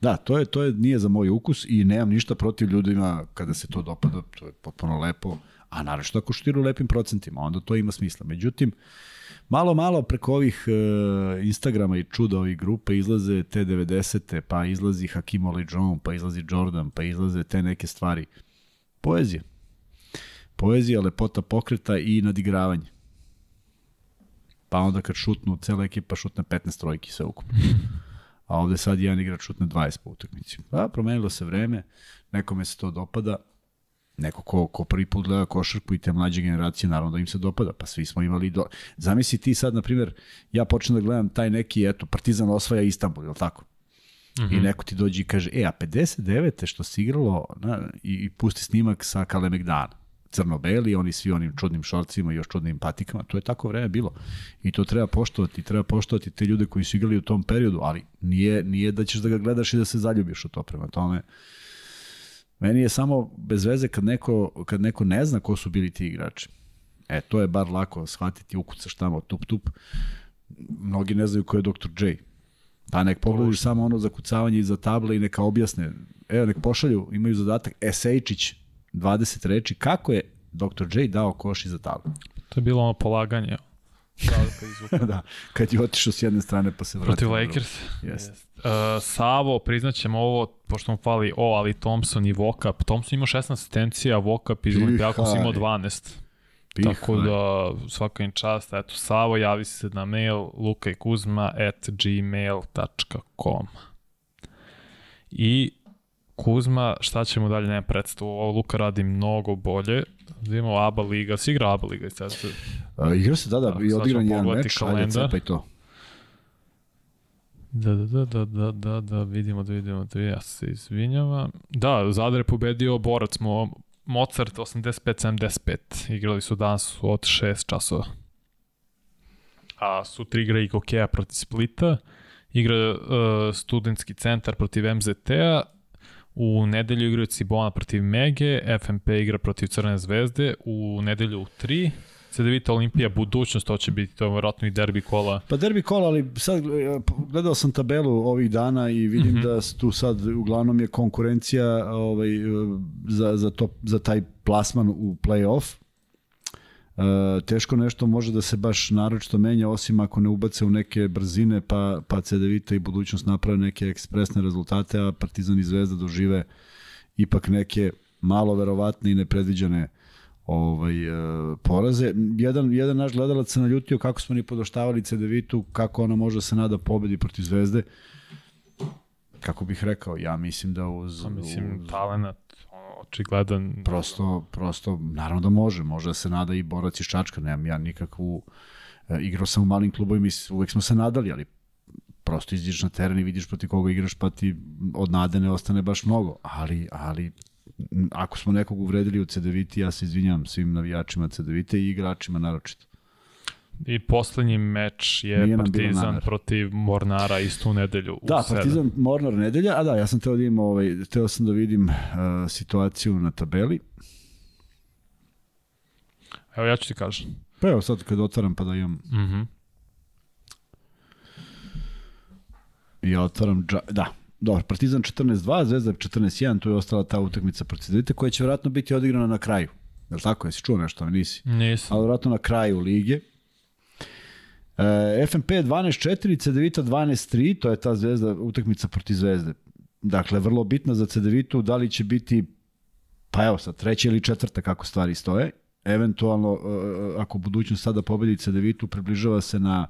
Da, to je to je nije za moj ukus i nemam ništa protiv ljudima kada se to dopada, to je potpuno lepo, a naravno što ako štiru lepim procentima, onda to ima smisla. Međutim, uh, Malo, malo preko ovih uh, Instagrama i čuda ovih grupe izlaze te 90. pa izlazi Hakim Olajuwon, pa izlazi Jordan, pa izlaze te neke stvari. Poezija. Poezija, lepota pokreta i nadigravanje. Pa onda kad šutnu, cela ekipa šutne 15 trojki sve ukupno. A ovde sad jedan igrač šutne 20 po utakmici. Pa promenilo se vreme, nekome se to dopada, neko ko, ko prvi put gleda košarku i te mlađe generacije, naravno da im se dopada, pa svi smo imali do... Zamisli ti sad, na primjer, ja počnem da gledam taj neki, eto, Partizan osvaja Istanbul, je li tako? Mm -hmm. I neko ti dođe i kaže, e, a 59. što se igralo, na, i, i pusti snimak sa Kalemegdana, crno-beli, oni svi onim čudnim šorcima i još čudnim patikama, to je tako vreme bilo. I to treba poštovati, treba poštovati te ljude koji su igrali u tom periodu, ali nije, nije da ćeš da ga gledaš i da se zaljubiš u to prema tome. Uh, Meni je samo bez veze kad neko, kad neko ne zna ko su bili ti igrači. E, to je bar lako shvatiti, ukucaš tamo tup tup. Mnogi ne znaju ko je Dr. J. Pa nek pogledaju samo ono za kucavanje iza table i neka objasne. Evo, nek pošalju, imaju zadatak Esejčić, 20 reči, kako je Dr. J dao koš iza table. To je bilo ono polaganje. Da, da, kad je otišao s jedne strane pa se vratio. Protiv Lakers. Yes. Uh, Savo, priznaćemo ovo, pošto mu fali O, ali Thompson i Vokap. Thompson ima 16 asistencija, Vokap iz Olimpijakos ima 12. Pihaj. Tako da, svaka im čast. Eto, Savo, javi se na mail lukajkuzma at gmail.com. I Kuzma, šta ćemo dalje, nema predstavu. Ovo Luka radi mnogo bolje. Da imamo ABA liga, si igra ABA liga? Sad, uh, igra se, da, da, i odigran jedan meč, ajde cepaj to. Da, da, da, da, da, da, da, vidimo, da vidimo, da ja se izvinjava. Da, Zadar je pobedio borac mo, Mozart 85-75. Igrali su danas od 6 časova. A sutra igra i Gokeja protiv Splita. Igra uh, studentski centar protiv MZT-a. U nedelju igraju Cibona protiv Mege. FMP igra protiv Crne zvezde. U nedelju u 3 Cedevita Olimpija, budućnost, to će biti to vjerojatno i derbi kola. Pa derbi kola, ali sad gledao sam tabelu ovih dana i vidim mm -hmm. da tu sad uglavnom je konkurencija ovaj, za, za, to, za taj plasman u play-off. E, teško nešto može da se baš naročito menja osim ako ne ubace u neke brzine pa, pa CDVita i budućnost naprave neke ekspresne rezultate, a Partizan i Zvezda dožive ipak neke malo verovatne i nepredviđene ovaj, uh, poraze. Jedan, jedan naš gledalac se naljutio kako smo ni podoštavali CDV-tu, kako ona može da se nada pobedi protiv Zvezde. Kako bih rekao, ja mislim da uz... Pa mislim, uz, talenat, očigledan... Prosto, prosto, naravno da može. Može da se nada i borac iz Čačka. Nemam ja nikakvu... Uh, igrao sam u malim klubovima i uvek smo se nadali, ali prosto izdješ na teren i vidiš protiv koga igraš, pa ti od nade ne ostane baš mnogo. Ali, ali ako smo nekog uvredili u CDVT, ja se izvinjam svim navijačima CDVT i igračima naročito. I poslednji meč je Partizan protiv Mornara istu nedelju. Da, Partizan Mornar nedelja, a da, ja sam teo da imam, ovaj, teo sam da vidim uh, situaciju na tabeli. Evo ja ću ti kažem. Pa evo sad kad otvaram pa da imam. Mhm. Mm -hmm. Ja otvaram, da, dobro, Partizan 14-2, Zvezda 14-1, tu je ostala ta utakmica protiv Zvezde koja će vjerojatno biti odigrana na kraju. Je li tako? Jesi čuo nešto? Nisi. Nisam. Ali vjerojatno na kraju lige. E, FNP 12-4, CDVita 12-3, to je ta zvezda, utakmica protiv Zvezde. Dakle, vrlo bitna za CDVitu, da li će biti, pa evo sad, treća ili četvrta kako stvari stoje. Eventualno, e, e, ako budućnost sada pobedi CDVitu, približava se na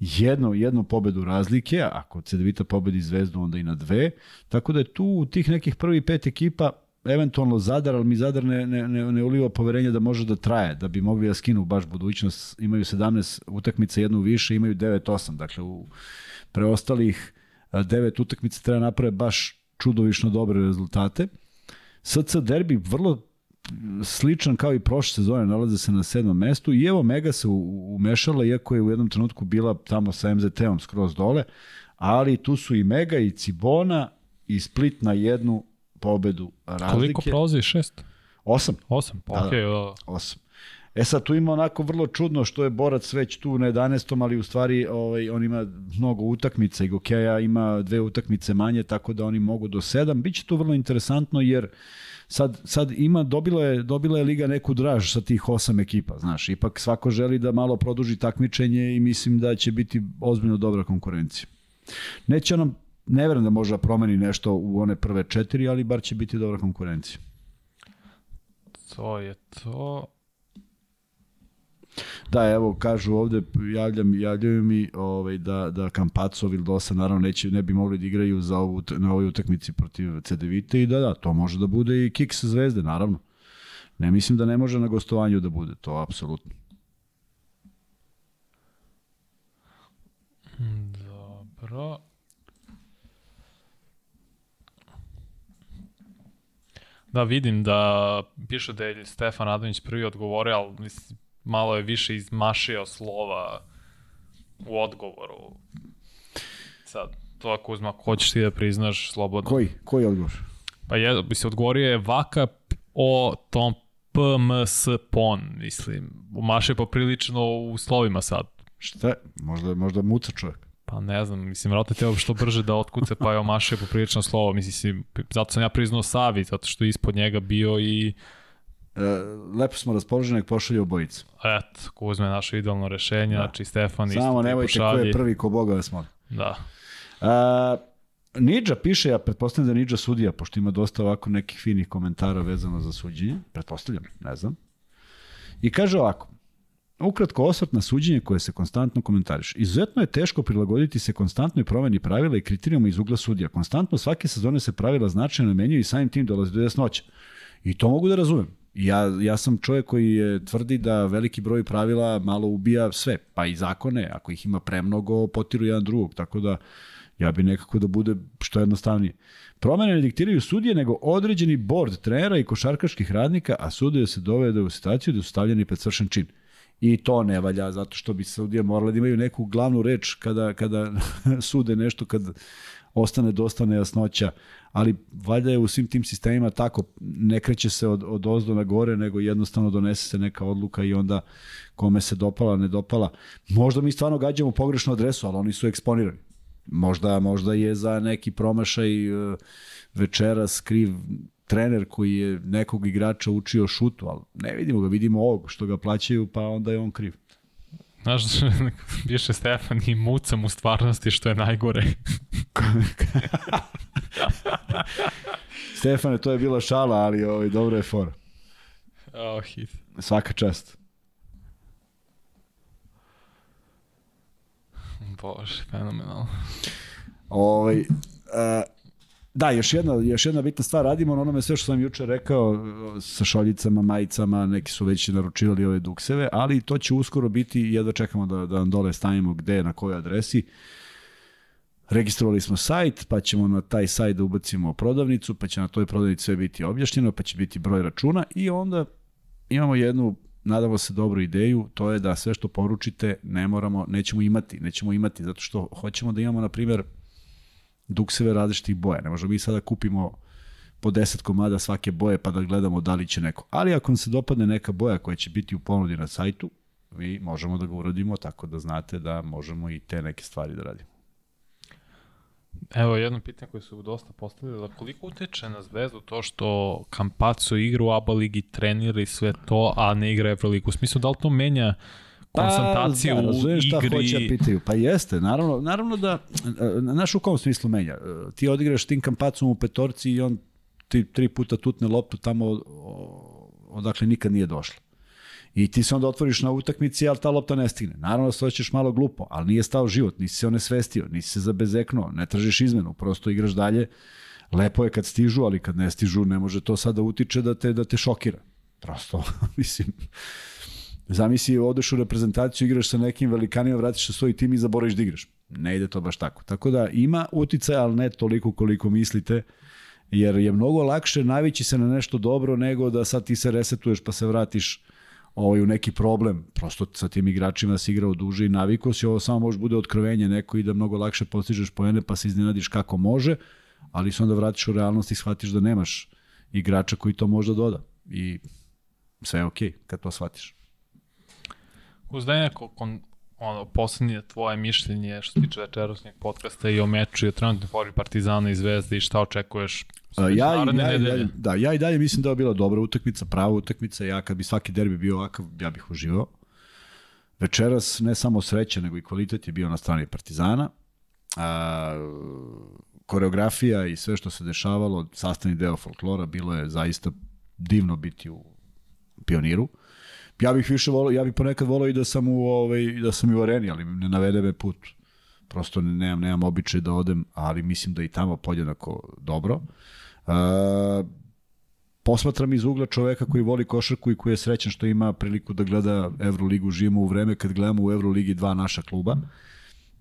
jednu, jednu pobedu razlike, ako Cedevita pobedi Zvezdu, onda i na dve. Tako da je tu u tih nekih prvi pet ekipa eventualno Zadar, ali mi Zadar ne, ne, ne, ne uliva poverenje da može da traje, da bi mogli da skinu baš budućnost. Imaju 17 utakmica, jednu više, imaju 9-8. Dakle, u preostalih 9 utakmica treba naprave baš čudovišno dobre rezultate. SC derbi vrlo sličan kao i prošle sezone, nalaze se na sedmom mestu i evo Mega se umešala, iako je u jednom trenutku bila tamo sa MZT-om skroz dole, ali tu su i Mega i Cibona i Split na jednu pobedu razlike. Koliko prolazi? Šest? Osam. Osam, pa da, okej. Okay, da. Osam. E sad tu ima onako vrlo čudno što je Borac već tu na 11. ali u stvari ovaj, on ima mnogo utakmica i Gokeja ima dve utakmice manje, tako da oni mogu do 7. Biće tu vrlo interesantno jer sad, sad ima, dobila je, dobila je Liga neku draž sa tih osam ekipa, znaš, ipak svako želi da malo produži takmičenje i mislim da će biti ozbiljno dobra konkurencija. Neće nam, ne verujem da može da promeni nešto u one prve četiri, ali bar će biti dobra konkurencija. To je to. Da, evo, kažu ovde, javljam, javljaju mi ovaj, da, da Kampaco Vildosa naravno neće, ne bi mogli da igraju za ovu, na ovoj utakmici protiv CDVite i da, da, to može da bude i kiks zvezde, naravno. Ne mislim da ne može na gostovanju da bude, to apsolutno. Dobro. Da, vidim da piše da je Stefan Adonić prvi odgovorio, ali mislim, malo je više izmašio slova u odgovoru. Sad, to ako uzma, hoćeš ti da priznaš slobodno. Koji? Koji odgovor? Pa je, bi se odgovorio je Vaka o tom PMS PON, mislim. Umašio poprilično u slovima sad. Šta? Možda, možda muca čovjek. Pa ne znam, mislim, vratno te što brže da otkuce, pa je omašio poprilično slovo. Mislim, zato sam ja priznao Savi, zato što je ispod njega bio i E, lepo smo raspoloženi, nek pošalje obojicu. Eto, ko uzme naše idealno rešenje, da. znači Stefan isto Samo nemojte ko je prvi ko Boga vas molim. Da. Uh, Nidža piše, ja pretpostavljam da je Nidža sudija, pošto ima dosta ovako nekih finih komentara vezano za suđenje, pretpostavljam, ne znam. I kaže ovako, Ukratko osvrt na suđenje koje se konstantno komentariš. Izuzetno je teško prilagoditi se konstantnoj promeni pravila i kriterijuma iz ugla sudija. Konstantno svake sezone se pravila značajno menjaju i samim tim dolazi do jasnoća. I to mogu da razumem. Ja, ja sam čovjek koji je tvrdi da veliki broj pravila malo ubija sve, pa i zakone, ako ih ima premnogo, potiru jedan drugog, tako da ja bi nekako da bude što jednostavnije. Promene ne diktiraju sudije, nego određeni bord trenera i košarkaških radnika, a sudije se dovede u situaciju da su stavljeni pred svršen čin. I to ne valja, zato što bi sudije morali da imaju neku glavnu reč kada, kada sude nešto, kad ostane dosta nejasnoća, ali valjda je u svim tim sistemima tako, ne kreće se od, od ozdo na gore, nego jednostavno donese se neka odluka i onda kome se dopala, ne dopala. Možda mi stvarno gađamo pogrešnu adresu, ali oni su eksponirani. Možda, možda je za neki promašaj e, večeras kriv trener koji je nekog igrača učio šutu, ali ne vidimo ga, vidimo ovog što ga plaćaju, pa onda je on kriv. Znaš, više Stefan i mucam u stvarnosti što je najgore. Stefane, to je bila šala, ali ovaj, dobro je for. Oh, hit. Svaka čast. Bože, fenomenalno. Ovaj, uh, Da, još jedna, još jedna bitna stvar, radimo na onome sve što sam juče rekao sa šoljicama, majicama, neki su već naručivali ove dukseve, ali to će uskoro biti, jedva čekamo da, da vam dole stavimo gde, na kojoj adresi. Registrovali smo sajt, pa ćemo na taj sajt da ubacimo prodavnicu, pa će na toj prodavnici sve biti objašnjeno, pa će biti broj računa i onda imamo jednu nadamo se dobru ideju, to je da sve što poručite ne moramo, nećemo imati, nećemo imati, zato što hoćemo da imamo, na primjer, dukseve različitih boja. Ne možemo mi sada kupimo po 10 komada svake boje pa da gledamo da li će neko. Ali ako vam se dopadne neka boja koja će biti u ponudi na sajtu, vi možemo da ga uradimo tako da znate da možemo i te neke stvari da radimo. Evo jedno pitanje koje su dosta postavili, da koliko uteče na zvezdu to što Kampaco igra u ABA ligi, trenira i sve to, a ne igra Euroligu? U smislu, da li to menja koncentraciju pa, da, u igri. šta hoće da pitaju. Pa jeste, naravno, naravno da, naš u kom smislu menja. Ti odigraš tim kampacom u petorci i on ti tri puta tutne loptu tamo odakle nikad nije došla. I ti se onda otvoriš na utakmici, ali ta lopta ne stigne. Naravno da se hoćeš malo glupo, ali nije stao život, nisi se onesvestio, nisi se zabezeknuo, ne tražiš izmenu, prosto igraš dalje. Lepo je kad stižu, ali kad ne stižu, ne može to sada utiče da te, da te šokira. Prosto, mislim, Zamisli, odeš u reprezentaciju, igraš sa nekim velikanima, vratiš se svoj tim i zaboraviš da igraš. Ne ide to baš tako. Tako da ima uticaj, ali ne toliko koliko mislite, jer je mnogo lakše navići se na nešto dobro nego da sad ti se resetuješ pa se vratiš ovaj, u neki problem. Prosto sa tim igračima si igrao duže i naviko si, ovo samo može bude otkrovenje neko i da mnogo lakše postižeš poene pa se iznenadiš kako može, ali se onda vratiš u realnost i shvatiš da nemaš igrača koji to može da doda. I sve je okej okay kad to shvatiš. Uz da je neko kon, ono, poslednje tvoje mišljenje što se tiče večerosnjeg podcasta i o meču i o trenutnoj formi Partizana i Zvezde i šta očekuješ ja, i, ja, ja, da, ja i dalje mislim da je bila dobra utakmica, prava utakmica. Ja kad bi svaki derbi bio ovakav, ja bih uživao. Večeras ne samo sreća, nego i kvalitet je bio na strani Partizana. A, koreografija i sve što se dešavalo, sastavni deo folklora, bilo je zaista divno biti u pioniru ja bih više volio, ja bih ponekad volio i da sam u ovaj da sam i u areni, ali ne navede me put. Prosto nemam nemam običaj da odem, ali mislim da i tamo podjednako dobro. Uh, posmatram iz ugla čoveka koji voli košarku i koji je srećan što ima priliku da gleda Euroligu, živimo u vreme kad gledamo u Euroligi dva naša kluba.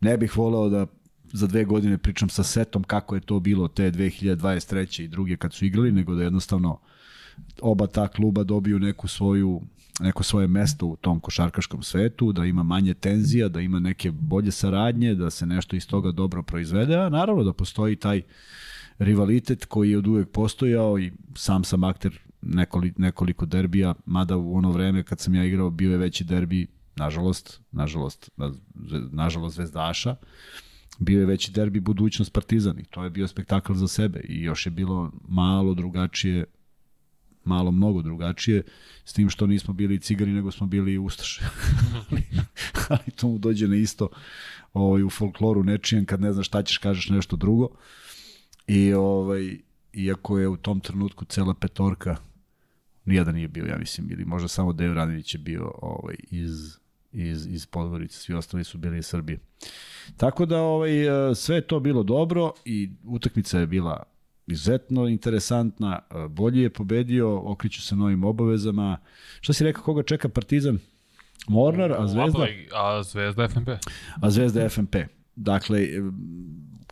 Ne bih voleo da za dve godine pričam sa setom kako je to bilo te 2023. i druge kad su igrali, nego da jednostavno oba ta kluba dobiju neku svoju neko svoje mesto u tom košarkaškom svetu, da ima manje tenzija, da ima neke bolje saradnje, da se nešto iz toga dobro proizvede, a naravno da postoji taj rivalitet koji je od uvek postojao i sam sam akter nekoliko, nekoliko derbija, mada u ono vreme kad sam ja igrao bio je veći derbi, nažalost, nažalost, nažalost Zvezdaša, bio je veći derbi budućnost Partizan i to je bio spektakl za sebe i još je bilo malo drugačije malo mnogo drugačije, s tim što nismo bili cigari, nego smo bili ustaše. ali, ali to mu dođe na isto ovaj, u folkloru nečijem, kad ne znaš šta ćeš, kažeš nešto drugo. I ovaj, iako je u tom trenutku cela petorka, nijedan nije bio, ja mislim, ili možda samo Dev Radinić je bio ovaj, iz, iz, iz Podvorice, svi ostali su bili iz Srbije. Tako da ovaj, sve je to bilo dobro i utakmica je bila izuzetno interesantna, bolji je pobedio, okriću se novim obavezama. Šta si rekao, koga čeka Partizan? Mornar, a Zvezda? A Zvezda FNP. A Zvezda FNP. Dakle,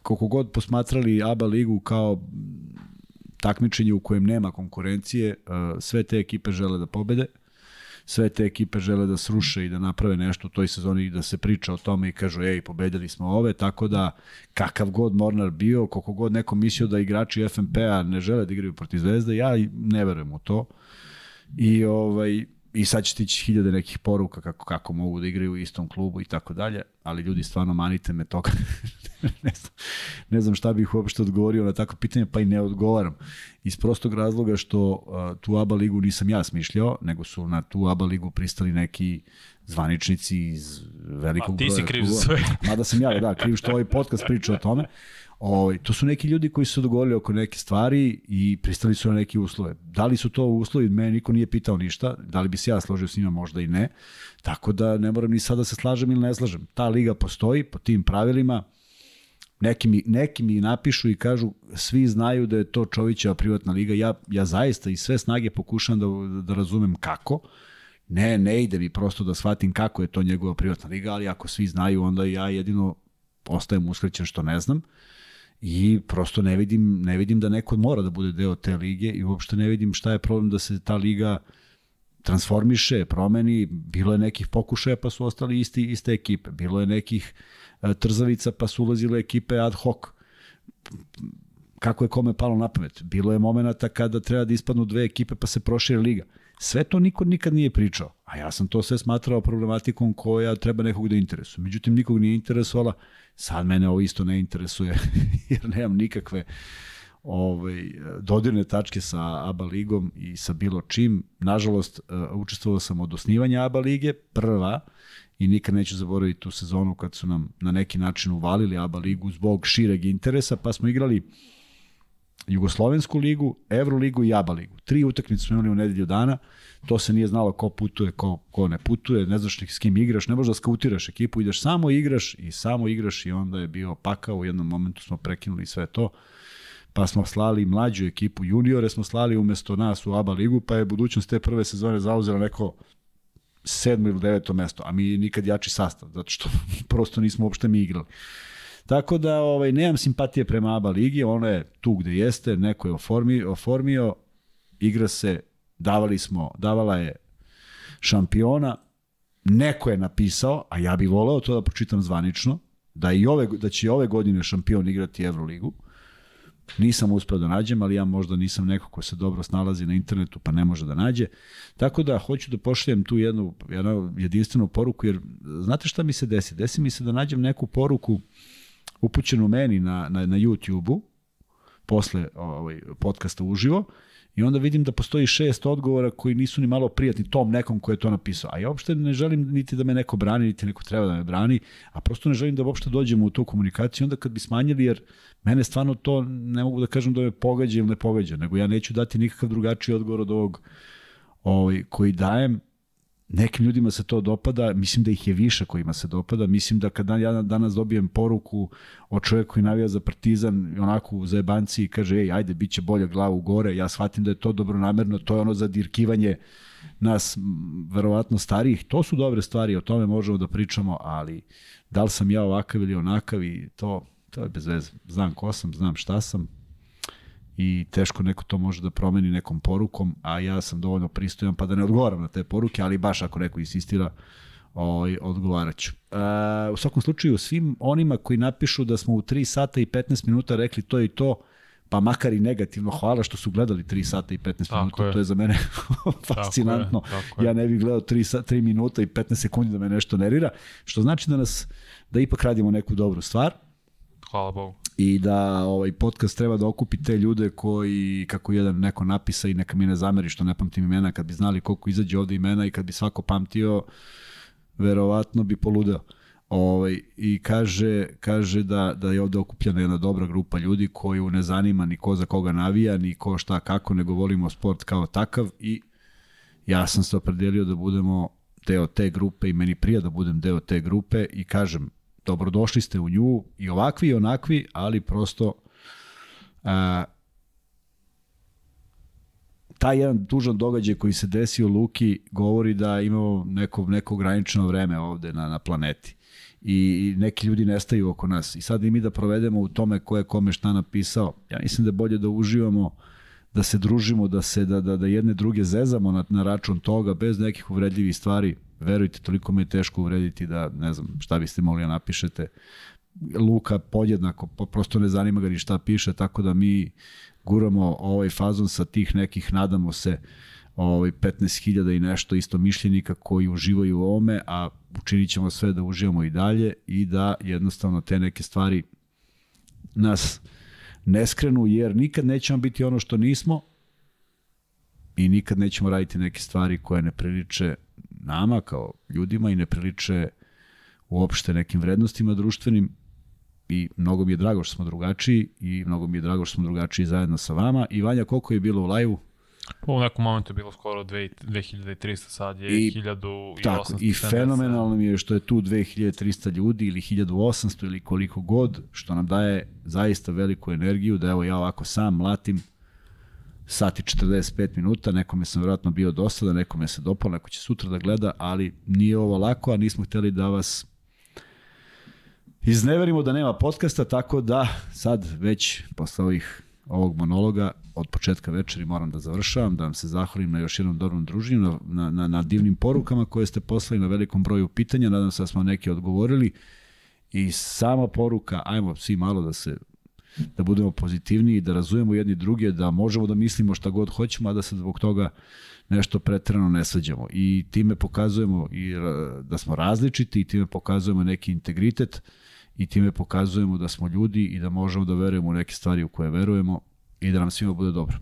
koliko god posmatrali ABA ligu kao takmičenje u kojem nema konkurencije, sve te ekipe žele da pobede sve te ekipe žele da sruše i da naprave nešto u toj sezoni i da se priča o tome i kažu ej, pobedili smo ove, tako da kakav god Mornar bio, koliko god neko mislio da igrači FNP-a ne žele da igraju protiv Zvezde, ja ne verujem u to. I ovaj i sad će tići hiljade nekih poruka kako, kako mogu da igraju u istom klubu i tako dalje, ali ljudi stvarno manite me toga. ne, znam, ne znam šta bih uopšte odgovorio na takvo pitanje, pa i ne odgovaram. Iz prostog razloga što uh, tu ABA ligu nisam ja smišljao, nego su na tu ABA ligu pristali neki zvaničnici iz velikog broja. A ti si kriv za sve. Mada sam ja, da, kriv što ovaj podcast priča o tome. O, ovaj, to su neki ljudi koji su dogovorili oko neke stvari i pristali su na neke uslove. Da li su to uslovi, mene niko nije pitao ništa, da li bi se ja složio s njima, možda i ne. Tako da ne moram ni sada da se slažem ili ne slažem. Ta liga postoji po tim pravilima, neki mi, neki mi napišu i kažu svi znaju da je to Čovićeva privatna liga. Ja, ja zaista i sve snage pokušam da, da razumem kako. Ne, ne ide mi prosto da shvatim kako je to njegova privatna liga, ali ako svi znaju, onda ja jedino ostajem uskrećen što ne znam i prosto ne vidim, ne vidim da neko mora da bude deo te lige i uopšte ne vidim šta je problem da se ta liga transformiše, promeni, bilo je nekih pokušaja pa su ostali isti, iste ekipe, bilo je nekih e, trzavica pa su ulazile ekipe ad hoc, kako je kome palo na pamet. Bilo je momenta kada treba da ispadnu dve ekipe pa se prošire liga. Sve to niko nikad nije pričao, a ja sam to sve smatrao problematikom koja treba nekog da interesuje. Međutim, nikog nije interesovala, sad mene ovo isto ne interesuje, jer nemam nikakve ovaj, dodirne tačke sa ABA ligom i sa bilo čim. Nažalost, uh, učestvovao sam od osnivanja ABA lige, prva, i nikad neću zaboraviti tu sezonu kad su nam na neki način uvalili ABA ligu zbog šireg interesa, pa smo igrali Jugoslovensku ligu, Evroligu i ABA ligu. Tri utakmice smo imali u nedelju dana, to se nije znalo ko putuje, ko, ko ne putuje, ne znaš s kim igraš, ne možeš da skautiraš ekipu, ideš samo igraš i samo igraš i onda je bio pakao, u jednom momentu smo prekinuli sve to, pa smo slali mlađu ekipu, juniore smo slali umesto nas u ABA ligu, pa je budućnost te prve sezone zauzela neko sedmo ili deveto mesto, a mi nikad jači sastav, zato što prosto nismo uopšte mi igrali. Tako da ovaj, nemam simpatije prema ABA ligi, ono je tu gde jeste, neko je oformio, oformio igra se, davali smo, davala je šampiona, neko je napisao, a ja bih voleo to da pročitam zvanično, da, i ove, da će ove godine šampion igrati Euroligu. Nisam uspeo da nađem, ali ja možda nisam neko ko se dobro snalazi na internetu pa ne može da nađe. Tako da hoću da pošaljem tu jednu, jednu jedinstvenu poruku, jer znate šta mi se desi? Desi mi se da nađem neku poruku upućenu meni na, na, na YouTube-u, posle ovaj, podcasta uživo, I onda vidim da postoji šest odgovora koji nisu ni malo prijatni tom nekom ko je to napisao. A ja uopšte ne želim niti da me neko brani, niti neko treba da me brani, a prosto ne želim da uopšte dođemo u tu komunikaciju. Onda kad bi smanjili, jer mene stvarno to ne mogu da kažem da me pogađa ili ne pogađa, nego ja neću dati nikakav drugačiji odgovor od ovog ovaj, koji dajem, Nekim ljudima se to dopada, mislim da ih je više kojima se dopada, mislim da kad ja danas dobijem poruku od čovjeka koji navija za partizan, onako u zajebanci i kaže, ej, ajde, bit će bolje glavu gore, ja shvatim da je to dobronamerno, to je ono za dirkivanje nas, verovatno starijih, to su dobre stvari, o tome možemo da pričamo, ali da li sam ja ovakav ili onakav i to, to je bez veze. Znam ko sam, znam šta sam, i teško neko to može da promeni nekom porukom, a ja sam dovoljno pristojan pa da ne odgovaram na te poruke, ali baš ako neko insistira, ovaj, odgovarat ću. E, u svakom slučaju, svim onima koji napišu da smo u 3 sata i 15 minuta rekli to i to, pa makar i negativno, hvala što su gledali 3 sata i 15 tako minuta, je. to je za mene fascinantno. Tako je, tako je. Ja ne bih gledao 3, 3 minuta i 15 sekundi da me nešto nervira, što znači da nas, da ipak radimo neku dobru stvar. Hvala Bogu i da ovaj podcast treba da okupi te ljude koji, kako jedan neko napisa i neka mi ne zameri što ne pamtim imena, kad bi znali koliko izađe ovde imena i kad bi svako pamtio, verovatno bi poludeo. Ovaj, I kaže, kaže da, da je ovde okupljena jedna dobra grupa ljudi koju ne zanima ni ko za koga navija, ni ko šta kako, nego volimo sport kao takav i ja sam se opredelio da budemo deo te grupe i meni prija da budem deo te grupe i kažem, dobrodošli ste u nju i ovakvi i onakvi, ali prosto a, taj jedan tužan događaj koji se desio Luki govori da imamo neko, neko ograničeno vreme ovde na, na planeti i neki ljudi nestaju oko nas. I sad i mi da provedemo u tome ko je kome šta napisao. Ja mislim da je bolje da uživamo da se družimo, da se da, da, da jedne druge zezamo na, na račun toga bez nekih uvredljivih stvari. Verujte, toliko mi je teško uvrediti da ne znam šta biste mogli da napišete. Luka podjednako, prosto ne zanima ga ni šta piše, tako da mi guramo ovaj fazon sa tih nekih, nadamo se, ovaj 15.000 i nešto isto mišljenika koji uživaju u ovome, a učinit ćemo sve da uživamo i dalje i da jednostavno te neke stvari nas ne skrenu, jer nikad nećemo biti ono što nismo i nikad nećemo raditi neke stvari koje ne priliče nama kao ljudima i ne priliče uopšte nekim vrednostima društvenim i mnogo mi je drago što smo drugačiji i mnogo mi je drago što smo drugačiji zajedno sa vama. I Vanja, koliko je bilo u live-u? U nekom momentu je bilo skoro 2300, sad je I, 1800. Tako, i fenomenalno mi je što je tu 2300 ljudi ili 1800 ili koliko god, što nam daje zaista veliku energiju da evo ja ovako sam mlatim sati 45 minuta, nekome sam vjerojatno bio dosada, nekome se dopalo, neko će sutra da gleda, ali nije ovo lako, a nismo hteli da vas izneverimo da nema podcasta, tako da sad već posle ovih ovog monologa od početka večeri moram da završavam, da vam se zahvalim na još jednom dobrom druženju, na, na, na divnim porukama koje ste poslali, na velikom broju pitanja, nadam se da smo neke odgovorili. I sama poruka, ajmo svi malo da se da budemo pozitivniji, da razumemo jedni druge, da možemo da mislimo šta god hoćemo, a da se zbog toga nešto pretrano ne svađamo. I time pokazujemo i da smo različiti i time pokazujemo neki integritet i time pokazujemo da smo ljudi i da možemo da verujemo u neke stvari u koje verujemo i da nam svima bude dobro.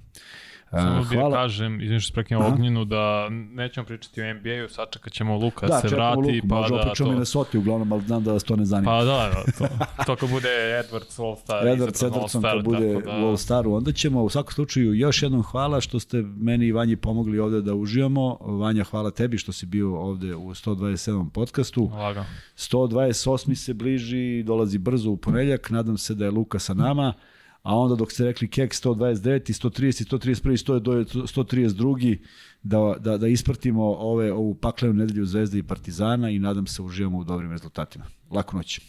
Samo bih Hvala. kažem, izvim što spreknem Ognjenu, da nećemo pričati o NBA-u, sačekat ćemo Luka da, se vrati. Luku, pa možda da, pričamo to... i na Soti uglavnom, ali znam da vas to ne zanima. Pa da, da to, to kad bude Edwards All-Star. Edwards Edwardson kad bude da... All-Staru, onda ćemo u svakom slučaju još jednom hvala što ste meni i Vanji pomogli ovde da uživamo. Vanja, hvala tebi što si bio ovde u 127. podcastu. Laga. 128. se bliži, dolazi brzo u ponedljak, nadam se da je Luka sa nama a onda dok ste rekli kek 129 i 130 131 132 da, da, da ispratimo ove, ovu paklenu nedelju Zvezde i Partizana i nadam se uživamo u dobrim rezultatima. Laku noć.